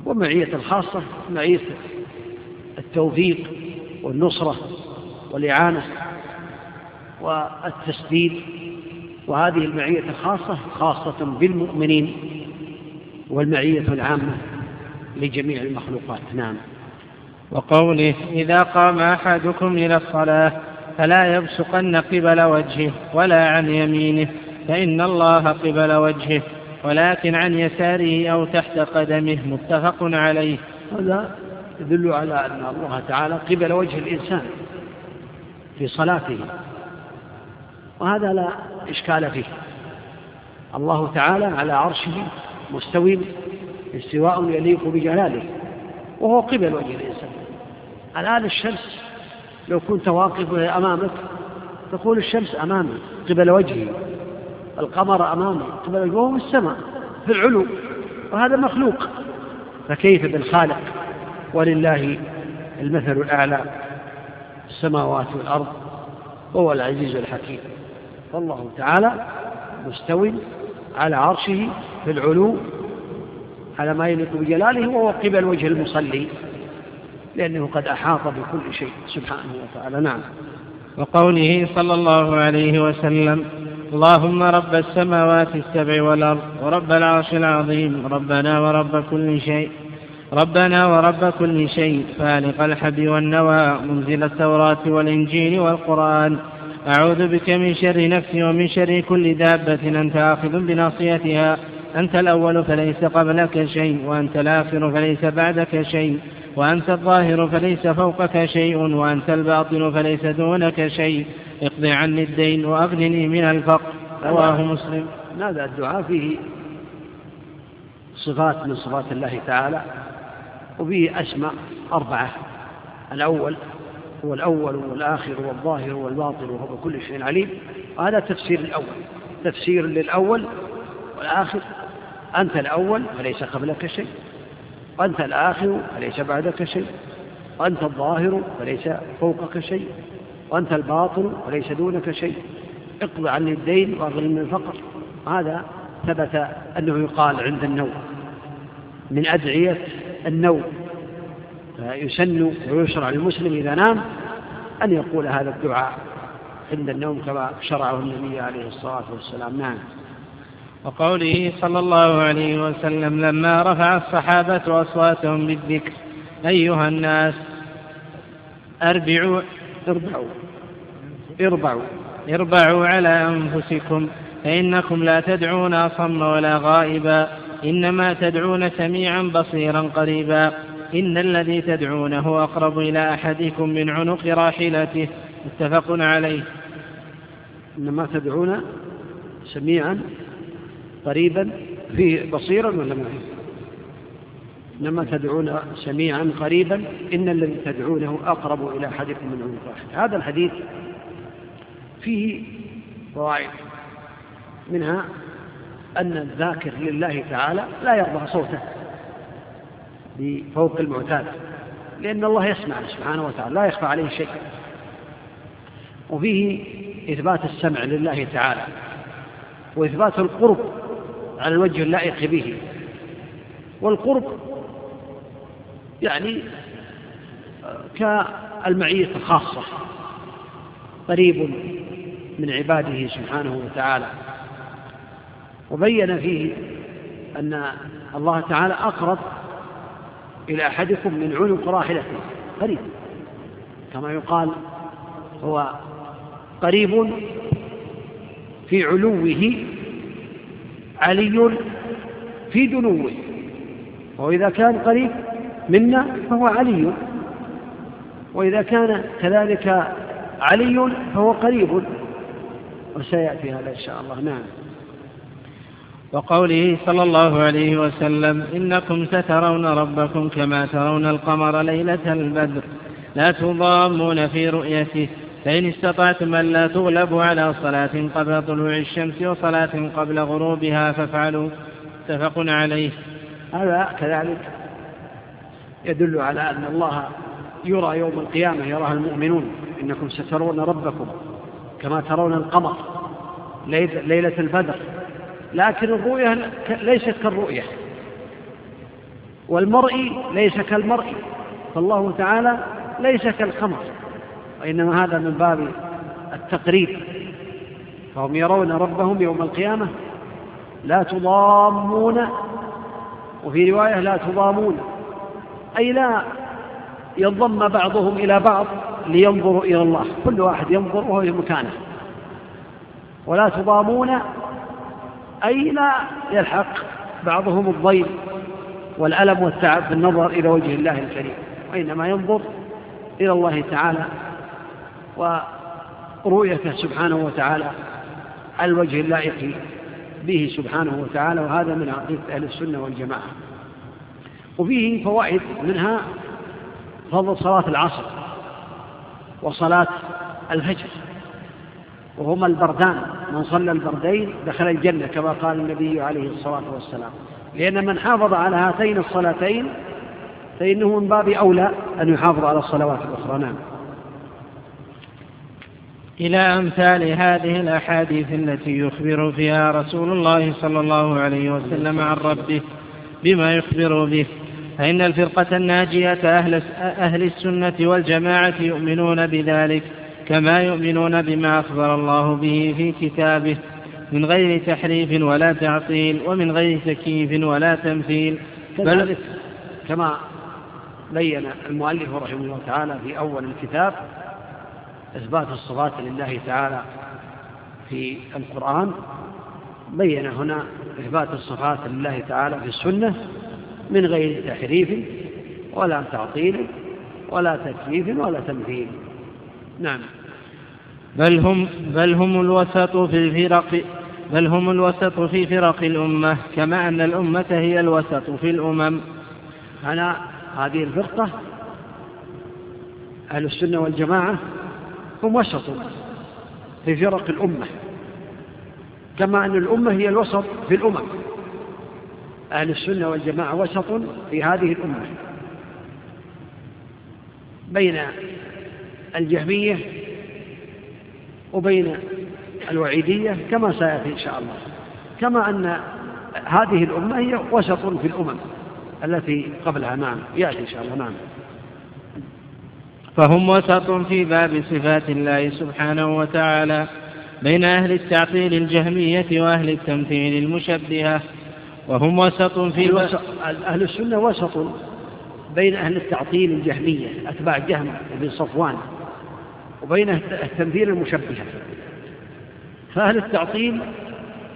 ومعية الخاصة معية التوفيق والنصرة والإعانة والتسديد. وهذه المعية الخاصة خاصة بالمؤمنين والمعية العامة لجميع المخلوقات. نعم. وقوله إذا قام أحدكم إلى الصلاة فلا يبصقن قبل وجهه ولا عن يمينه فإن الله قبل وجهه ولكن عن يساره أو تحت قدمه متفق عليه. هذا يدل على أن الله تعالى قبل وجه الإنسان في صلاته. وهذا لا إشكال فيه. الله تعالى على عرشه مستوي استواء يليق بجلاله وهو قبل وجه الإنسان. الآن الشمس لو كنت واقف أمامك تقول الشمس أمامي قبل وجهي القمر أمامي قبل وهو في السماء في العلو وهذا مخلوق. فكيف بالخالق؟ ولله المثل الأعلى السماوات والأرض وهو العزيز الحكيم. فالله تعالى مستوي على عرشه في العلو على ما يليق بجلاله وهو قبل وجه المصلي. لأنه قد أحاط بكل شيء سبحانه وتعالى. نعم. وقوله صلى الله عليه وسلم اللهم رب السماوات السبع والأرض ورب العرش العظيم ربنا ورب كل شيء ربنا ورب كل شيء فالق الحب والنوى منزل التوراة والإنجيل والقرآن أعوذ بك من شر نفسي ومن شر كل دابة أنت آخذ بناصيتها أنت الأول فليس قبلك شيء وأنت الآخر فليس بعدك شيء. وأنت الظاهر فليس فوقك شيء وأنت الباطن فليس دونك شيء. اقض عني الدين وأغنني من الفقر. رواه مسلم. هذا الدعاء فيه صفات من صفات الله تعالى وفيه أسماء أربعة. الأول هو الأول والآخر والظاهر والباطن وهو بكل شيء عليم. وهذا تفسير الأول. تفسير للأول والآخر أنت الأول فليس قبلك شيء. وأنت الآخر فليس بعدك شيء. وأنت الظاهر فليس فوقك شيء. وأنت الباطن وليس دونك شيء. اقض عني الدين واغني من الفقر. هذا ثبت أنه يقال عند النوم. من أدعية النوم. فيسن ويشرع للمسلم إذا نام أن يقول هذا الدعاء عند النوم كما شرعه النبي عليه الصلاة والسلام. نعم. وقوله صلى الله عليه وسلم لما رفع الصحابة أصواتهم بالذكر أيها الناس أربعوا اربعوا اربعوا اربعوا على أنفسكم فإنكم لا تدعون أصم ولا غائبا إنما تدعون سميعا بصيرا قريبا إن الذي تدعونه أقرب إلى أحدكم من عنق راحلته متفق عليه. إنما تدعون سميعا قريبا فيه بصيرا ولا ما فيه؟ إنما تدعون سميعا قريبا إن الذي تدعونه أقرب إلى أحدكم من عنق راحلته هذا الحديث فيه فوائد. منها أن الذاكر لله تعالى لا يرضى صوته بفوق المعتاد لأن الله يسمع سبحانه وتعالى لا يخفى عليه شيء. وفيه إثبات السمع لله تعالى وإثبات القرب على الوجه اللائق به. والقرب يعني كالمعية الخاصة قريب من عباده سبحانه وتعالى. وبين فيه أن الله تعالى أقرب إلى أحدكم من عنق راحلته قريب. كما يقال هو قريب في علوه علي في دنوه. وإذا كان قريب منا فهو علي. وإذا كان كذلك علي فهو قريب. وسيأتي هذا إن شاء الله. نعم. وقوله صلى الله عليه وسلم إنكم سترون ربكم كما ترون القمر ليلة البدر. لا تضامون في رؤيته. فإن استطعتم أن لا تغلبوا على صلاة قبل طلوع الشمس وصلاة قبل غروبها فافعلوا متفق عليه. هذا كذلك يدل على أن الله يرى يوم القيامة يراها المؤمنون. إنكم سترون ربكم كما ترون القمر ليلة البدر. لكن الرؤية ليست كالرؤية. والمرء ليس كالمرء. فالله تعالى ليس كالقمر. وإنما هذا من باب التقريب. فهم يرون ربهم يوم القيامة لا تضامون وفي رواية لا تضامون أي لا ينضم بعضهم إلى بعض لينظروا إلى الله. كل واحد ينظر وهو في مكانه. ولا تضامون أي لا يلحق بعضهم الضيم والألم والتعب في النظر إلى وجه الله الكريم. وإنما ينظر إلى الله تعالى ورؤيته سبحانه وتعالى الوجه اللائق به سبحانه وتعالى وهذا من عقيدة أهل السنة والجماعة. وفيه فوائد منها فضل صلاة العصر وصلاة الفجر وهما البردان من صلى البردين دخل الجنة كما قال النبي عليه الصلاة والسلام. لأن من حافظ على هاتين الصلاتين فإنه من باب أولى أن يحافظ على الصلوات الأخرى. نعم. إلى أمثال هذه الأحاديث التي يخبر فيها رسول الله صلى الله عليه وسلم عن ربه بما يخبر به. فإن الفرقة الناجية أهل, أهل السنة والجماعة يؤمنون بذلك كما يؤمنون بما أخبر الله به في كتابه من غير تحريف ولا تعطيل ومن غير تكييف ولا تمثيل. بل كما بين المؤلف رحمه الله تعالى في أول الكتاب إثبات الصفات لله تعالى في القرآن بين هنا إثبات الصفات لله تعالى في السنة من غير تحريف ولا تعطيل ولا تكييف ولا تمثيل نعم. بل هم بل هم الوسط في الفرق بل هم الوسط في فرق الأمة كما أن الأمة هي الوسط في الأمم. أنا هذه الفرقة أهل السنة والجماعة هم وسط في فرق الأمة كما أن الأمة هي الوسط في الأمم. أهل السنة والجماعة وسط في هذه الأمة. بين الجهمية وبين الوعيدية كما سيأتي إن شاء الله. كما أن هذه الأمة هي وسط في الأمم التي قبلها. نعم يأتي إن شاء الله. نعم. فهم وسط في باب صفات الله سبحانه وتعالى بين أهل التعطيل الجهمية وأهل التمثيل المشبهة. وهم وسط في أهل السنة وسط بين أهل التعطيل الجهمية أتباع جهم بن صفوان وبين التمثيل المشبهة. فأهل التعطيل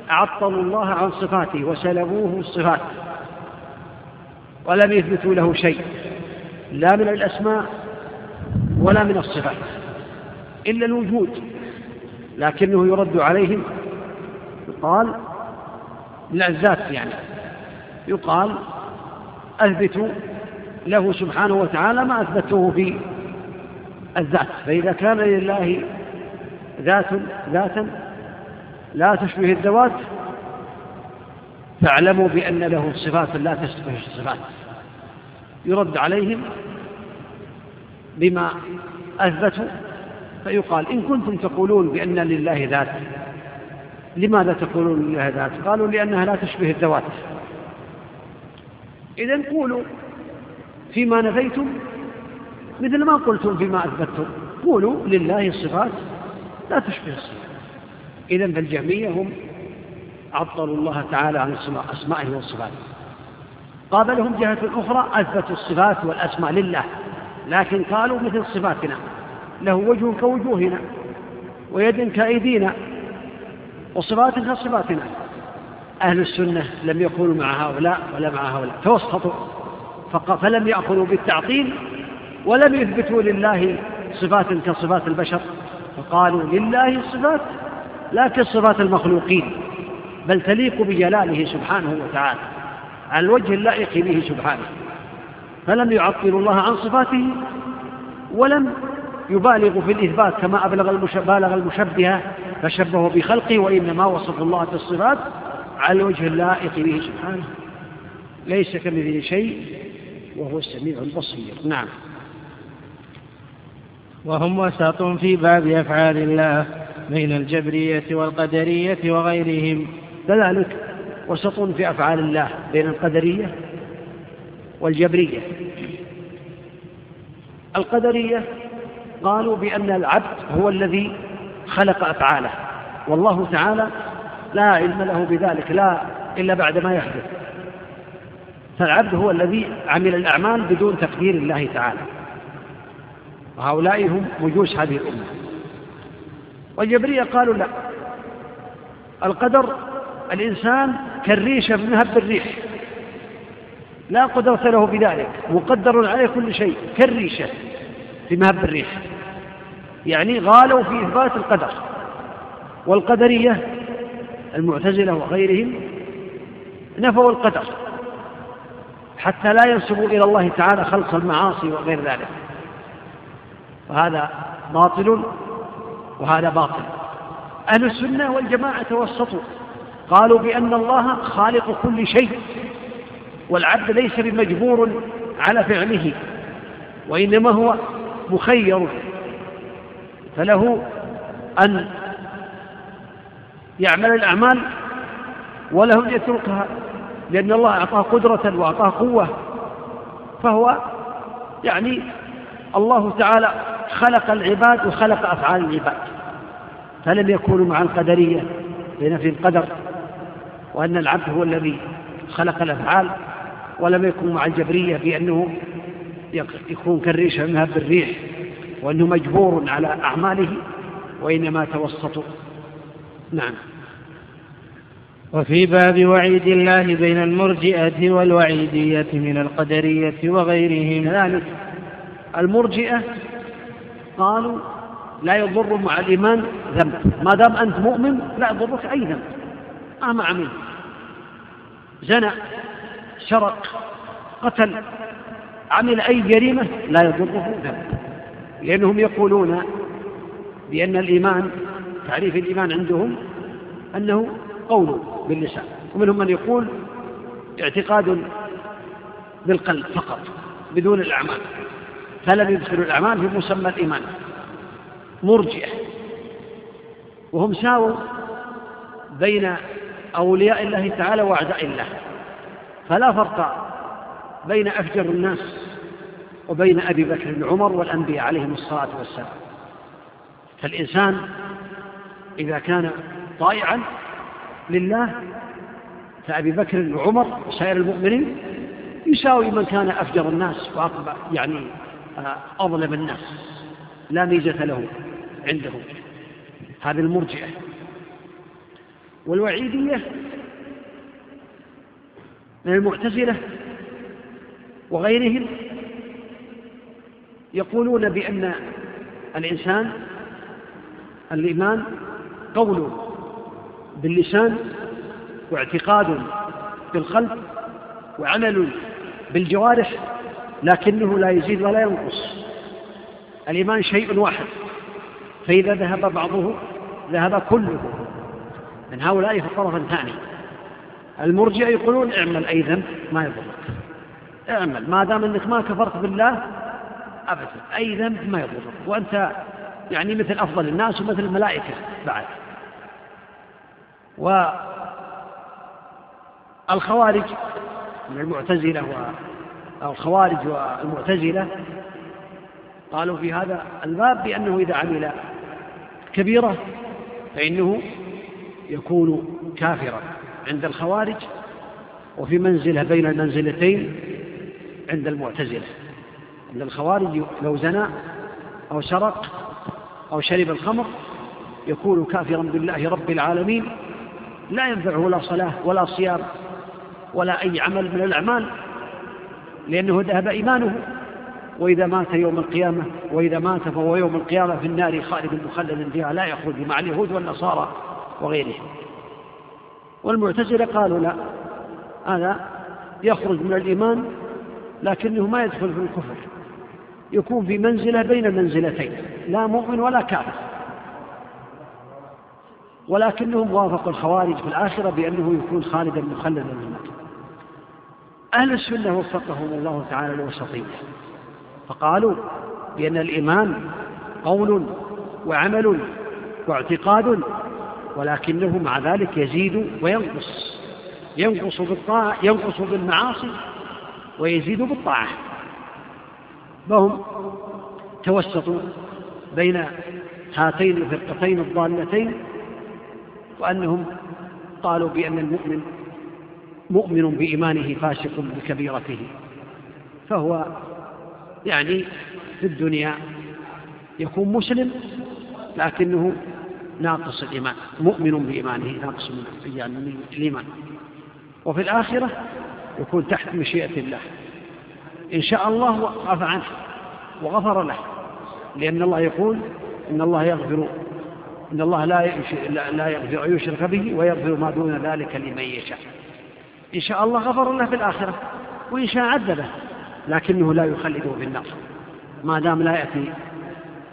عطلوا الله عن صفاته وسلبوه الصفات ولم يثبتوا له شيء لا من الأسماء ولا من الصفات إلا الوجود لكنه يرد عليهم يقال الذات يعني يقال أثبتوا له سبحانه وتعالى ما أثبته في الذات فإذا كان لله ذات ذاتا لا تشبه الذوات فاعلموا بأن له صفات لا تشبه الصفات يرد عليهم بما أثبتوا فيقال إن كنتم تقولون بأن لله ذات. لماذا تقولون لله ذات؟ قالوا لأنها لا تشبه الذوات. إذا قولوا فيما نفيتم مثل ما قلتم فيما أثبتتم. قولوا لله الصفات لا تشبه الصفات. إذا فالجهمية هم عطلوا الله تعالى عن أسمائه والصفات. قابلهم جهة أخرى أثبتوا الصفات والأسماء لله. لكن قالوا مثل صفاتنا له وجه كوجوهنا ويد كأيدينا وصفات كصفاتنا. أهل السنة لم يكونوا مع هؤلاء ولا مع هؤلاء توسطوا فلم يأخذوا بالتعطيل ولم يثبتوا لله صفات كصفات البشر فقالوا لله الصفات لا كصفات المخلوقين بل تليق بجلاله سبحانه وتعالى على الوجه اللائق به سبحانه. فلم يعطلوا الله عن صفاته ولم يبالغوا في الإثبات كما أبلغ بالغ المشبهة فشبهوا بخلقه وإنما وصف الله بالصفات على الوجه اللائق به سبحانه. ليس كمثله شيء وهو السميع البصير. نعم. وهم وسط في باب أفعال الله بين الجبرية والقدرية وغيرهم. كذلك وسط في أفعال الله بين القدرية والجبرية. القدرية قالوا بأن العبد هو الذي خلق أفعاله. والله تعالى لا علم له بذلك لا إلا بعد ما يحدث. فالعبد هو الذي عمل الأعمال بدون تقدير الله تعالى. وهؤلاء هم مجوس هذه الأمة. والجبرية قالوا لا. القدر الإنسان كالريشة بمهب الريح. لا قدرة له بذلك مقدر عليه كل شيء كالريشة في مهب الريح. يعني غالوا في إثبات القدر والقدرية المعتزلة وغيرهم نفوا القدر حتى لا ينسبوا إلى الله تعالى خلق المعاصي وغير ذلك. وهذا باطل وهذا باطل. أهل السنة والجماعة توسطوا قالوا بأن الله خالق كل شيء. والعبد ليس بمجبور على فعله وإنما هو مخير. فله أن يعمل الأعمال وله أن يتركها لأن الله أعطاه قدرة وأعطاه قوة. فهو يعني الله تعالى خلق العباد وخلق أفعال العباد فلم يكونوا مع القدرية بنفي القدر وأن العبد هو الذي خلق الأفعال. ولم يكن مع الجبرية بأنه يكون كالريشة منها بالريح وأنه مجبور على أعماله وإنما توسطوا نعم. وفي باب وعيد الله بين المرجئة والوعيدية من القدرية وغيرهم. كذلك المرجئة قالوا لا يضر مع الإيمان ذنب. ما دام أنت مؤمن لا يضرك أي ذنب. مهما عمل. زنى سرق قتل عمل أي جريمة لا يضره ذنب. لأنهم يقولون بأن الإيمان تعريف الإيمان عندهم أنه قول باللسان ومنهم من يقول اعتقاد بالقلب فقط بدون الأعمال. فلم يدخلوا الأعمال في مسمى الإيمان مرجئة. وهم ساووا بين أولياء الله تعالى وأعداء الله. فلا فرق بين أفجر الناس وبين أبي بكر وعمر والأنبياء عليهم الصلاة والسلام. فالإنسان إذا كان طائعا لله فأبي بكر وعمر وسائر المؤمنين يساوي من كان أفجر الناس وأقبع يعني آه، أظلم الناس. لا ميزة له عندهم. هذه المرجئة. والوعيدية من المعتزلة وغيرهم يقولون بأن الإنسان الإيمان قول باللسان واعتقاد بالقلب وعمل بالجوارح لكنه لا يزيد ولا ينقص. الإيمان شيء واحد فإذا ذهب بعضه ذهب كله. من هؤلاء في الطرف المرجع يقولون اعمل أي ذنب ما يضرك. اعمل ما دام أنك ما كفرت بالله أبدا أي ذنب ما يضرك. وأنت يعني مثل أفضل الناس ومثل الملائكة بعد. والخوارج من المعتزلة والخوارج والمعتزلة قالوا في هذا الباب بأنه إذا عمل كبيرة فإنه يكون كافرا. عند الخوارج وفي منزلة بين المنزلتين عند المعتزلة. عند الخوارج لو زنى أو سرق أو شرب الخمر يكون كافرا بالله رب العالمين لا ينفعه لا صلاة ولا صيام ولا أي عمل من الأعمال لأنه ذهب إيمانه. وإذا مات يوم القيامة وإذا مات فهو يوم القيامة في النار خالد مخلد فيها لا يخرج مع اليهود والنصارى وغيرهم. والمعتزلة قالوا لا هذا يخرج من الإيمان لكنه ما يدخل في الكفر يكون في منزلة بين المنزلتين لا مؤمن ولا كافر. ولكنهم وافقوا الخوارج في الآخرة بأنه يكون خالدا مخلدا من أهل السنة وفقهم الله تعالى للوسطية فقالوا بأن الإيمان قول وعمل واعتقاد ولكنه مع ذلك يزيد وينقص. ينقص بالطاعة ينقص بالمعاصي ويزيد بالطاعة. فهم توسطوا بين هاتين الفرقتين الضالتين وأنهم قالوا بأن المؤمن مؤمن بإيمانه فاسق بكبيرته. فهو يعني في الدنيا يكون مسلم لكنه ناقص الإيمان مؤمن بإيمانه ناقص من الإيمان. وفي الآخرة يكون تحت مشيئة الله. إن شاء الله عفى عنه وغفر له لأن الله يقول إن الله يغفر إن الله لا لا يغفر أن يشرك به ويغفر ما دون ذلك لمن يشاء. إن شاء الله غفر له في الآخرة وإن شاء عذبه لكنه لا يخلده في النار. ما دام لا يأتي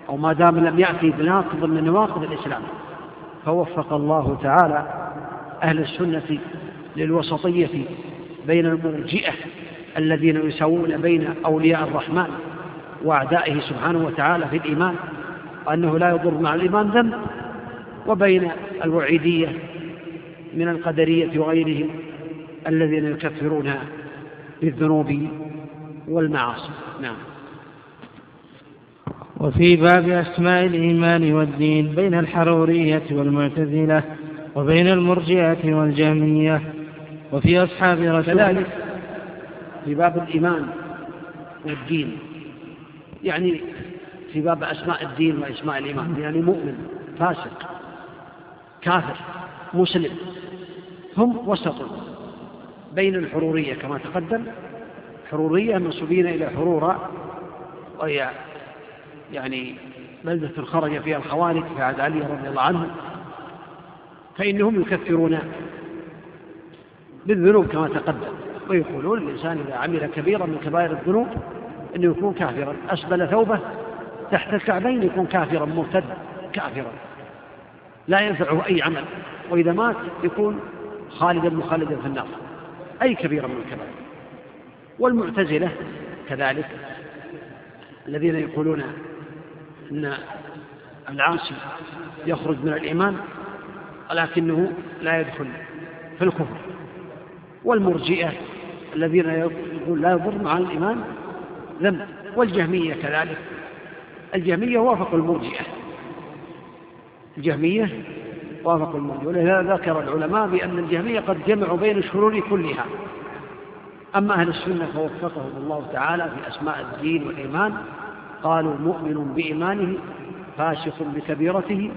أو ما دام لم يأتي بناقض من نواقض الإسلام. فوفق الله تعالى أهل السنة للوسطية بين المرجئة الذين يساوون بين أولياء الرحمن وأعدائه سبحانه وتعالى في الإيمان وأنه لا يضر مع الإيمان ذنب وبين الوعيدية من القدرية وغيرهم الذين يكفرون بالذنوب والمعاصي. نعم. وفي باب أسماء الإيمان والدين بين الحرورية والمعتزلة وبين المرجئة والجهمية وفي أصحاب رسول كذلك في باب الإيمان والدين. يعني في باب أسماء الدين وأسماء الإيمان. يعني مؤمن فاسق كافر مسلم. هم وسط بين الحرورية كما تقدم. حرورية منسوبين إلى حرورة وهي يعني بلدة خرج فيها الخوارج في عهد علي رضي الله عنه فإنهم يكفرون بالذنوب كما تقدم ويقولون الإنسان إذا عمل كبيرا من كبائر الذنوب أنه يكون كافرا أسبل ثوبه تحت الكعبين يكون كافرا مرتد كافرا لا ينفعه أي عمل وإذا مات يكون خالدا مخالدا في النار أي كبيرة من الكبائر. والمعتزلة كذلك الذين يقولون أن العاصي يخرج من الإيمان ولكنه لا يدخل في الكفر. والمرجئة الذين يقول لا يضر مع الإيمان ذنب والجهمية كذلك. الجهمية وافقوا المرجئة. الجهمية وافقوا المرجئة. ولهذا ذكر العلماء بأن الجهمية قد جمعوا بين الشرور كلها. أما أهل السنة فوفقهم الله تعالى في أسماء الدين والإيمان. قالوا مؤمن بإيمانه فاسق بكبيرته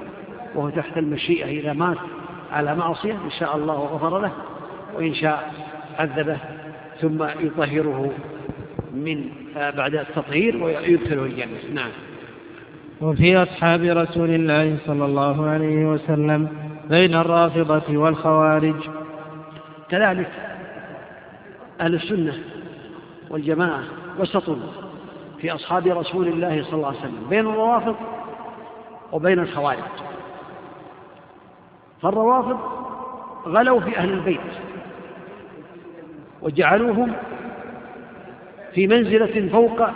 وهو تحت المشيئة إذا مات على معصية إن شاء الله غفر له وإن شاء عذبه ثم يطهره من آه، بعد التطهير ويدخله الجنة. نعم. وفي أصحاب رسول الله صلى الله عليه وسلم بين الرافضة والخوارج. كذلك أهل السنة والجماعة وسط في أصحاب رسول الله صلى الله عليه وسلم بين الروافض وبين الخوارج. فالروافض غلوا في أهل البيت وجعلوهم في منزلة فوق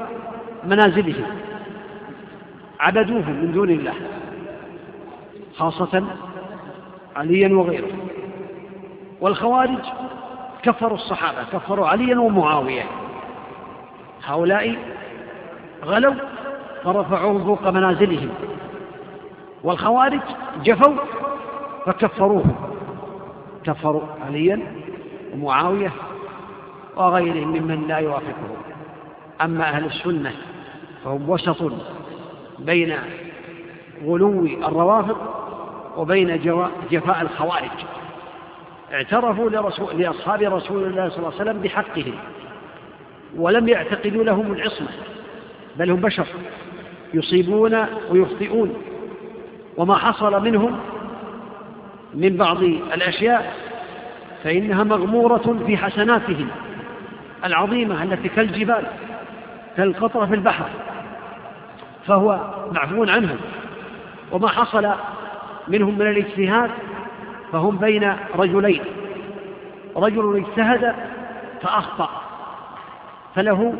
منازلهم عبدوهم من دون الله خاصة عليا وغيره. والخوارج كفروا الصحابة كفروا عليا ومعاوية. هؤلاء غلوا فرفعوهم فوق منازلهم. والخوارج جفوا فكفروهم كفروا عليا ومعاوية وغيرهم ممن لا يوافقهم. أما أهل السنة فهم وسط بين غلو الروافض وبين جفاء الخوارج. اعترفوا لرسول لأصحاب رسول الله صلى الله عليه وسلم بحقهم ولم يعتقدوا لهم العصمة. بل هم بشر يصيبون ويخطئون. وما حصل منهم من بعض الأشياء فإنها مغمورة في حسناتهم العظيمة التي كالجبال كالقطرة في البحر فهو معفو عنهم. وما حصل منهم من الاجتهاد فهم بين رجلين. رجل اجتهد فأخطأ فله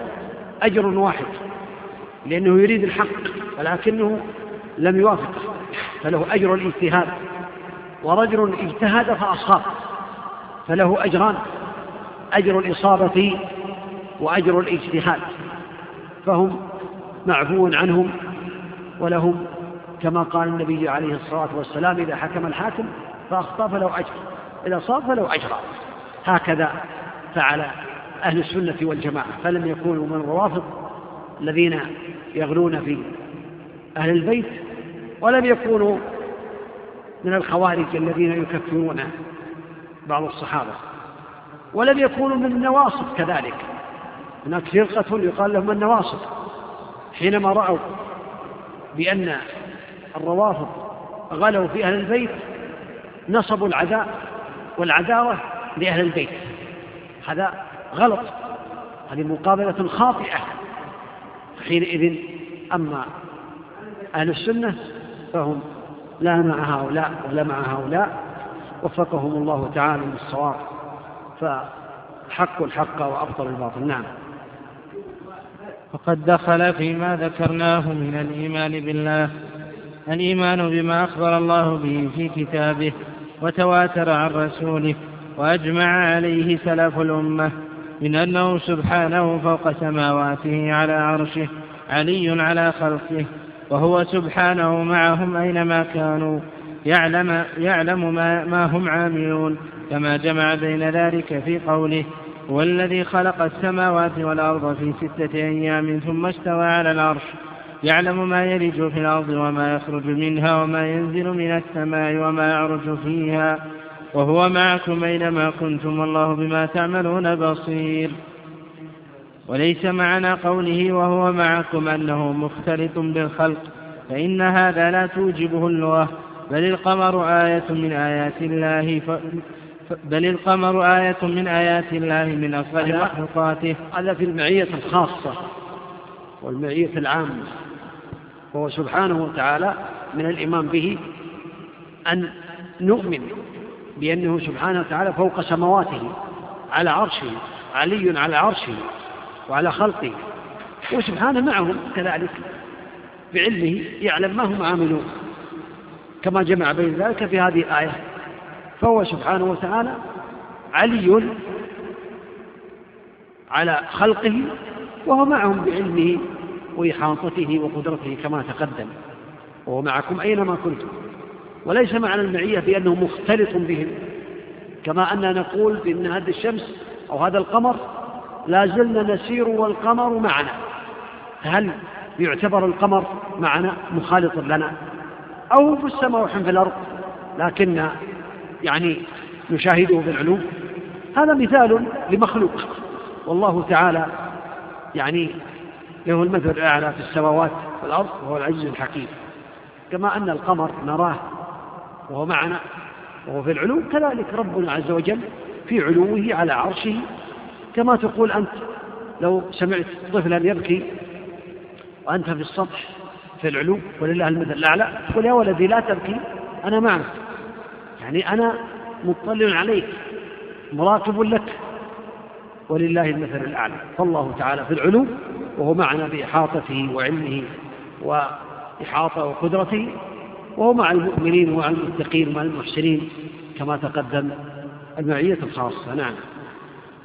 أجر واحد. لأنه يريد الحق ولكنه لم يوافقه فله أجر الاجتهاد. ورجل اجتهد فأصاب فله أجران أجر الإصابة وأجر الاجتهاد. فهم معفو عنهم ولهم كما قال النبي عليه الصلاة والسلام إذا حكم الحاكم فأخطأ فله أجر إذا صاب فله أجر. هكذا فعل أهل السنة والجماعة فلم يكونوا من الروافض. الذين يغلون في أهل البيت ولم يكونوا من الخوارج الذين يكفرون بعض الصحابة ولم يكونوا من النواصب كذلك. هناك فرقة يقال لهم النواصب حينما رأوا بأن الروافض غلوا في أهل البيت نصبوا العداء والعداوة لأهل البيت. هذا غلط. هذه مقابلة خاطئة. حينئذ أما أهل السنة فهم لا مع هؤلاء ولا مع هؤلاء وفقهم الله تعالى للصواب فحق الحق وأبطل الباطل. نعم. وقد دخل فيما ذكرناه من الإيمان بالله الإيمان بما أخبر الله به في كتابه وتواتر عن رسوله وأجمع عليه سلف الأمة. من أنه سبحانه فوق سماواته على عرشه علي على خلقه وهو سبحانه معهم أينما كانوا يعلم, يعلم ما, ما هم عاملون كما جمع بين ذلك في قوله هو الذي خلق السماوات والأرض في ستة أيام ثم استوى على العرش يعلم ما يلج في الأرض وما يخرج منها وما ينزل من السماء وما يعرج فيها وهو معكم أينما كنتم والله بما تعملون بصير. وليس معنى قوله وهو معكم أنه مختلط بالخلق فإن هذا لا توجبه اللغة بل القمر آية من آيات الله ف... بل القمر آية من آيات الله من أصغر مخلوقاته. هذا في المعية الخاصة والمعية العامة وهو سبحانه وتعالى من الإيمان به أن نؤمن بأنه سبحانه وتعالى فوق سماواته على عرشه علي على عرشه وعلى خلقه وسبحانه معهم كذلك بعلمه يعلم ما هم عاملون. كما جمع بين ذلك في هذه الآية فهو سبحانه وتعالى علي على خلقه وهو معهم بعلمه وإحاطته وقدرته كما تقدم. وهو معكم أينما كنتم. وليس معنى المعية بأنه مختلط بهم. كما أننا نقول بأن هذه الشمس أو هذا القمر لا زلنا نسير والقمر معنا. هل يعتبر القمر معنا مخالط لنا؟ أو في السماء وحن في الأرض لكن يعني نشاهده بالعلوم. هذا مثال لمخلوق. والله تعالى يعني له المثل الأعلى في السماوات والأرض وهو العزيز الحكيم. كما أن القمر نراه وهو معنا. وهو في العلو كذلك ربنا عز وجل في علوه على عرشه. كما تقول أنت لو سمعت طفلا يبكي وأنت في السطح في العلو ولله المثل الأعلى تقول يا ولدي لا تبكي أنا معك. يعني أنا مطلع عليك مراقب لك ولله المثل الأعلى. فالله تعالى في العلو وهو معنا بإحاطته وعلمه وإحاطة وقدرته وهو مع المؤمنين ومع المتقين ومع المحسنين كما تقدم المعية الخاصة نعم.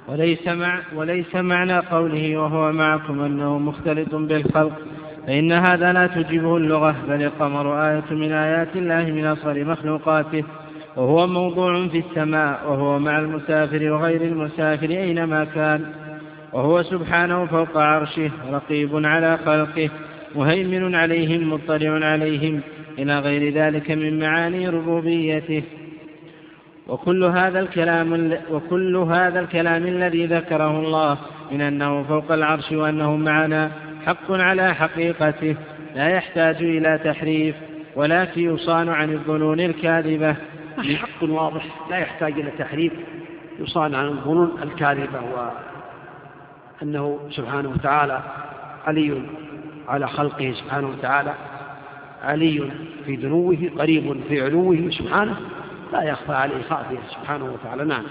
وليس, مع وليس معنى قوله وهو معكم أنه مختلط بالخلق فإن هذا لا تجيبه اللغة بل القمر آية من آيات الله من أصغر مخلوقاته وهو موضوع في السماء وهو مع المسافر وغير المسافر أينما كان وهو سبحانه فوق عرشه رقيب على خلقه مهيمن عليهم مطلع عليهم إلى غير ذلك من معاني ربوبيته. وكل هذا الكلام وكل هذا الكلام الذي ذكره الله من أنه فوق العرش وأنه معنا حق على حقيقته. لا يحتاج إلى تحريف ولكن يصان عن الظنون الكاذبة. حق واضح لا يحتاج إلى تحريف يصان عن الظنون الكاذبة وأنه سبحانه وتعالى علي على خلقه سبحانه وتعالى. علي في دنوه قريب في علوه سبحانه لا يخفى عليه خافية سبحانه وتعالى. نعم.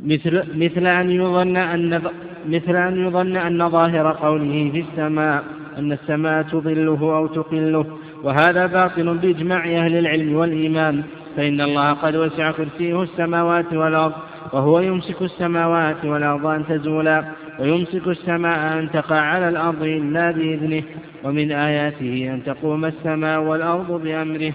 مثل مثل أن يظن أن مثل أن يظن أن ظاهر قوله في السماء أن السماء تظله أو تقله وهذا باطل بإجماع أهل العلم والإيمان فإن الله قد وسع كرسيه السماوات والأرض وهو يمسك السماوات والأرض أن تزولا. ويمسك السماء أن تقع على الأرض إلا بإذنه ومن آياته أن تقوم السماء والأرض بأمره.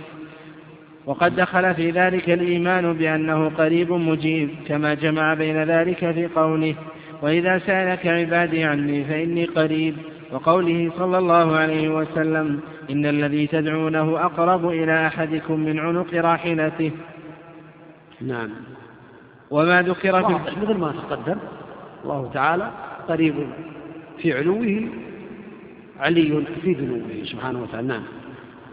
وقد دخل في ذلك الإيمان بأنه قريب مجيب كما جمع بين ذلك في قوله وإذا سألك عبادي عني فإني قريب. وقوله صلى الله عليه وسلم إن الذي تدعونه أقرب إلى أحدكم من عنق راحلته. نعم. وما ذكر في مثل ما تقدم. الله تعالى قريب في علوه علي في ذنوبه سبحانه وتعالى. نعم.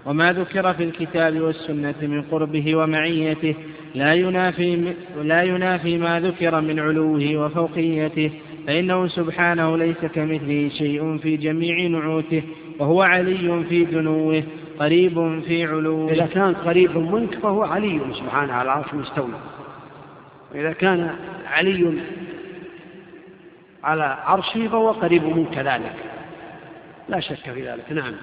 وما ذكر في الكتاب والسنة من قربه ومعيته لا ينافي, لا ينافي ما ذكر من علوه وفوقيته فإنه سبحانه ليس كمثله شيء في جميع نعوته وهو علي في دنوه قريب في علوه. إذا كان قريب منك فهو علي سبحانه على العرش مستوى وإذا كان علي على عرشه فهو قريب منك كذلك. لا شك في ذلك. نعم.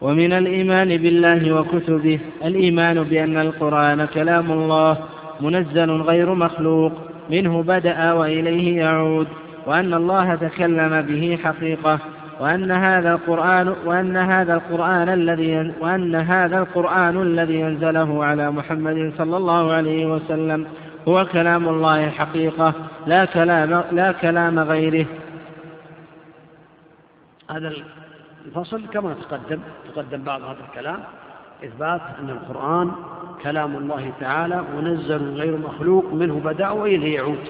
ومن الإيمان بالله وكتبه الإيمان بأن القرآن كلام الله منزل غير مخلوق منه بدأ وإليه يعود وأن الله تكلم به حقيقة وأن هذا القرآن وأن هذا القرآن الذي وأن هذا القرآن الذي أنزله على محمد صلى الله عليه وسلم. هو كلام الله حقيقة لا كلام لا كلام غيره. هذا الفصل كما تقدم تقدم بعض هذا الكلام إثبات أن القرآن كلام الله تعالى منزل غير مخلوق منه بدأ وإليه يعود.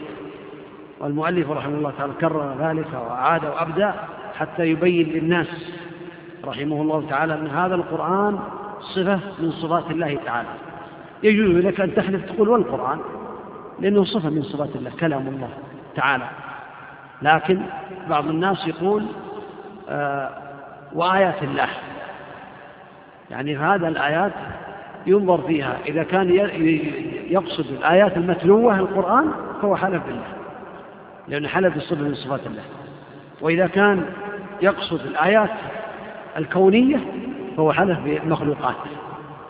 والمؤلف رحمه الله تعالى كرر ذلك وأعاد وأبدأ حتى يبين للناس رحمه الله تعالى أن هذا القرآن صفة من صفات الله تعالى. يجوز لك أن تحلف تقول والقرآن؟ لأنه صفة من صفات الله كلام الله تعالى. لكن بعض الناس يقول آه وآيات الله. يعني هذا الآيات ينظر فيها. إذا كان يقصد الآيات المتلوة القرآن فهو حلف بالله. لأنه حلف بالصفة من صفات الله. وإذا كان يقصد الآيات الكونية فهو حلف بمخلوقات.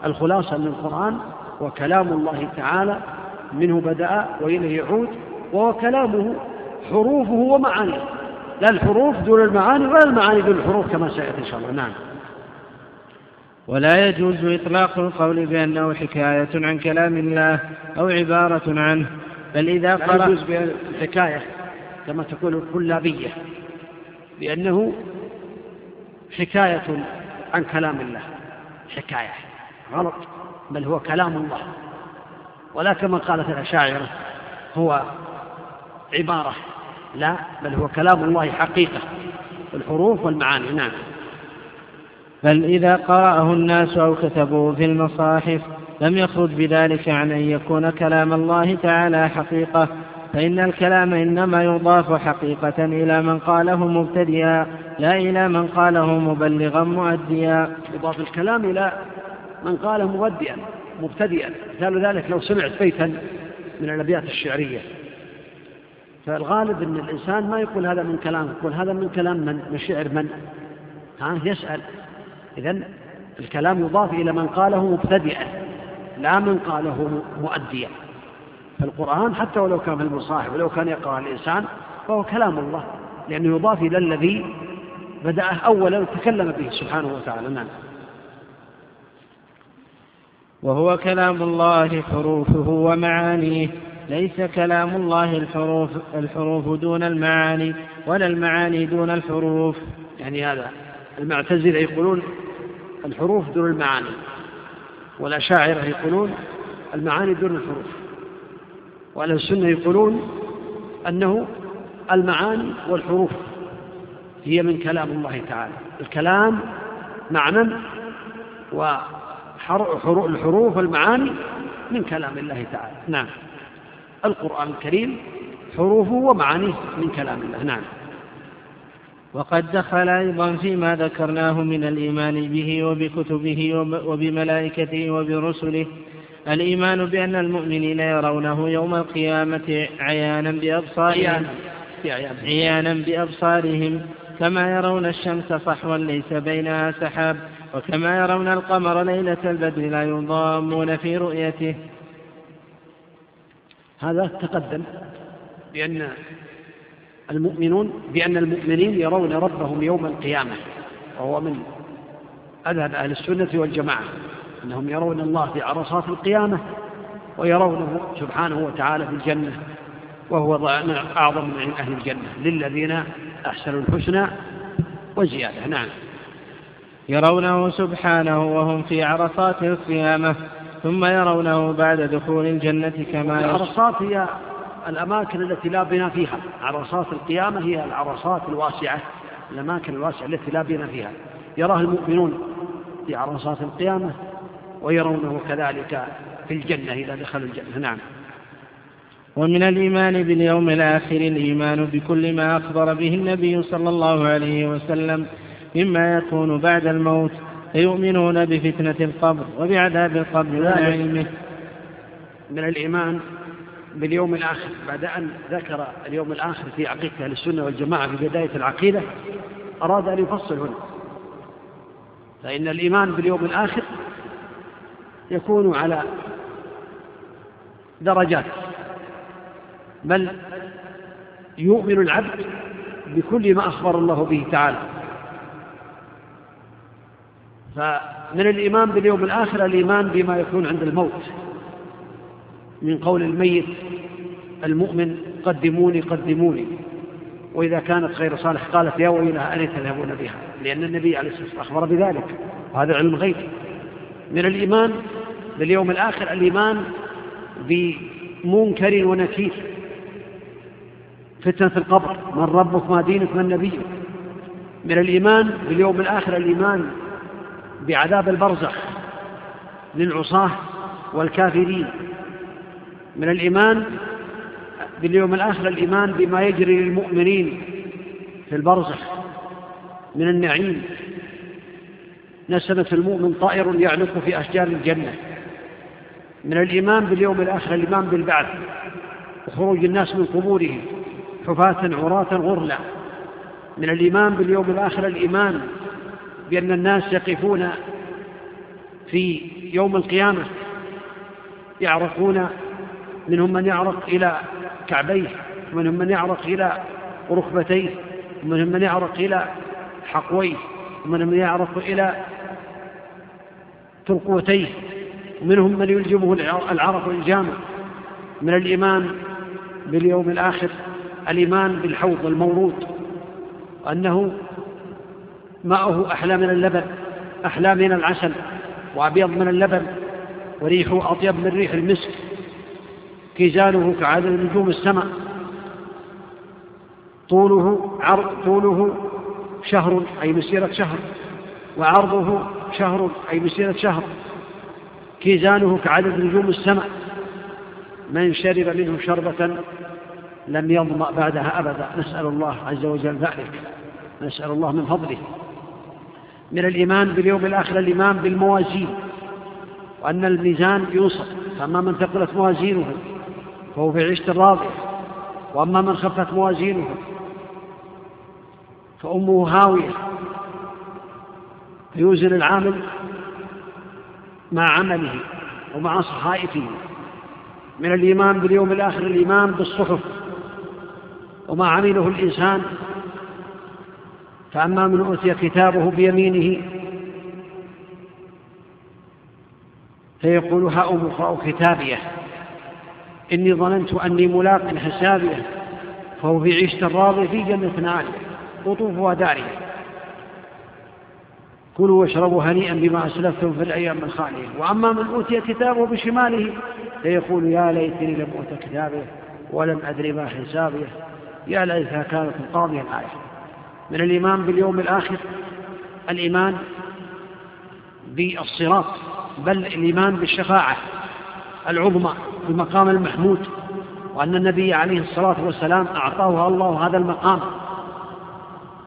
الخلاصة من القرآن وكلام الله تعالى منه بدأ وإليه يعود وهو كلامه حروفه ومعانيه لا الحروف دون المعاني ولا المعاني دون الحروف كما سيأتي إن شاء الله. نعم. ولا يجوز إطلاق القول بأنه حكاية عن كلام الله أو عبارة عنه بل إذا قرأ يجوز بالحكاية كما تقول الكلابية لأنه حكاية عن كلام الله. حكاية غلط بل هو كلام الله. ولا كما قالت الأشاعرة هو عبارة لا بل هو كلام الله حقيقة الحروف والمعاني نعم. بل إذا قرأه الناس أو كتبوه في المصاحف لم يخرج بذلك عن أن يكون كلام الله تعالى حقيقة فإن الكلام إنما يضاف حقيقة إلى من قاله مبتدئا لا إلى من قاله مبلغا مؤديا. يضاف الكلام إلى من قاله مبدئا. مبتدئا. مثال ذلك لو سمعت بيتا من الأبيات الشعرية. فالغالب أن الإنسان ما يقول هذا من كلام يقول هذا من كلام من؟ من شعر من؟ ها؟ يسأل. إذا الكلام يضاف إلى من قاله مبتدئا لا من قاله مؤديا. فالقرآن حتى ولو كان في المصاحف ولو كان يقرأ الإنسان فهو كلام الله لأنه يضاف إلى الذي بدأه أولا وتكلم به سبحانه وتعالى. نعم. وهو كلام الله حروفه ومعانيه. ليس كلام الله الحروف الحروف دون المعاني ولا المعاني دون الحروف. يعني هذا المعتزلة يقولون الحروف دون المعاني والأشاعرة يقولون المعاني دون الحروف وأهل السنة يقولون أنه المعاني والحروف هي من كلام الله تعالى. الكلام معنى والحروف والمعاني من كلام الله تعالى. نعم. القرآن الكريم حروفه ومعانيه من كلام الله. نعم. وقد دخل أيضا فيما ذكرناه من الإيمان به وبكتبه وبملائكته وبرسله. الإيمان بأن المؤمنين يرونه يوم القيامة عيانا بأبصارهم. عيانا بأبصارهم. كما يرون الشمس صحوا ليس بينها سحاب. وكما يرون القمر ليلة البدر لا يضامون في رؤيته. هذا تقدم بأن المؤمنون بأن المؤمنين يرون ربهم يوم القيامة وهو من أذهب أهل السنة والجماعة أنهم يرون الله في عرصات القيامة ويرونه سبحانه وتعالى في الجنة وهو أعظم من أهل الجنة للذين أحسنوا الحسنى وزيادة. نعم. يرونه سبحانه وهم في عرصات القيامة ثم يرونه بعد دخول الجنة كما العرصات هي الأماكن التي لا بنا فيها. عرصات القيامة هي العرصات الواسعة الأماكن الواسعة التي لا بنا فيها. يراها المؤمنون في عرصات القيامة ويرونه كذلك في الجنة إذا دخلوا الجنة. نعم. ومن الإيمان باليوم الآخر الإيمان بكل ما أخبر به النبي صلى الله عليه وسلم مما يكون بعد الموت فيؤمنون بفتنة القبر وبعذاب القبر ونعيمه من الإيمان باليوم الآخر. بعد أن ذكر اليوم الآخر في عقيدة أهل السنة والجماعة في بداية العقيدة أراد أن يفصل هنا. فإن الإيمان باليوم الآخر يكون على درجات. بل يؤمن العبد بكل ما أخبر الله به تعالى. فمن الإيمان باليوم الآخر الإيمان بما يكون عند الموت. من قول الميت المؤمن قدموني قدموني. وإذا كانت غير صالح قالت يا ويلها أن تذهبون بها لأن النبي عليه الصلاة والسلام أخبر بذلك. وهذا علم غيب من الإيمان باليوم الآخر الإيمان بمنكر ونكير. فتنة القبر. من ربك؟ ما دينك؟ من نبيك؟ من الإيمان باليوم الآخر الإيمان بعذاب البرزخ للعصاة والكافرين من الإيمان باليوم الآخر الإيمان بما يجري للمؤمنين في البرزخ من النعيم. نسمة المؤمن طائر يعلق في أشجار الجنة. من الإيمان باليوم الآخر الإيمان بالبعث. وخروج الناس من قبورهم حفاة عراة غرلا. من الإيمان باليوم الآخر الإيمان بأن الناس يقفون في يوم القيامة يعرقون منهم من يعرق إلى كعبيه ومنهم من يعرق إلى ركبتيه ومنهم من يعرق إلى حقويه ومنهم من يعرق إلى ترقوتيه ومنهم من يلجمه العرق الجامع من الإيمان باليوم الآخر الإيمان بالحوض المورود أنه ماءه أحلى من اللبن أحلى من العسل وأبيض من اللبن وريحه أطيب من ريح المسك كيزانه كعدد نجوم السماء. طوله عرض طوله شهر أي مسيرة شهر وعرضه شهر أي مسيرة شهر. كيزانه كعدد نجوم السماء. من شرب منه شربة لم يظمأ بعدها أبدا. نسأل الله عز وجل ذلك. نسأل الله من فضله. من الإيمان باليوم الآخر الإيمان بالموازين وأن الميزان يوصف فأما من ثقلت موازينه فهو في عيشة راضية وأما من خفت موازينه فأمه هاوية. فيوزن العامل مع عمله ومع صحائفه. من الإيمان باليوم الآخر الإيمان بالصحف. وما عمله الإنسان فأما من أوتي كتابه بيمينه فيقول هاؤم اقرأوا كتابيه. إني ظننت أني ملاق حسابيه فهو في عيشة راضية في جنة عالية قطوفها دارية كلوا واشربوا هنيئا بما أسلفتم في الأيام الخالية. وأما من أوتي كتابه بشماله فيقول يا ليتني لم أوت كتابه ولم أدري ما حسابيه. يا ليتها كانت القاضية الآية من الإيمان باليوم الآخر؟ الإيمان بالصراط بل الإيمان بالشفاعة العظمى المقام المحمود وأن النبي عليه الصلاة والسلام أعطاه الله هذا المقام.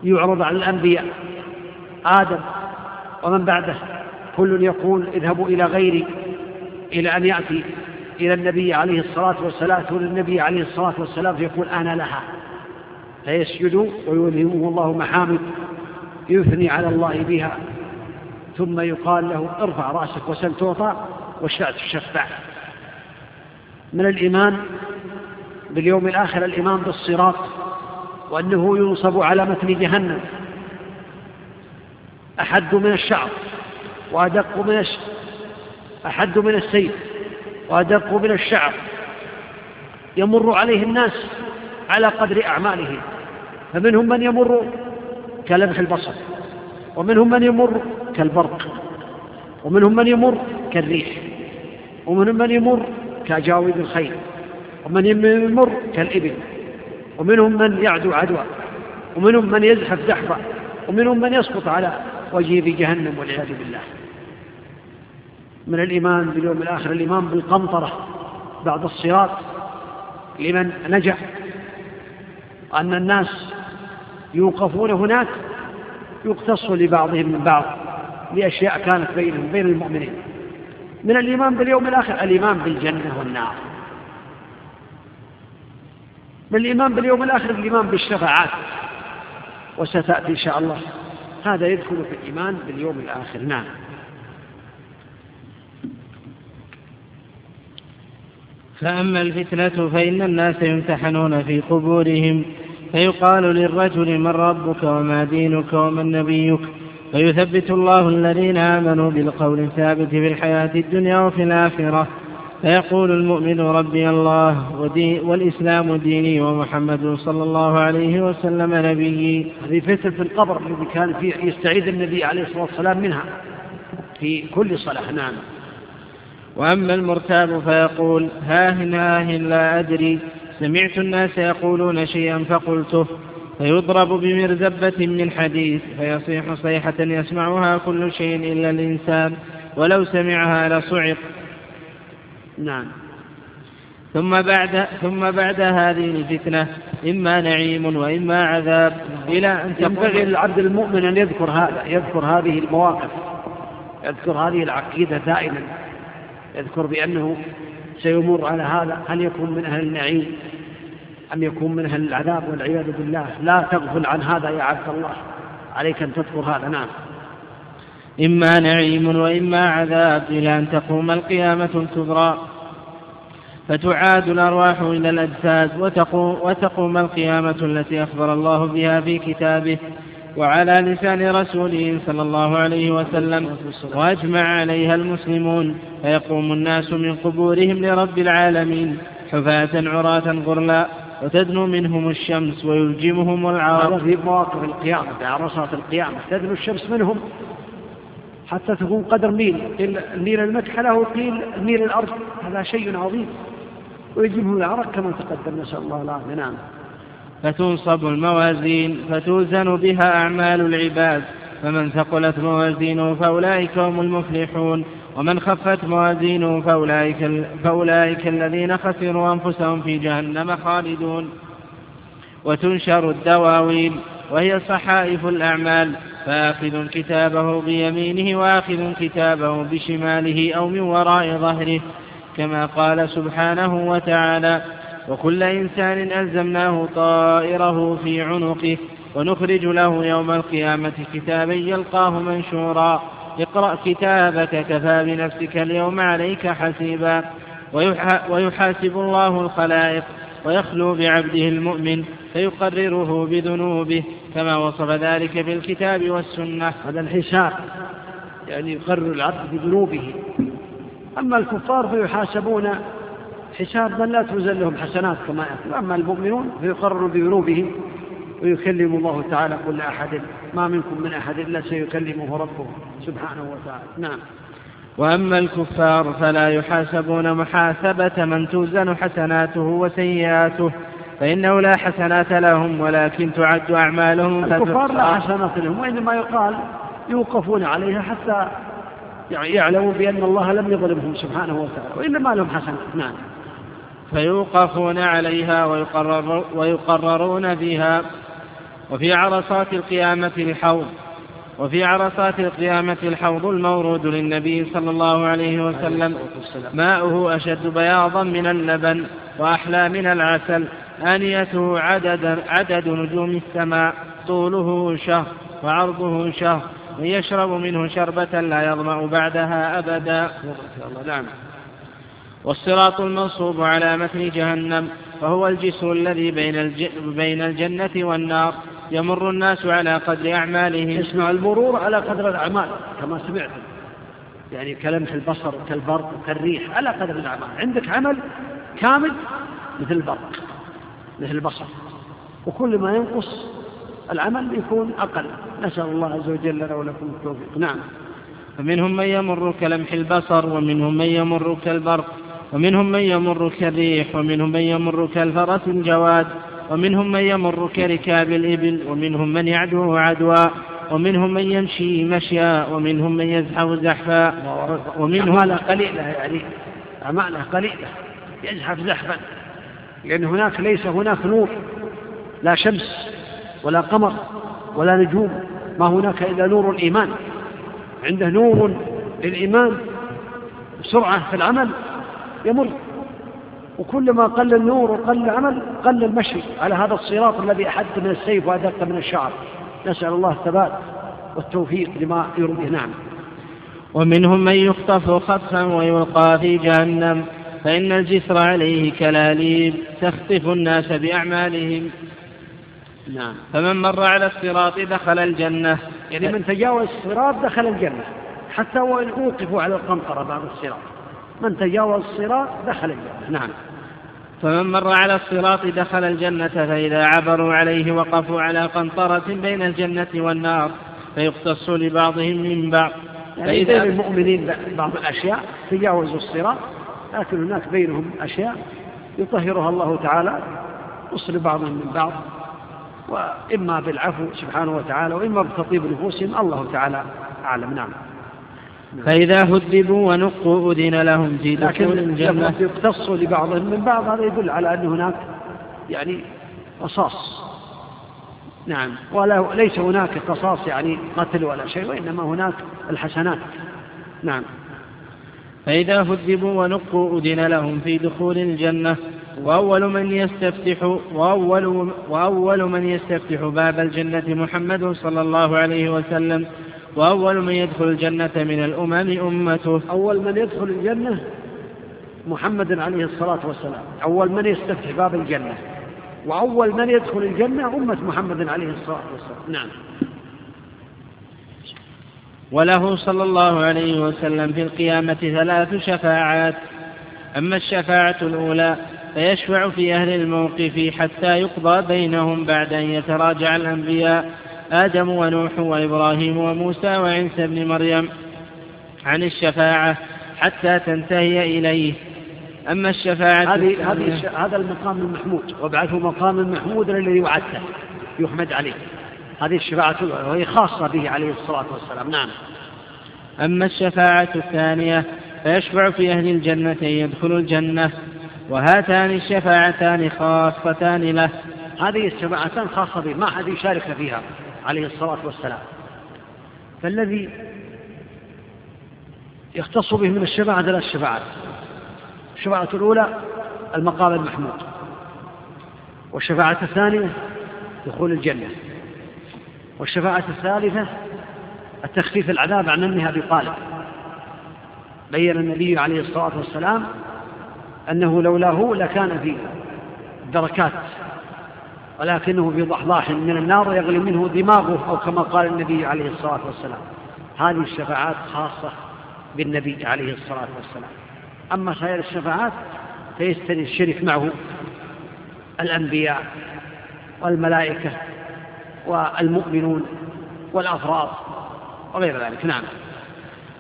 يعرض على الأنبياء آدم ومن بعده كل يقول اذهبوا إلى غيري إلى أن يأتي إلى النبي عليه الصلاة والسلام والنبي عليه الصلاة والسلام فيقول أنا لها. فيسجد ويلهمه الله محامد يثني على الله بها ثم يقال له ارفع رأسك وسل تعطى والشأت الشفع من الإيمان باليوم الآخر الإيمان بالصراط وأنه ينصب على متن جهنم أحد من الشعر وأدق من. أحد من السيف وأدق من الشعر يمر عليه الناس على قدر أعمالهم فمنهم من يمر كلمح البصر ومنهم من يمر كالبرق ومنهم من يمر كالريح ومنهم من يمر كجاوب الخيل ومن يمر كالإبل ومنهم من يعدو عدوى ومنهم من يزحف زحفا ومنهم من يسقط على وجهه في جهنم والعياذ بالله. من الإيمان باليوم الآخر الإيمان بالقنطرة بعد الصراط لمن نجح أن الناس يوقفون هناك يقتص لبعضهم من بعض لأشياء كانت بينهم بين المؤمنين. من الإيمان باليوم الآخر الإيمان بالجنة والنار. من الإيمان باليوم الآخر الإيمان بالشفاعات. وستأتي إن شاء الله. هذا يدخل في الإيمان باليوم الآخر. نعم. فأما الفتنة فإن الناس يمتحنون في قبورهم فيقال للرجل من ربك وما دينك ومن نبيك فيثبت الله الذين آمنوا بالقول الثابت في الحياة الدنيا وفي الآخرة فيقول المؤمن ربي الله ودي والإسلام ديني ومحمد صلى الله عليه وسلم نبيي. هذه فتنة القبر الذي كان فيه يستعيذ النبي عليه الصلاة والسلام منها في كل صلاة. نعم. وأما المرتاب فيقول هاهن هاهن لا أدري. سمعت الناس يقولون شيئا فقلته. فيضرب بمرزبة من حديث فيصيح صيحة يسمعها كل شيء إلا الإنسان ولو سمعها لصعق. نعم. ثم بعد ثم بعد هذه الفتنة إما نعيم وإما عذاب. إلى أن ينبغي للعبد المؤمن أن يذكر هذا يذكر هذه المواقف يذكر هذه العقيدة دائما. يذكر بأنه سيمر على هذا. هل يكون من أهل النعيم أم يكون من أهل العذاب والعياذ بالله؟ لا تغفل عن هذا يا عبد الله. عليك أن تذكر هذا. نعم. إما نعيم وإما عذاب. إلى أن تقوم القيامة الكبرى. فتعاد الأرواح إلى الأجساد وتقوم, وتقوم القيامة التي أخبر الله بها في كتابه. وعلى لسان رسوله صلى الله عليه وسلم وأجمع عليها المسلمون فيقوم الناس من قبورهم لرب العالمين حفاة عراة غرلا وتدنو منهم الشمس ويلجمهم العرب. في مواقف القيامة عرصات القيامة. تدنو الشمس منهم حتى تكون قدر ميل قيل الميل المكحلة وقيل ميل الأرض. هذا شيء عظيم. ويجبهم العرق كما تقدم نسأل الله العافية. نعم. فتنصب الموازين فتوزن بها أعمال العباد. فمن ثقلت موازينه فأولئك هم المفلحون. ومن خفت موازينه فأولئك, فأولئك الذين خسروا أنفسهم في جهنم خالدون. وتنشر الدواوين وهي صحائف الأعمال. فآخذ كتابه بيمينه وآخذ كتابه بشماله أو من وراء ظهره. كما قال سبحانه وتعالى وكل إنسان ألزمناه طائره في عنقه ونخرج له يوم القيامة كتابا يلقاه منشورا. اقرأ كتابك كفى بنفسك اليوم عليك حسيبا. ويحاسب الله الخلائق ويخلو بعبده المؤمن فيقرره بذنوبه كما وصف ذلك في الكتاب والسنة. هذا الحساب يعني يقرر العبد بذنوبه. أما الكفار فيحاسبون حساب من لا تنزل لهم حسنات كما يقول. أما المؤمنون فيقرروا بذنوبهم ويكلم الله تعالى كل أحد. ما منكم من أحد إلا سيكلمه ربه سبحانه وتعالى. نعم. وأما الكفار فلا يحاسبون محاسبة من توزن حسناته وسيئاته فإنه لا حسنات لهم ولكن تعد أعمالهم الكفار لا حسنات لهم وإنما يقال يوقفون عليها حتى يعلموا بأن الله لم يظلمهم سبحانه وتعالى وإنما لهم حسنات. نعم. فيوقفون عليها ويقرر ويقررون فيها وفي عرصات القيامة الحوض وفي عرصات القيامة الحوض المورود للنبي صلى الله عليه وسلم. ماؤه أشد بياضا من اللبن وأحلى من العسل. آنيته عدد, عدد نجوم السماء. طوله شهر وعرضه شهر. ويشرب منه شربة لا يظمأ بعدها أبدا. نعم. والصراط المنصوب على متن جهنم وهو الجسر الذي بين, بين الجنة والنار. يمر الناس على قدر أعمالهم. اسمع المرور على قدر الأعمال كما سمعت. يعني كلمح البصر كالبرق كالريح على قدر الأعمال. عندك عمل كامل مثل البرق مثل البصر. وكل ما ينقص العمل يكون أقل. نسأل الله عز وجل لنا ولكم التوفيق. نعم. فمنهم من يمر كلمح البصر ومنهم من يمر كالبرق. ومنهم من يمر كالريح ومنهم من يمر كالفرس الجواد ومنهم من يمر كركاب الإبل ومنهم من يعدو عدوا ومنهم من يمشي مشيا ومنهم من يزحف زحفا. ومنهم أعماله قليلة يعني أعماله قليلة. يزحف زحفا. لأن هناك ليس هناك نور لا شمس ولا قمر ولا نجوم. ما هناك إلا نور الإيمان. عنده نور للإيمان سرعة في العمل. يمر. وكلما قل النور وقل العمل قل المشي على هذا الصراط الذي أحد من السيف وأدق من الشعر. نسأل الله الثبات والتوفيق لما يرضيه نعم ومنهم من يخطف خطفا ويلقى في جهنم فإن الجسر عليه كلاليب تخطف الناس بأعمالهم. نعم. فمن مر على الصراط دخل الجنة. يعني من تجاوز الصراط دخل الجنة حتى وإن أوقفوا على القنطرة بعد الصراط. من تجاوز الصراط دخل الجنة. نعم. فمن مر على الصراط دخل الجنة فإذا عبروا عليه وقفوا على قنطرة بين الجنة والنار فيقتص لبعضهم من بعض. يعني بين المؤمنين بعض الأشياء تجاوزوا الصراط لكن هناك بينهم أشياء يطهرها الله تعالى يصل بعضهم من بعض وإما بالعفو سبحانه وتعالى وإما بتطيب نفوسهم الله تعالى أعلم. نعم. فإذا هذبوا ونقوا أذن لهم في دخول الجنة. يقتصوا لبعضهم من بعض هذا يدل على أن هناك يعني قصاص. نعم. ولا ليس هناك قصاص يعني قتل ولا شيء وإنما هناك الحسنات. نعم. فإذا هذبوا ونقوا أذن لهم في دخول الجنة وأول من يستفتح وأول, وأول من يستفتح باب الجنة محمد صلى الله عليه وسلم وأول من يدخل الجنة من الأمم أمته. أول من يدخل الجنة محمد عليه الصلاة والسلام. أول من يستفتح باب الجنة. وأول من يدخل الجنة أمة محمد عليه الصلاة والسلام. نعم. وله صلى الله عليه وسلم في القيامة ثلاث شفاعات. أما الشفاعة الأولى فيشفع في أهل الموقف حتى يقضى بينهم بعد أن يتراجع الأنبياء آدم ونوح وإبراهيم وموسى وعيسى بن مريم عن الشفاعة حتى تنتهي إليه. أما الشفاعة هذه هذه هذا المقام المحمود. وابعثه مقام محمود الذي وعدته. يحمد عليه. هذه الشفاعة وهي خاصة به عليه الصلاة والسلام. نعم. أما الشفاعة الثانية فيشفع في أهل الجنة أن يدخلوا الجنة. وهاتان الشفاعتان خاصتان له. هذه الشفاعتان خاصة به. ما أحد يشارك فيها. عليه الصلاة والسلام. فالذي يختص به من الشفاعة ثلاث شفاعات الشفاعة الأولى المقام المحمود. والشفاعة الثانية دخول الجنة. والشفاعة الثالثة التخفيف العذاب عن أمها أبي طالب. بين النبي عليه الصلاة والسلام أنه لولاه لكان في دركات ولكنه في ضحضاح من النار يغلي منه دماغه أو كما قال النبي عليه الصلاة والسلام. هذه الشفاعات خاصة بالنبي عليه الصلاة والسلام. أما سائر الشفاعات فيستري الشرك معه الأنبياء والملائكة والمؤمنون والأفراد وغير ذلك. نعم.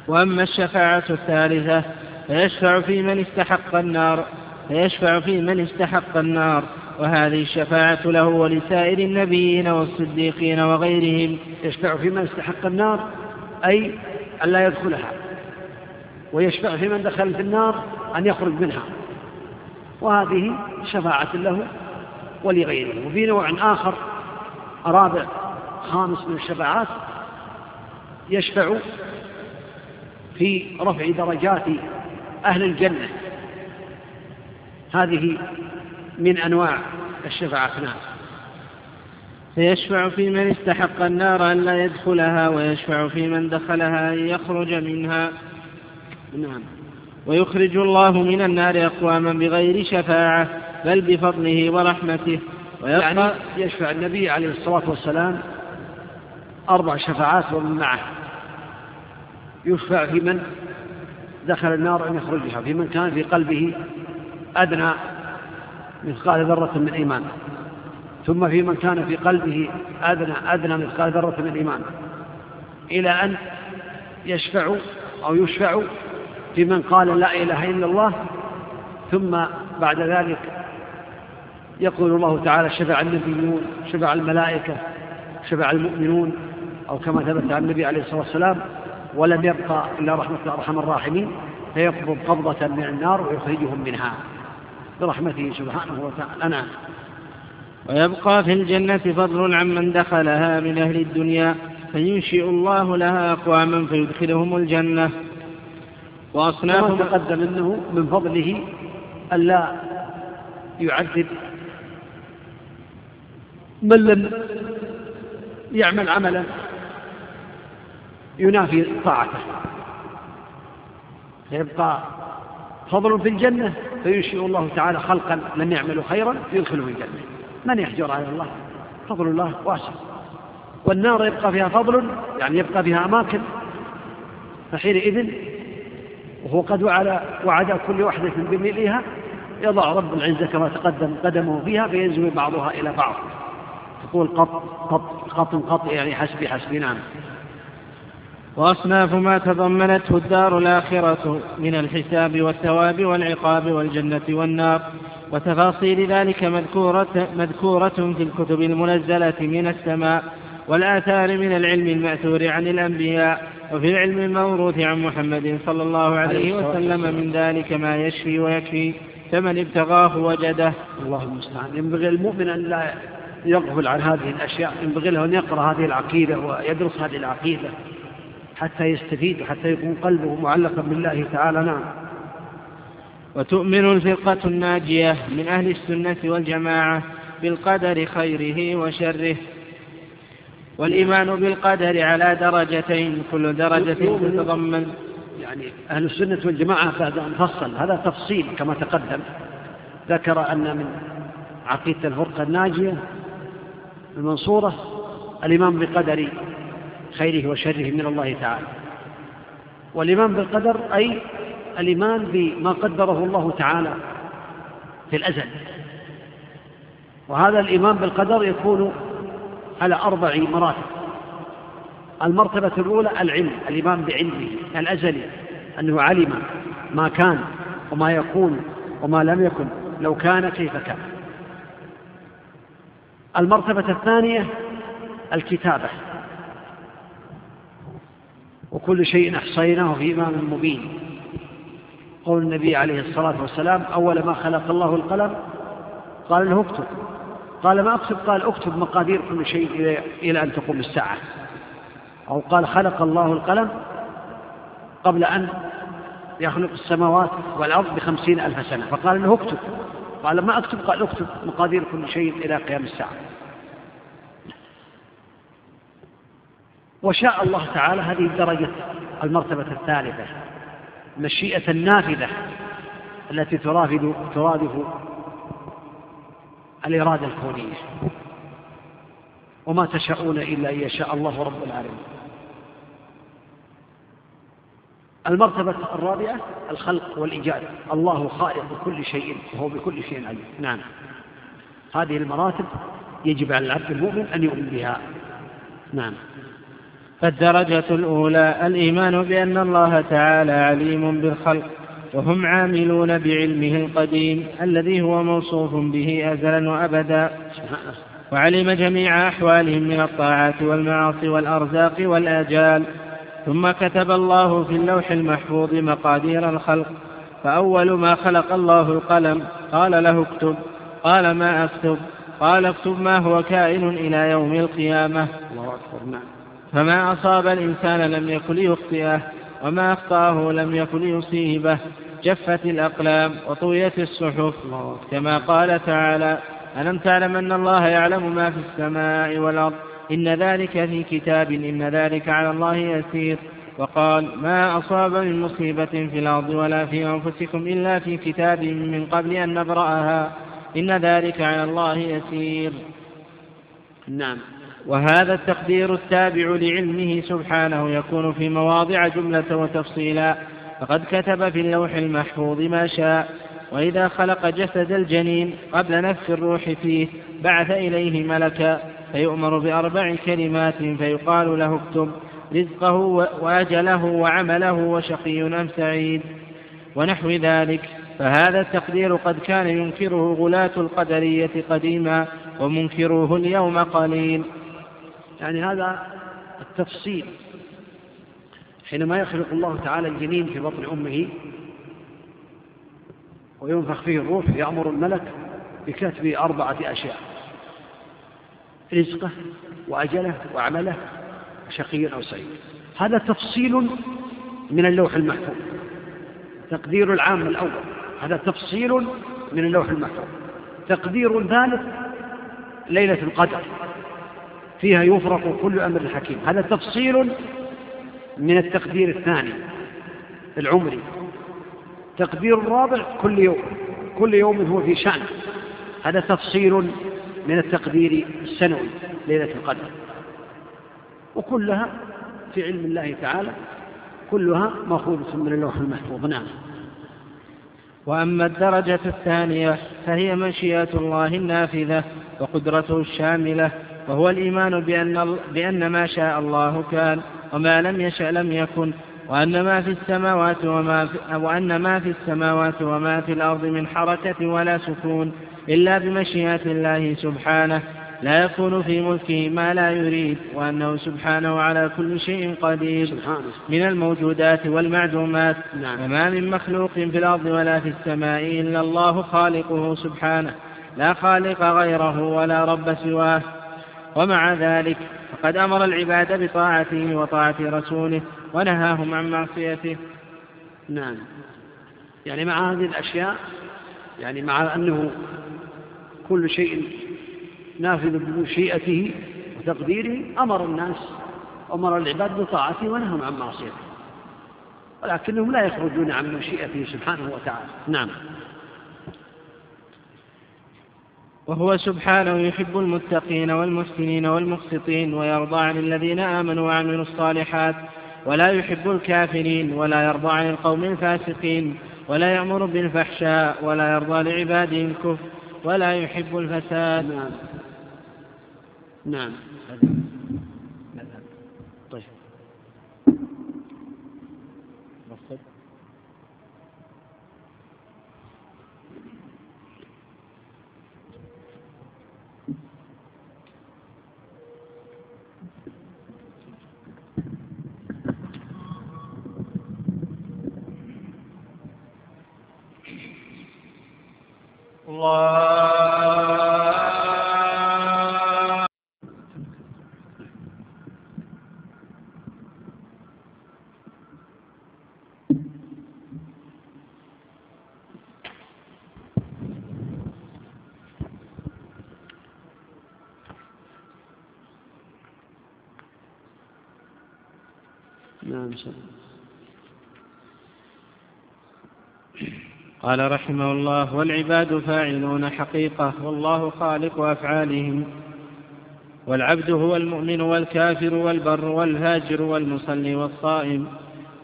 وأما الشفاعة الثالثة فيشفع في من استحق النار فيشفع في من استحق النار. وهذه الشفاعة له ولسائر النبيين والصديقين وغيرهم. يشفع في من استحق النار أي أن لا يدخلها. ويشفع في من دخل في النار أن يخرج منها. وهذه شفاعة له ولغيره. وفي نوع آخر رابع خامس من الشفاعات يشفع في رفع درجات أهل الجنة. هذه من أنواع الشفاعة. نعم. فيشفع في من استحق النار أن لا يدخلها ويشفع في من دخلها أن يخرج منها. نعم. ويخرج الله من النار أقواما بغير شفاعة بل بفضله ورحمته. يعني يشفع النبي عليه الصلاة والسلام أربع شفاعات ومن معه يشفع في من دخل النار أن يخرجها في من كان في قلبه أدنى مثقال ذرة من إيمان. ثم في من كان في قلبه أدنى أدنى مثقال ذرة من إيمان. إلى أن يشفع أو يشفع في من قال لا إله إلا الله ثم بعد ذلك يقول الله تعالى شفع النبيون شفع الملائكة شفع المؤمنون أو كما ثبت عن النبي عليه الصلاة والسلام ولم يبقى إلا رحمة أرحم الراحمين فيقبض قبضة من النار ويخرجهم منها. برحمته سبحانه وتعالى. نعم. ويبقى في الجنة فضل عمن دخلها من أهل الدنيا فينشئ الله لها أقواما فيدخلهم الجنة. وأصناف تقدم أنه من فضله ألا يعذب من لم يعمل عملا ينافي طاعته. فيبقى فضل في الجنة فينشئ الله تعالى خلقا لم يعملوا خيرا يدخلهم الجنة. من يحجر على الله؟ فضل الله واسع. والنار يبقى فيها فضل يعني يبقى فيها أماكن. فحينئذ وهو قد وعد, وعد كل واحدة بملئها يضع رب العزة كما تقدم قدمه فيها فينزوي بعضها إلى بعض. تقول قط قط قط قط يعني حسبي حسبي نعم. وأصناف ما تضمنته الدار الآخرة من الحساب والثواب والعقاب والجنة والنار. وتفاصيل ذلك مذكورة, مذكورة في الكتب المنزلة من السماء والآثار من العلم المأثور عن الأنبياء وفي العلم الموروث عن محمد صلى الله عليه وسلم. من ذلك ما يشفي ويكفي. فمن ابتغاه وجده. الله المستعان ينبغي المؤمن أن لا يغفل عن هذه الأشياء. ينبغي له أن يقرأ هذه العقيدة ويدرس هذه العقيدة. حتى يستفيد وحتى يكون قلبه معلقا بالله تعالى نعم. وتؤمن الفرقة الناجية من أهل السنة والجماعة بالقدر خيره وشره. والإيمان بالقدر على درجتين كل درجة تتضمن. يعني أهل السنة والجماعة بعد أن فصل هذا تفصيل كما تقدم. ذكر أن من عقيدة الفرقة الناجية المنصورة الإيمان بقدر خيره وشره من الله تعالى. والإيمان بالقدر أي الإيمان بما قدره الله تعالى في الأزل. وهذا الإيمان بالقدر يكون على أربع مراتب. المرتبة الأولى العلم الإيمان بعلمه الأزلي أنه علم ما كان وما يكون وما لم يكن لو كان كيف كان. المرتبة الثانية الكتابة. وكل شيء أحصيناه في إمام مبين. قول النبي عليه الصلاة والسلام أول ما خلق الله القلم قال له اكتب. قال ما أكتب؟ قال اكتب مقادير كل شيء إلى أن تقوم الساعة. أو قال خلق الله القلم قبل أن يخلق السماوات والأرض بخمسين ألف سنة. فقال له اكتب. قال ما أكتب؟ قال اكتب مقادير كل شيء إلى قيام الساعة. وشاء الله تعالى هذه الدرجة المرتبة الثالثة مشيئة النافذة التي ترافد ترادف الإرادة الكونية. وما تشاءون إلا أن يشاء الله رب العالمين. المرتبة الرابعة الخلق والإيجاد. الله خالق كل شيء وهو بكل شيء عليم. نعم. هذه المراتب يجب على العبد المؤمن أن يؤمن بها. نعم. فالدرجة الأولى الإيمان بأن الله تعالى عليم بالخلق وهم عاملون بعلمه القديم الذي هو موصوف به أزلا وأبدا. وعلم جميع أحوالهم من الطاعات والمعاصي والأرزاق والآجال. ثم كتب الله في اللوح المحفوظ مقادير الخلق. فأول ما خلق الله القلم قال له اكتب قال ما أكتب قال اكتب ما هو كائن إلى يوم القيامة. الله أكبر نعم. فما أصاب الإنسان لم يكن ليخطئه وما أخطأه لم يكن ليصيبه. جفت الأقلام وطويت الصحف. كما قال تعالى ألم تعلم أن الله يعلم ما في السماء والأرض؟ إن ذلك في كتاب إن ذلك على الله يسير. وقال ما أصاب من مصيبة في الأرض ولا في أنفسكم إلا في كتاب من قبل أن نبرأها. إن ذلك على الله يسير. نعم. وهذا التقدير التابع لعلمه سبحانه يكون في مواضع جملة وتفصيلا. فقد كتب في اللوح المحفوظ ما شاء. وإذا خلق جسد الجنين قبل نفخ الروح فيه بعث إليه ملكا فيؤمر بأربع كلمات فيقال له اكتب. رزقه وأجله وعمله وشقي أم سعيد. ونحو ذلك. فهذا التقدير قد كان ينكره غلاة القدرية قديما ومنكروه اليوم قليل. يعني هذا التفصيل حينما يخلق الله تعالى الجنين في بطن أمه وينفخ فيه الروح يأمر الملك بكتب أربعة أشياء رزقه وأجله وعمله شقي أو سعيد. هذا تفصيل من اللوح المحفوظ تقدير العام الأول. هذا تفصيل من اللوح المحفوظ. تقدير ثالث ليلة القدر. فيها يفرق كل أمر حكيم. هذا تفصيل من التقدير الثاني العمري. تقدير الرابع كل يوم كل يوم هو في شأن. هذا تفصيل من التقدير السنوي ليلة القدر. وكلها في علم الله تعالى كلها مأخوذة من اللوح المحفوظ. نعم. وأما الدرجة الثانية فهي مشيئة الله النافذة وقدرته الشاملة وهو الإيمان بأن, بأن ما شاء الله كان وما لم يشأ لم يكن وأن ما في السماوات وما في وأن ما في السماوات وما في الأرض من حركة ولا سكون إلا بمشيئة الله سبحانه. لا يكون في ملكه ما لا يريد وأنه سبحانه على كل شيء قدير. من الموجودات والمعدومات. نعم. وما من مخلوق في الأرض ولا في السماء إلا الله خالقه سبحانه. لا خالق غيره ولا رب سواه. ومع ذلك فقد أمر العباد بطاعته وطاعة رسوله ونهاهم عن معصيته. نعم. يعني مع هذه الأشياء يعني مع أنه كل شيء نافذ بمشيئته وتقديره أمر الناس أمر العباد بطاعته ونههم عن معصيته. ولكنهم لا يخرجون عن مشيئته سبحانه وتعالى. نعم. وهو سبحانه يحب المتقين والمحسنين والمقسطين ويرضى عن الذين آمنوا وعملوا الصالحات ولا يحب الكافرين ولا يرضى عن القوم الفاسقين ولا يأمر بالفحشاء ولا يرضى لعباده الكفر ولا يحب الفساد. نعم. نعم طيب الله نعم سلام قال رحمه الله والعباد فاعلون حقيقة والله خالق أفعالهم. والعبد هو المؤمن والكافر والبر والهاجر والمصلي والصائم.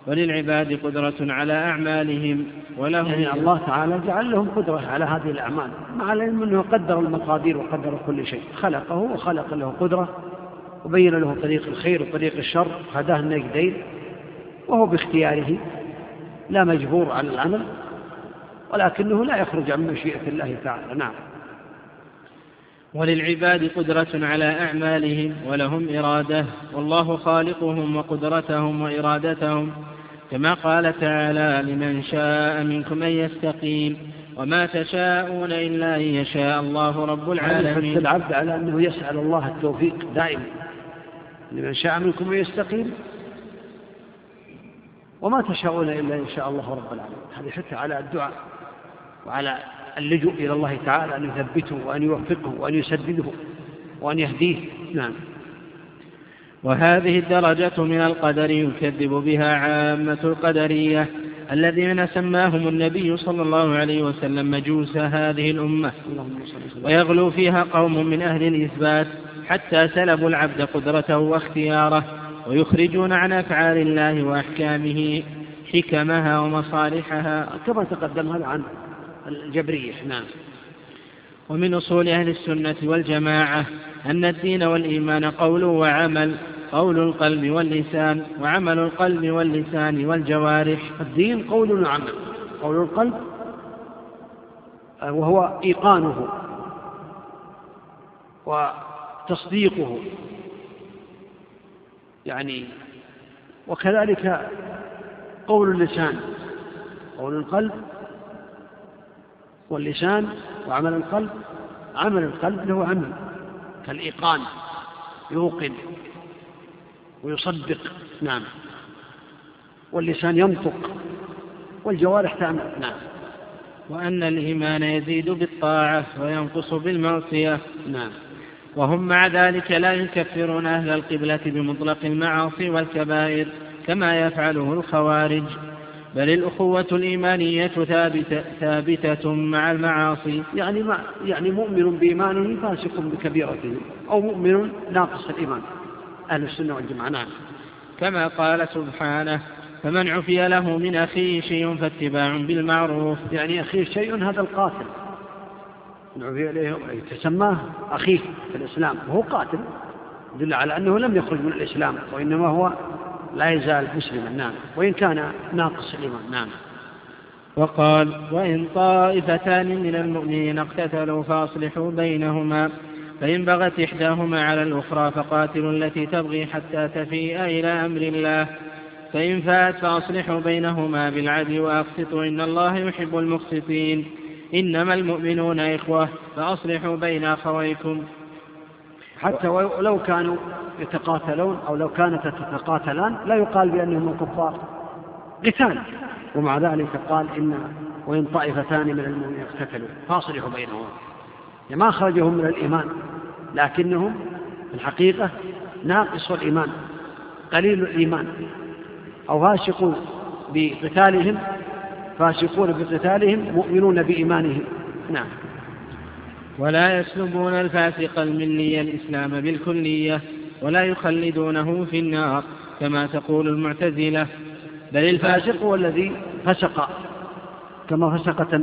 وللعباد قدرة على أعمالهم ولهم يعني الله تعالى جعل لهم قدرة على هذه الأعمال. مع العلم أنه قدر المقادير وقدر كل شيء. خلقه وخلق له قدرة وبين له طريق الخير وطريق الشر. هداه النجدين وهو باختياره. لا مجبور على العمل. ولكنه لا يخرج عن مشيئة الله تعالى نعم. وللعباد قدرة على أعمالهم ولهم إرادة والله خالقهم وقدرتهم وإرادتهم. كما قال تعالى لمن شاء منكم أن يستقيم وما تشاءون إلا أن يشاء الله رب العالمين. العبد على أنه يسأل الله التوفيق دائما. لمن شاء منكم أن يستقيم وما تشاءون إلا إن شاء الله رب العالمين. هذه حتى على الدعاء. وعلى اللجوء إلى الله تعالى أن يثبته وأن يوفقه وأن يسدده وأن يهديه. نعم. وهذه الدرجة من القدر يكذب بها عامة القدرية الذين سماهم النبي صلى الله عليه وسلم مجوس هذه الأمة. ويغلو فيها قوم من أهل الإثبات حتى سلبوا العبد قدرته واختياره ويخرجون عن أفعال الله وأحكامه حكمها ومصالحها. كما تقدم هذا عن الجبرية نعم. ومن أصول أهل السنة والجماعة أن الدين والإيمان قول وعمل قول القلب واللسان وعمل القلب واللسان والجوارح. الدين قول وعمل قول القلب وهو إيقانه وتصديقه. يعني وكذلك قول اللسان قول القلب واللسان وعمل القلب. عمل القلب له عمل. كالإيقان. يوقن. ويصدق. نعم. واللسان ينطق. والجوارح تعمل. نعم. وأن الإيمان يزيد بالطاعة وينقص بالمعصية. نعم. وهم مع ذلك لا يكفرون أهل القبلة بمطلق المعاصي والكبائر كما يفعله الخوارج. بل الأخوة الإيمانية ثابتة, ثابتة مع المعاصي. يعني ما يعني مؤمن بإيمانه فاسق بكبيرته أو مؤمن ناقص الإيمان. أهل السنة والجماعة نعم. كما قال سبحانه فمن عفي له من أخيه شيء فاتباع بالمعروف. يعني أخيه شيء هذا القاتل. من عفي إليه تسماه أخيه في الإسلام. وهو قاتل يدل على أنه لم يخرج من الإسلام وإنما هو لا يزال مسلما نعم. وإن كان ناقص الإيمان نعم. وقال وإن طائفتان من المؤمنين اقتتلوا فأصلحوا بينهما فإن بغت إحداهما على الأخرى فقاتلوا التي تبغي حتى تفيء إلى أمر الله. فإن فات فأصلحوا بينهما بالعدل وأقسطوا إن الله يحب المقسطين. إنما المؤمنون إخوة فأصلحوا بين أخويكم. حتى ولو كانوا يتقاتلون أو لو كانت تتقاتلان لا يقال بأنهم الكفار قتال. ومع ذلك قال إن وإن طائفتان من المؤمنين اقتتلوا فاصلحوا بينهم. يعني ما خرجهم من الإيمان لكنهم في الحقيقة ناقص الإيمان قليل الإيمان. أو فاسقون بقتالهم فاسقون بقتالهم مؤمنون بإيمانهم. نعم. ولا يسلبون الفاسق الملي الإسلام بالكلية ولا يخلدونه في النار كما تقول المعتزلة. بل الفاسق هو الذي فسق كما فسقت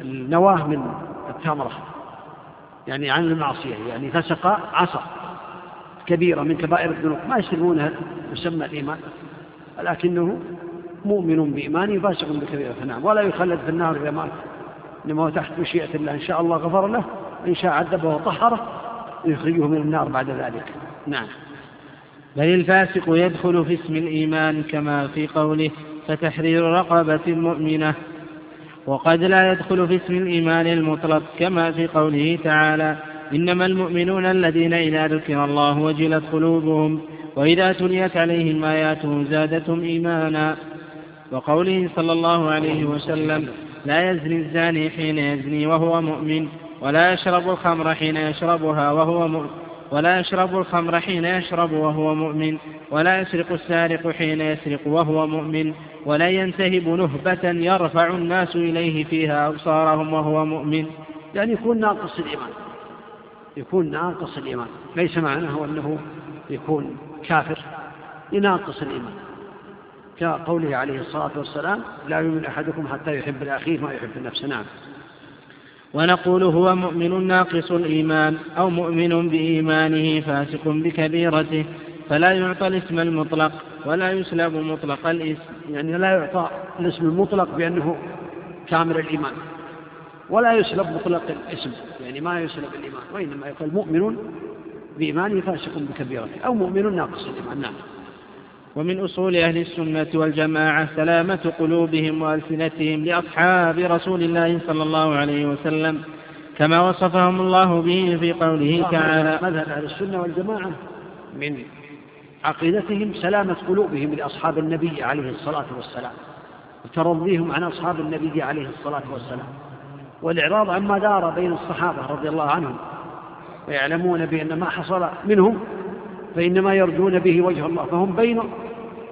النواة من التمرة يعني عن المعصية يعني فسق عصى كبيرة من كبائر الذنوب. ما يسلمونها مسمى الإيمان ولكنه مؤمن بإيمانه فاسق بكبيرة نعم ولا يخلد في النار إذا مات. إنما هو تحت مشيئة الله. إن شاء الله غفر له إن شاء عذبه وطهره ويخرجه من النار بعد ذلك. نعم. بل الفاسق يدخل في اسم الإيمان كما في قوله فتحرير رقبة مؤمنة وقد لا يدخل في اسم الإيمان المطلق كما في قوله تعالى إنما المؤمنون الذين إذا ذكر الله وجلت قلوبهم وإذا تليت عليهم آياته زادتهم إيمانا وقوله صلى الله عليه وسلم لا يزني الزاني حين يزني وهو مؤمن ولا يشرب الخمر حين يشربها وهو ولا يشرب الخمر حين يشرب وهو مؤمن ولا يسرق السارق حين يسرق وهو مؤمن ولا ينتهب نهبة يرفع الناس إليه فيها أبصارهم وهو مؤمن. يعني يكون ناقص الإيمان يكون ناقص الإيمان ليس معناه أنه يكون كافر يناقص الإيمان. كقوله عليه الصلاة والسلام لا يؤمن أحدكم حتى يحب لأخيه ما يحب نفسه نعم. ونقول هو مؤمن ناقص الإيمان أو مؤمن بإيمانه فاسق بكبيرته فلا يعطى الاسم المطلق ولا يسلب مطلق الاسم يعني لا يعطى الاسم المطلق بأنه كامل الإيمان ولا يسلب مطلق الاسم يعني ما يسلب الإيمان وإنما يقول مؤمن بإيمانه فاسق بكبيرته أو مؤمن ناقص الإيمان. نعم. ومن أصول أهل السنة والجماعة سلامة قلوبهم وألسنتهم لأصحاب رسول الله صلى الله عليه وسلم كما وصفهم الله به في قوله تعالى مذهب أهل السنة والجماعة. من عقيدتهم سلامة قلوبهم لأصحاب النبي عليه الصلاة والسلام وترضيهم عن أصحاب النبي عليه الصلاة والسلام والإعراض عما دار بين الصحابة رضي الله عنهم ويعلمون بأن ما حصل منهم فإنما يرجون به وجه الله فهم بين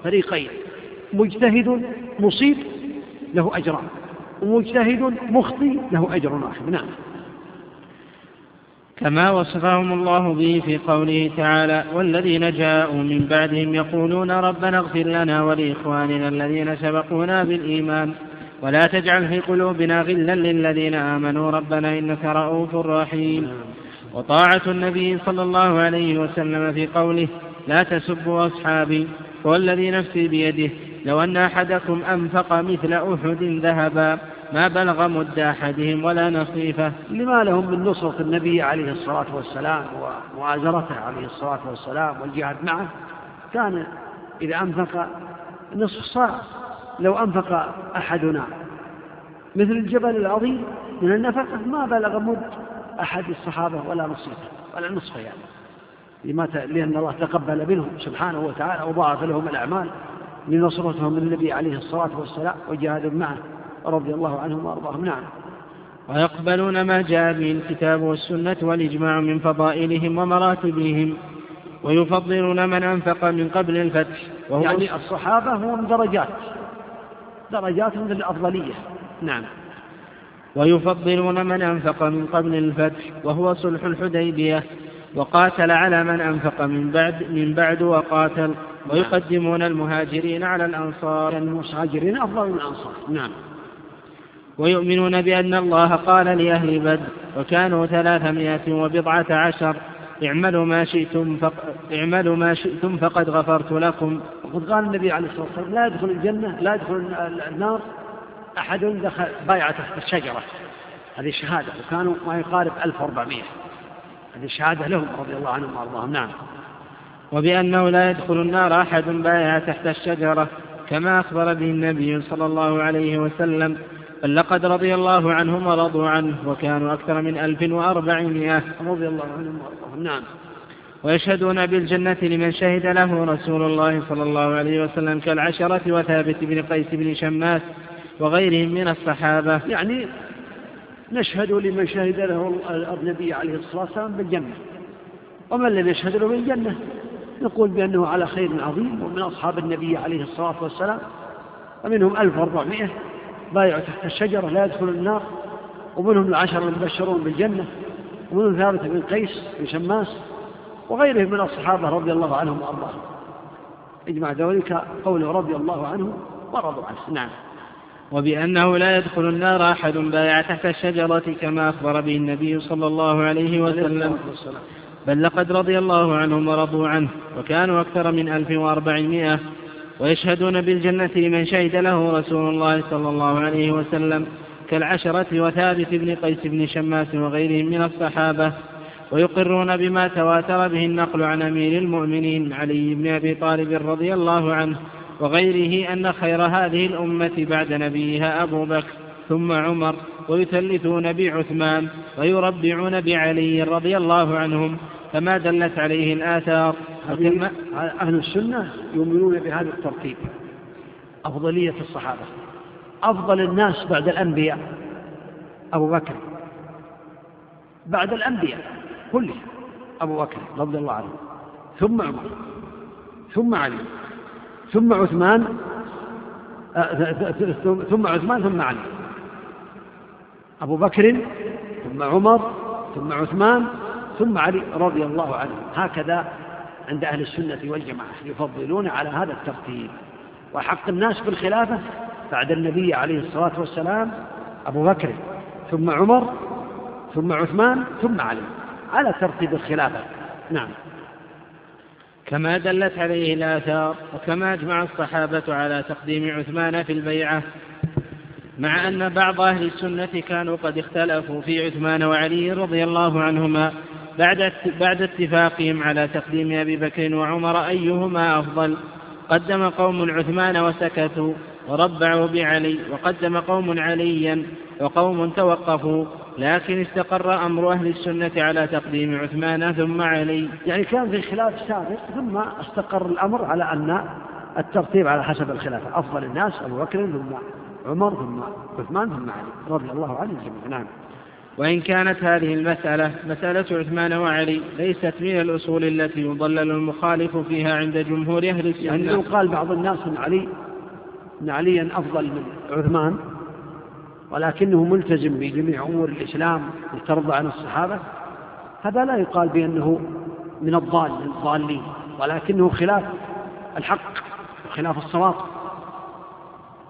فريقين مجتهد مصيب له أجران ومجتهد مخطي له أجر واحد نعم. كما وصفهم الله به في قوله تعالى والذين جاءوا من بعدهم يقولون ربنا اغفر لنا ولإخواننا الذين سبقونا بالإيمان ولا تجعل في قلوبنا غلا للذين آمنوا ربنا إنك رؤوف رحيم. وطاعة النبي صلى الله عليه وسلم في قوله لا تسبوا أصحابي والذي نفسي بيده لو أن أحدكم أنفق مثل أحد ذهبا ما بلغ مد أحدهم ولا نصيفه. لما لهم من نصرة النبي عليه الصلاة والسلام ومؤازرته عليه الصلاة والسلام والجهاد معه كان إذا أنفق نصف صاع. لو أنفق أحدنا مثل الجبل العظيم من النفقة ما بلغ مد أحد الصحابة ولا نصيفه ولا نصفه يعني. لما لأن الله تقبل منهم سبحانه وتعالى وضاعف لهم الأعمال لنصرتهم النبي عليه الصلاة والسلام وجهاد معه رضي الله عنهم وأرضاهم. نعم. ويقبلون ما جاء به الكتاب والسنة والإجماع من فضائلهم ومراتبهم ويفضلون من أنفق من قبل الفتح. وهو يعني الصحابة هم درجات درجات من الأفضلية. نعم. ويفضلون من أنفق من قبل الفتح وهو صلح الحديبية. وقاتل على من أنفق من بعد من بعد وقاتل. ويقدمون المهاجرين على الأنصار. المهاجرين أفضل من الأنصار. نعم. ويؤمنون بأن الله قال لأهل بدر وكانوا ثلاثمائة وبضعة عشر اعملوا ما شئتم فق... اعملوا ما شئتم فقد غفرت لكم. وقد قال النبي عليه الصلاة والسلام لا يدخل الجنة لا يدخل النار أحد دخل بايع تحت الشجرة. هذه شهادة وكانوا ما يقارب 1400 هذه شهادة لهم رضي الله عنهم وأرضاهم. نعم. وبأنه لا يدخل النار أحد بايع تحت الشجرة كما أخبر به النبي صلى الله عليه وسلم بل لقد رضي الله عنهم ورضوا عنه وكانوا أكثر من ألف وأربعمائة. رضي الله عنهم وأرضاهم. نعم. ويشهدون بالجنة لمن شهد له رسول الله صلى الله عليه وسلم كالعشرة وثابت بن قيس بن شماس وغيرهم من الصحابة. يعني نشهد لمن شهد له النبي عليه الصلاة والسلام بالجنة. ومن لم يشهد له بالجنة؟ نقول بأنه على خير عظيم ومن أصحاب النبي عليه الصلاة والسلام. ومنهم 1400 بايعوا تحت الشجرة لا يدخل النار ومنهم العشر المبشرون بالجنة ومنهم ثابت بن قيس بن شماس وغيرهم من الصحابة رضي الله عنهم وأرضاهم. اجمع ذلك قوله رضي الله عنه ورضوا عنه. نعم. وبأنه لا يدخل النار أحد بايع تحت الشجرة كما أخبر به النبي صلى الله عليه وسلم. بل لقد رضي الله عنهم ورضوا عنه وكانوا أكثر من ألف وأربعمائة ويشهدون بالجنة لمن شهد له رسول الله صلى الله عليه وسلم كالعشرة وثابت بن قيس بن شماس وغيرهم من الصحابة ويقرون بما تواتر به النقل عن أمير المؤمنين علي بن أبي طالب رضي الله عنه وغيره أن خير هذه الأمة بعد نبيها أبو بكر ثم عمر ويثلثون بعثمان ويربعون بعلي رضي الله عنهم كما دلت عليه الآثار. أهل السنة يؤمنون بهذا الترتيب. أفضلية الصحابة. أفضل الناس بعد الأنبياء. أبو بكر. بعد الأنبياء. كلهم. أبو بكر رضي الله عنه. ثم عمر. ثم علي. ثم عثمان آه، ثم عثمان ثم علي. أبو بكر ثم عمر ثم عثمان ثم علي رضي الله عنه. هكذا عند أهل السنة والجماعة يفضلون على هذا الترتيب. وحق الناس بالخلافة بعد النبي عليه الصلاة والسلام أبو بكر ثم عمر ثم عثمان ثم علي. على ترتيب الخلافة. نعم. كما دلت عليه الآثار وكما أجمع الصحابة على تقديم عثمان في البيعة مع أن بعض أهل السنة كانوا قد اختلفوا في عثمان وعلي رضي الله عنهما بعد بعد اتفاقهم على تقديم أبي بكر وعمر أيهما أفضل. قدم قوم عثمان وسكتوا وربعوا بعلي وقدم قوم عليا وقوم توقفوا لكن استقر أمر أهل السنة على تقديم عثمان ثم علي. يعني كان في خلاف سابق ثم استقر الأمر على أن الترتيب على حسب الخلافة. أفضل الناس أبو بكر ثم عمر ثم عثمان ثم علي رضي الله عنهم جميعا. نعم. وإن كانت هذه المسألة مسألة عثمان وعلي ليست من الأصول التي يضلل المخالف فيها عند جمهور أهل السنة. يعني قال بعض الناس أن علي أن عليا أفضل من عثمان ولكنه ملتزم بجميع أمور الإسلام لترضى عن الصحابة. هذا لا يقال بأنه من الضال الضالين ولكنه خلاف الحق وخلاف الصواب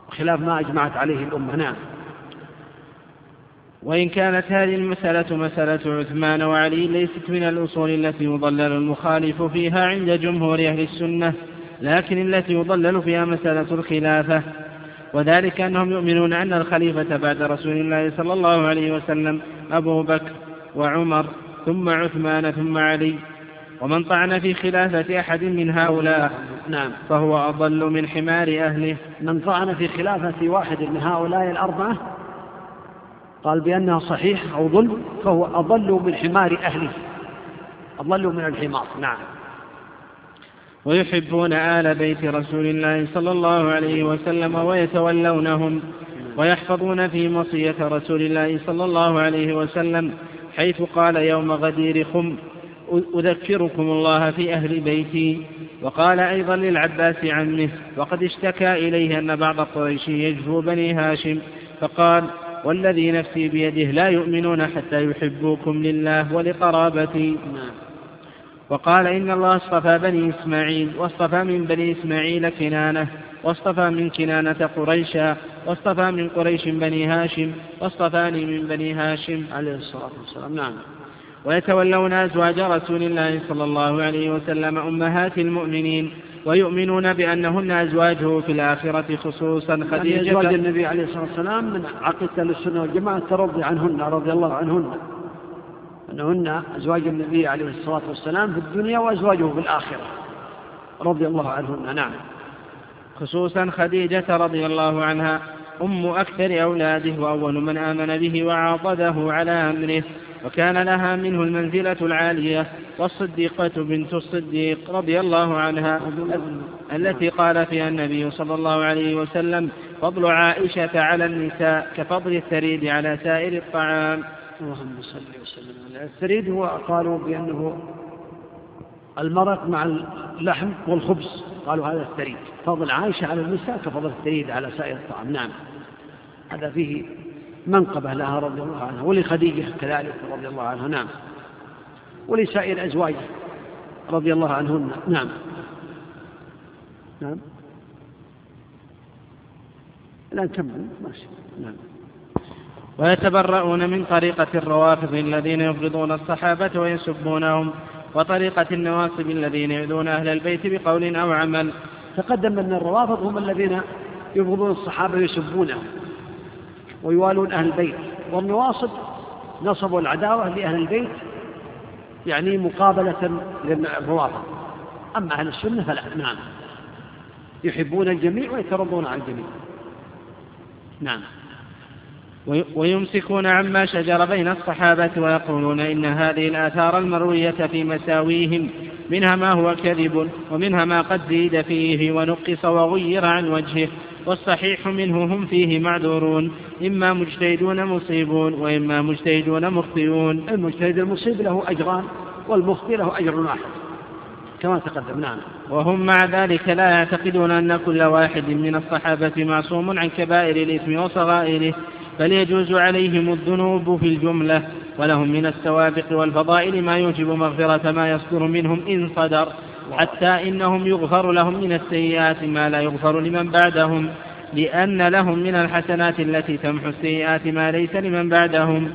وخلاف ما أجمعت عليه الأمة. نعم. وإن كانت هذه المسألة مسألة عثمان وعلي ليست من الأصول التي يضلل المخالف فيها عند جمهور أهل السنة لكن التي يضلل فيها مسألة الخلافة. وذلك أنهم يؤمنون أن الخليفة بعد رسول الله صلى الله عليه وسلم أبو بكر وعمر ثم عثمان ثم علي. ومن طعن في خلافة أحد من هؤلاء نعم. فهو أضل من حمار أهله. من طعن في خلافة واحد من هؤلاء الأربعة قال بأنها صحيح أو ظلم فهو أضل من حمار أهله. أضل من الحمار. نعم. ويحبون آل بيت رسول الله صلى الله عليه وسلم ويتولونهم ويحفظون في مصية رسول الله صلى الله عليه وسلم حيث قال يوم غدير خم أذكركم الله في أهل بيتي وقال أيضا للعباس عمه وقد اشتكى إليه أن بعض قريش يجفو بني هاشم فقال والذي نفسي بيده لا يؤمنون حتى يحبوكم لله ولقرابتي نعم. وقال إن الله اصطفى بني إسماعيل واصطفى من بني إسماعيل كنانة واصطفى من كنانة قريشا واصطفى من قريش بني هاشم واصطفاني من بني هاشم عليه الصلاة والسلام. نعم. ويتولون أزواج رسول الله صلى الله عليه وسلم أمهات المؤمنين ويؤمنون بأنهن أزواجه في الآخرة خصوصا يعني خديجة أزواج النبي عليه الصلاة والسلام من عقيدة السنة والجماعة ترضي عنهن رضي الله عنهن. أنهن أزواج النبي عليه الصلاة والسلام في الدنيا وأزواجه في الآخرة. رضي الله عنهن نعم. خصوصا خديجة رضي الله عنها أم أكثر أولاده وأول من آمن به وعاضده على أمره وكان لها منه المنزلة العالية والصديقة بنت الصديق رضي الله عنها. التي قال فيها النبي صلى الله عليه وسلم فضل عائشة على النساء كفضل الثريد على سائر الطعام. اللهم صل وسلم على الثريد هو قالوا بأنه المرق مع اللحم والخبز. قالوا هذا الثريد. فضل عائشة على النساء كفضل الثريد على سائر الطعام. نعم. هذا فيه منقبة لها رضي الله عنها ولخديجة كذلك رضي الله عنها. نعم. ولسائر أزواجه رضي الله عنهن. نعم. نعم. لا نكمل ماشي. نعم. ويتبرؤون من طريقة الروافض الذين يبغضون الصحابة ويسبونهم وطريقة النواصب الذين يؤذون أهل البيت بقول أو عمل. تقدم أن الروافض هم الذين يبغضون الصحابة ويسبونهم ويوالون أهل البيت. والنواصب نصبوا العداوة لأهل البيت يعني مقابلة للروافض. أما أهل السنة فلا نعم. يحبون الجميع ويترضون عن الجميع. نعم. ويمسكون عما شجر بين الصحابة ويقولون إن هذه الآثار المروية في مساويهم منها ما هو كذب ومنها ما قد زيد فيه ونقص وغير عن وجهه والصحيح منه هم فيه معذورون إما مجتهدون مصيبون وإما مجتهدون مخطئون. المجتهد المصيب له أجران والمخطئ له أجر واحد كما تقدم. نعم. وهم مع ذلك لا يعتقدون أن كل واحد من الصحابة معصوم عن كبائر الإثم وصغائره بل يجوز عليهم الذنوب في الجملة ولهم من السوابق والفضائل ما يوجب مغفرة ما يصدر منهم إن صدر حتى إنهم يغفر لهم من السيئات ما لا يغفر لمن بعدهم لأن لهم من الحسنات التي تمحو السيئات ما ليس لمن بعدهم.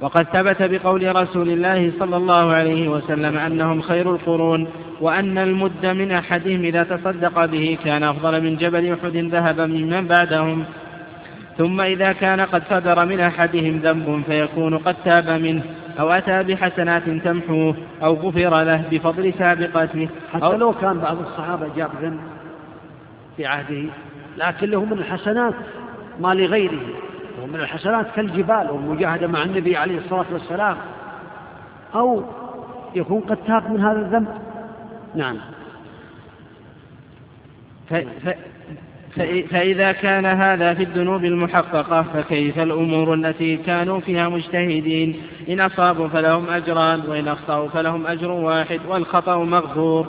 وقد ثبت بقول رسول الله صلى الله عليه وسلم أنهم خير القرون وأن المد من أحدهم إذا تصدق به كان أفضل من جبل أحد ذهبا ممن بعدهم. ثم إذا كان قد صدر من أحدهم ذنب فيكون قد تاب منه أو أتى بحسنات تمحوه أو غفر له بفضل سابقته حتى لو كان بعض الصحابة جاب ذنب في عهده لكن له من الحسنات ما لغيره. ومن الحسنات كالجبال والمجاهدة مع النبي عليه الصلاة والسلام. أو يكون قد تاب من هذا الذنب. نعم. ف... ف... فإذا كان هذا في الذنوب المحققة فكيف الأمور التي كانوا فيها مجتهدين؟ إن أصابوا فلهم أجران وإن أخطأوا فلهم أجر واحد والخطأ مغفور.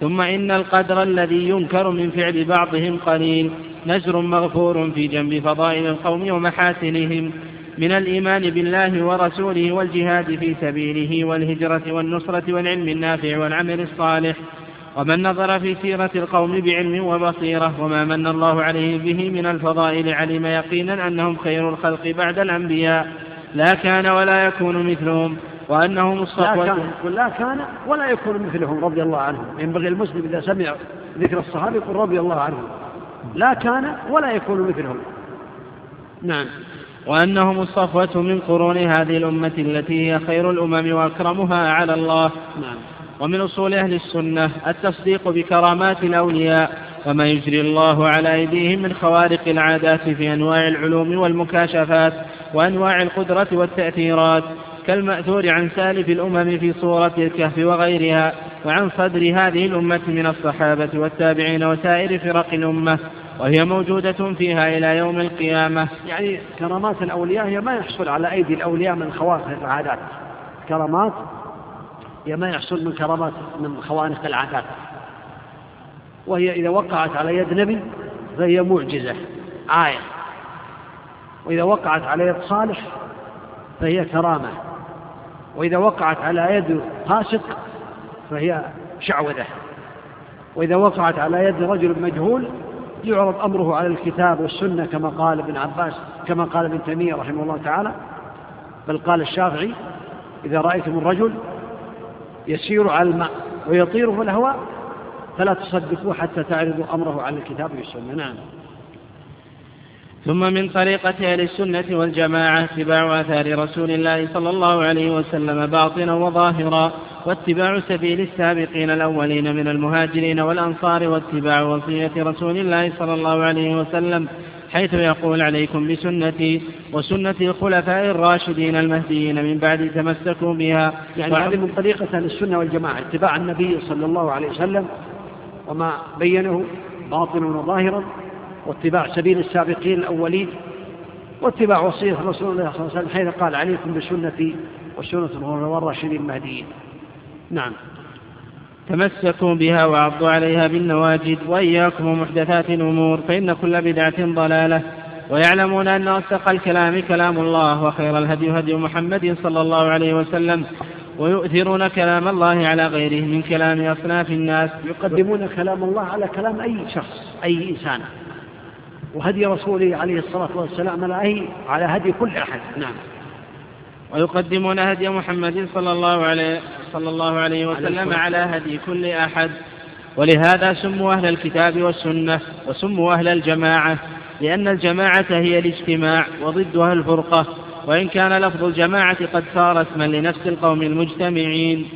ثم إن القدر الذي ينكر من فعل بعضهم قليل. نزر مغفور في جنب فضائل القوم ومحاسنهم. من الإيمان بالله ورسوله والجهاد في سبيله والهجرة والنصرة والعلم النافع والعمل الصالح. ومن نظر في سيرة القوم بعلم وبصيرة وما من الله عليه به من الفضائل علم يقينا أنهم خير الخلق بعد الأنبياء. لا كان ولا يكون مثلهم وأنهم الصفوة لا كان, لا كان ولا يكون مثلهم رضي الله عنهم. ينبغي المسلم إذا سمع ذكر الصحابة يقول رضي الله عنهم. لا كان ولا يكون مثلهم. نعم. وأنهم الصفوة من قرون هذه الأمة التي هي خير الأمم وأكرمها على الله. نعم. ومن أصول أهل السنة التصديق بكرامات الأولياء وما يجري الله على أيديهم من خوارق العادات في أنواع العلوم والمكاشفات وأنواع القدرة والتأثيرات كالمأثور عن سالف الأمم في صورة الكهف وغيرها وعن صدر هذه الأمة من الصحابة والتابعين وسائر فرق الأمة وهي موجودة فيها إلى يوم القيامة. يعني كرامات الأولياء هي ما يحصل على أيدي الأولياء من خوارق العادات. كرامات هي ما يحصل من كرامات من خوارق العادات. وهي إذا وقعت على يد نبي فهي معجزة آية وإذا وقعت على يد صالح فهي كرامة. وإذا وقعت على يد فاسق فهي شعوذة. وإذا وقعت على يد رجل مجهول يعرض أمره على الكتاب والسنة كما قال ابن عباس كما قال ابن تيمية رحمه الله تعالى. بل قال الشافعي إذا رأيتم الرجل يسير على الماء ويطير في الهواء فلا تصدقوه حتى تعرضوا أمره على الكتاب والسنة. نعم. ثم من طريقة أهل السنة والجماعة اتباع آثار رسول الله صلى الله عليه وسلم باطنا وظاهرا واتباع سبيل السابقين الأولين من المهاجرين والأنصار واتباع وصية رسول الله صلى الله عليه وسلم حيث يقول عليكم بسنتي وسنة الخلفاء الراشدين المهديين من بعد تمسكوا بها. يعني هذه من طريقة أهل السنة والجماعة اتباع النبي صلى الله عليه وسلم وما بينه باطنا وظاهرا واتباع سبيل السابقين الأولين واتباع وصية رسول الله صلى الله عليه وسلم حيث قال عليكم بسنتي وسنة الخلفاء الراشدين المهديين. نعم. تمسكوا بها وعضوا عليها بالنواجد وإياكم ومحدثات الأمور فإن كل بدعة ضلالة. ويعلمون أن أصدق الكلام كلام الله وخير الهدي هدي محمد صلى الله عليه وسلم. ويؤثرون كلام الله على غيره من كلام أصناف الناس. يقدمون كلام الله على كلام أي شخص أي إنسان. وهدي رسوله عليه الصلاة والسلام على على هدي كل أحد. نعم. ويقدمون هدي محمد صلى الله عليه صلى الله عليه وسلم على هدي كل أحد. ولهذا سموا أهل الكتاب والسنة وسموا أهل الجماعة لأن الجماعة هي الاجتماع وضدها الفرقة. وإن كان لفظ الجماعة قد صار اسما لنفس القوم المجتمعين.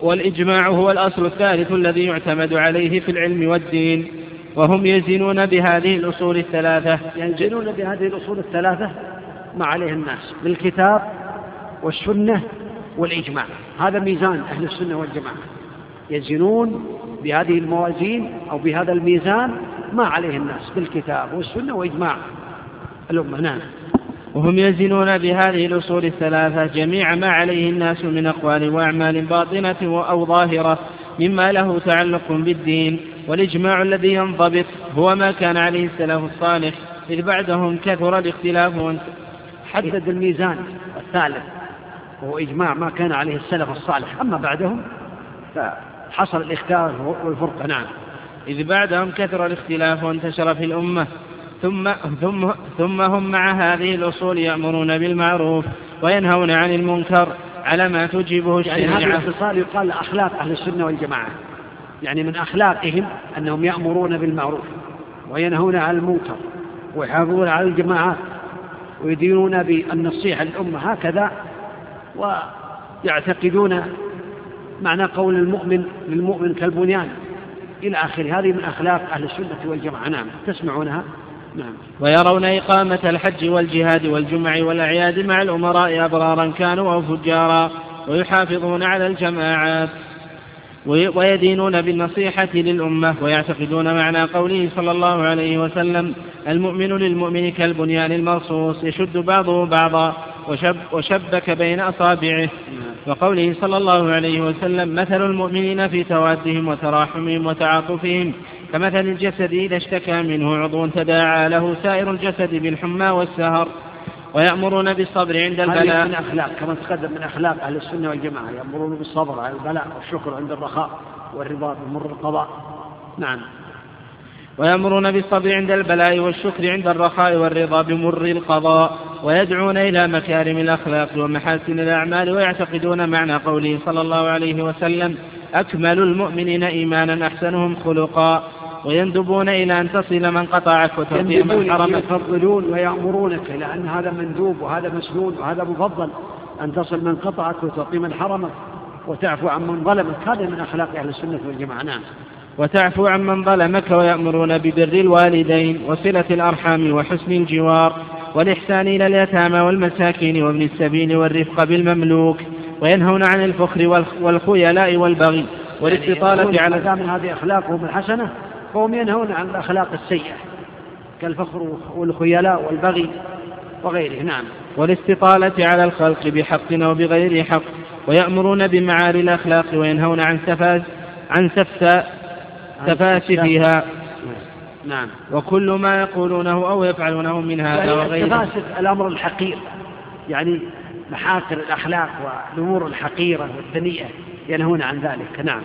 والإجماع هو الأصل الثالث الذي يعتمد عليه في العلم والدين. وهم يزنون بهذه الأصول الثلاثة. ينزلون بهذه الأصول الثلاثة؟ ما عليه الناس بالكتاب والسنة والإجماع. هذا ميزان أهل السنة والجماعة. يزنون بهذه الموازين أو بهذا الميزان ما عليه الناس بالكتاب والسنة وإجماع الأمة نعم. وهم يزنون بهذه الأصول الثلاثة جميع ما عليه الناس من أقوال وأعمال باطنة أو ظاهرة مما له تعلق بالدين. والإجماع الذي ينضبط هو ما كان عليه السلف الصالح إذ بعدهم كثر الاختلاف حدد الميزان الثالث وهو إجماع ما كان عليه السلف الصالح. أما بعدهم فحصل الاختلاف والفرقة نعم. إذ بعدهم كثر الاختلاف وانتشر في الأمة ثم, ثم, ثم هم مع هذه الأصول يأمرون بالمعروف وينهون عن المنكر على ما تجيبه الشريعة يعني هذا الاتصال يقال أخلاق أهل السنة والجماعة. يعني من أخلاقهم أنهم يأمرون بالمعروف وينهون عن المنكر ويحافظون على الجماعات. ويدينون بالنصيحة للأمة هكذا ويعتقدون معنى قول المؤمن للمؤمن كالبنيان إلى آخره. هذه من أخلاق أهل السنة والجماعة. نعم. تسمعونها؟ نعم. ويرون إقامة الحج والجهاد والجمع والأعياد مع الأمراء أبرارا كانوا أو فجارا ويحافظون على الجماعات. ويدينون بالنصيحة للأمة ويعتقدون معنى قوله صلى الله عليه وسلم المؤمن للمؤمن كالبنيان المرصوص يشد بعضه بعضا وشب وشبك بين أصابعه. وقوله صلى الله عليه وسلم مثل المؤمنين في توادهم وتراحمهم وتعاطفهم كمثل الجسد إذا اشتكى منه عضو تداعى له سائر الجسد بالحمى والسهر. ويأمرون بالصبر عند البلاء. من أخلاق كما تقدم من أخلاق أهل السنة والجماعة. يأمرون بالصبر على البلاء والشكر عند الرخاء والرضا بمر القضاء. نعم. ويأمرون بالصبر عند البلاء والشكر عند الرخاء والرضا بمر القضاء. ويدعون إلى مكارم الأخلاق ومحاسن الأعمال ويعتقدون معنى قوله صلى الله عليه وسلم أكمل المؤمنين إيمانا أحسنهم خلقا. ويندبون إلى أن تصل من قطعك وتعطي من حرمك يفضلون ويأمرونك لأن هذا مندوب وهذا مسنود وهذا مفضل أن تصل من قطعك وتعطي من حرمك وتعفو عن من ظلمك. هذا من أخلاق أهل السنة والجماعة نعم. وتعفو عن من ظلمك ويأمرون ببر الوالدين وصلة الأرحام وحسن الجوار والإحسان إلى اليتامى والمساكين وابن السبيل والرفق بالمملوك وينهون عن الفخر والخيلاء والبغي والاستطالة يعني على دام هذه أخلاقهم الحسنة فهم ينهون عن الأخلاق السيئة كالفخر والخيلاء والبغي وغيره نعم. والاستطالة على الخلق بحق أو بغير حق ويأمرون بمعالي الأخلاق وينهون عن سفاس عن سفسا سفاسفها نعم. وكل ما يقولونه أو يفعلونه من هذا يعني وغيره. التفاسف الأمر الحقير يعني محاكر الأخلاق والأمور الحقيرة والدنيئة ينهون عن ذلك نعم.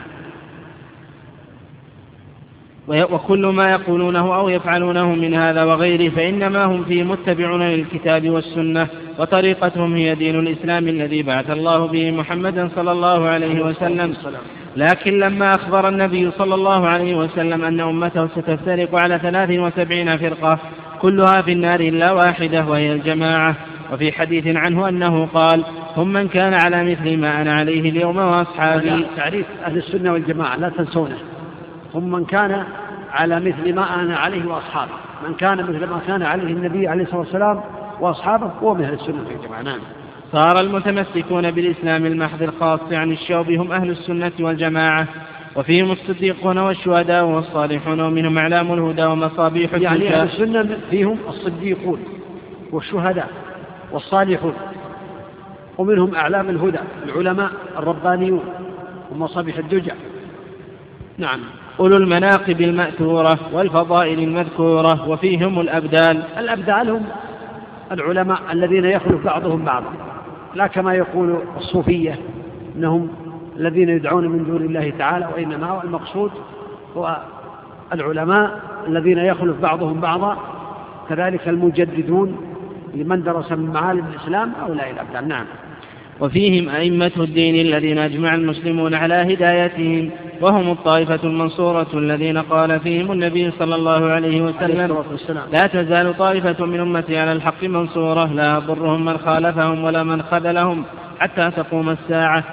وكل ما يقولونه أو يفعلونه من هذا وغيره فإنما هم فيه متبعون للكتاب والسنة وطريقتهم هي دين الإسلام الذي بعث الله به محمدا صلى الله عليه وسلم. لكن لما أخبر النبي صلى الله عليه وسلم أن أمته ستفترق على ثلاث وسبعين فرقة كلها في النار إلا واحدة وهي الجماعة. وفي حديث عنه أنه قال هم من كان على مثل ما أنا عليه اليوم وأصحابي. تعريف أهل السنة والجماعة لا تنسونه. هم من كان على مثل ما أنا عليه وأصحابه. من كان مثل ما كان عليه النبي عليه الصلاة والسلام وأصحابه هو من أهل السنة والجماعة نعم. صار المتمسكون بالإسلام المحض الخاص عن الشوب هم أهل السنة والجماعة وفيهم الصديقون والشهداء والصالحون ومنهم أعلام الهدى ومصابيح يعني أهل السنة فيهم الصديقون والشهداء والصالحون ومنهم أعلام الهدى العلماء الربانيون ومصابيح الدجى نعم. أولو المناقب المأثورة والفضائل المذكورة وفيهم الأبدال الأبدال هم العلماء الذين يخلف بعضهم بعضا. لا كما يقول الصوفية أنهم الذين يدعون من دون الله تعالى وإنما هو المقصود هو العلماء الذين يخلف بعضهم بعضا. كذلك المجددون لمن درس من معالم الإسلام هؤلاء الأبدال نعم. وفيهم أئمة الدين الذين أجمع المسلمون على هدايتهم وهم الطائفة المنصورة الذين قال فيهم النبي صلى الله عليه وسلم لا تزال طائفة من أمتي على الحق منصورة لا يضرهم من خالفهم ولا من خذلهم حتى تقوم الساعة.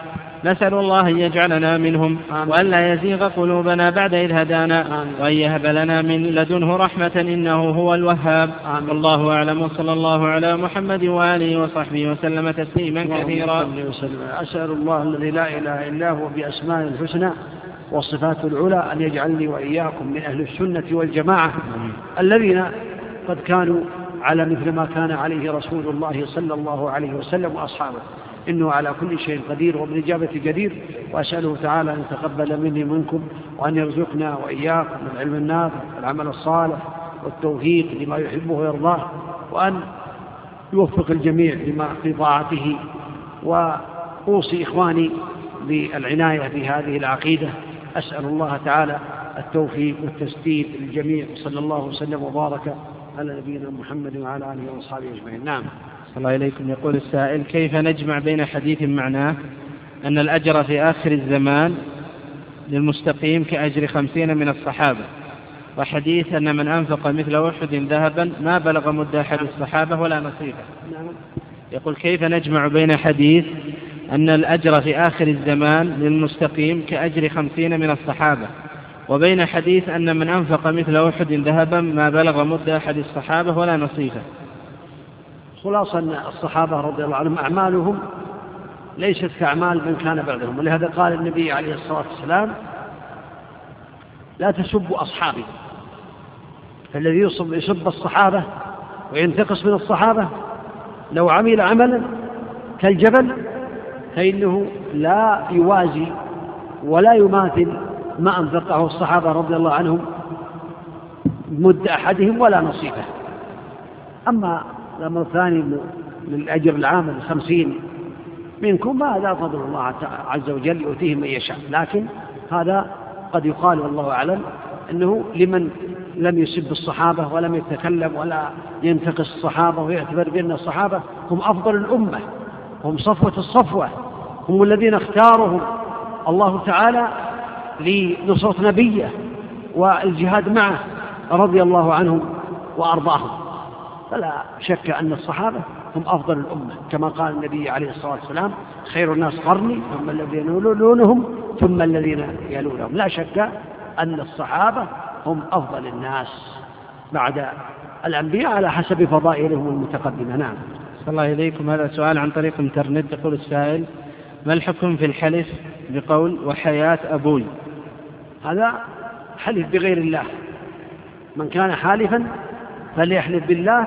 نسأل الله أن يجعلنا منهم وأن لا يزيغ قلوبنا بعد إذ هدانا وأن يهب لنا من لدنه رحمة إنه هو الوهاب. والله أعلم. وصلى الله على محمد وآله وصحبه وسلم تسليما كثيرا. أسأل الله الذي لا إله إلا هو بأسماء الحسنى والصفات العلى أن يجعلني وإياكم من أهل السنة والجماعة الذين قد كانوا على مثل ما كان عليه رسول الله صلى الله عليه وسلم وأصحابه. إنه على كل شيء قدير وبالإجابة جدير وأسأله تعالى أن يتقبل مني منكم وأن يرزقنا وإياكم العلم النافع والعمل الصالح والتوفيق لما يحبه ويرضاه وأن يوفق الجميع لما في طاعته. وأوصي إخواني بالعناية بهذه العقيدة. أسأل الله تعالى التوفيق والتسديد للجميع صلى الله وسلم وبارك على نبينا محمد وعلى آله وأصحابه أجمعين. نعم. الله إليكم يقول السائل كيف نجمع بين حديث معناه أن الأجر في آخر الزمان للمستقيم كأجر خمسين من الصحابة وحديث أن من أنفق مثل أحد ذهبا ما بلغ مد أحد الصحابة ولا نصيبه. يقول كيف نجمع بين حديث أن الأجر في آخر الزمان للمستقيم كأجر خمسين من الصحابة وبين حديث أن من أنفق مثل أحد ذهبا ما بلغ مد أحد الصحابة ولا نصيفه خلاصة أن الصحابة رضي الله عنهم أعمالهم ليست كأعمال من كان بعدهم ولهذا قال النبي عليه الصلاة والسلام لا تسبوا أصحابي. فالذي يصب يسب الصحابة وينتقص من الصحابة لو عمل عملا كالجبل فإنه لا يوازي ولا يماثل ما أنفقه الصحابة رضي الله عنهم مد أحدهم ولا نصيبه. أما الأمر الثاني من الأجر العام الخمسين منكم فهذا فضل الله عز وجل يؤتيه من يشاء. لكن هذا قد يقال والله أعلم أنه لمن لم يسب الصحابة ولم يتكلم ولا ينتقص الصحابة ويعتبر بأن الصحابة هم أفضل الأمة هم صفوة الصفوة هم الذين اختارهم. الله تعالى لنصرة نبيه والجهاد معه رضي الله عنهم وأرضاهم. فلا شك أن الصحابة هم أفضل الأمة. كما قال النبي عليه الصلاة والسلام خير الناس قرني ثم الذين يلونهم ثم الذين يلونهم. لا شك أن الصحابة هم أفضل الناس بعد الأنبياء على حسب فضائلهم المتقدمة. نعم. صلى الله إليكم هذا سؤال عن طريق الإنترنت. يقول السائل ما الحكم في الحلف بقول وحياة أبوي؟ هذا حلف بغير الله. من كان حالفا فليحلف بالله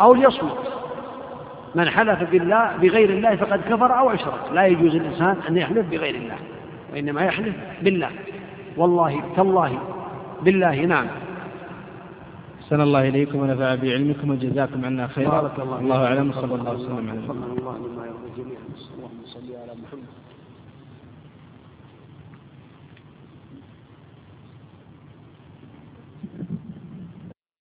أو ليصمت. من حلف بالله بغير الله فقد كفر أو أشرك. لا يجوز الإنسان أن يحلف بغير الله وإنما يحلف بالله. والله تالله بالله نعم. أحسن الله إليكم ونفع بعلمكم وجزاكم عنا خيرا. بارك الله الله أعلم صلى الله وسلم على محمد.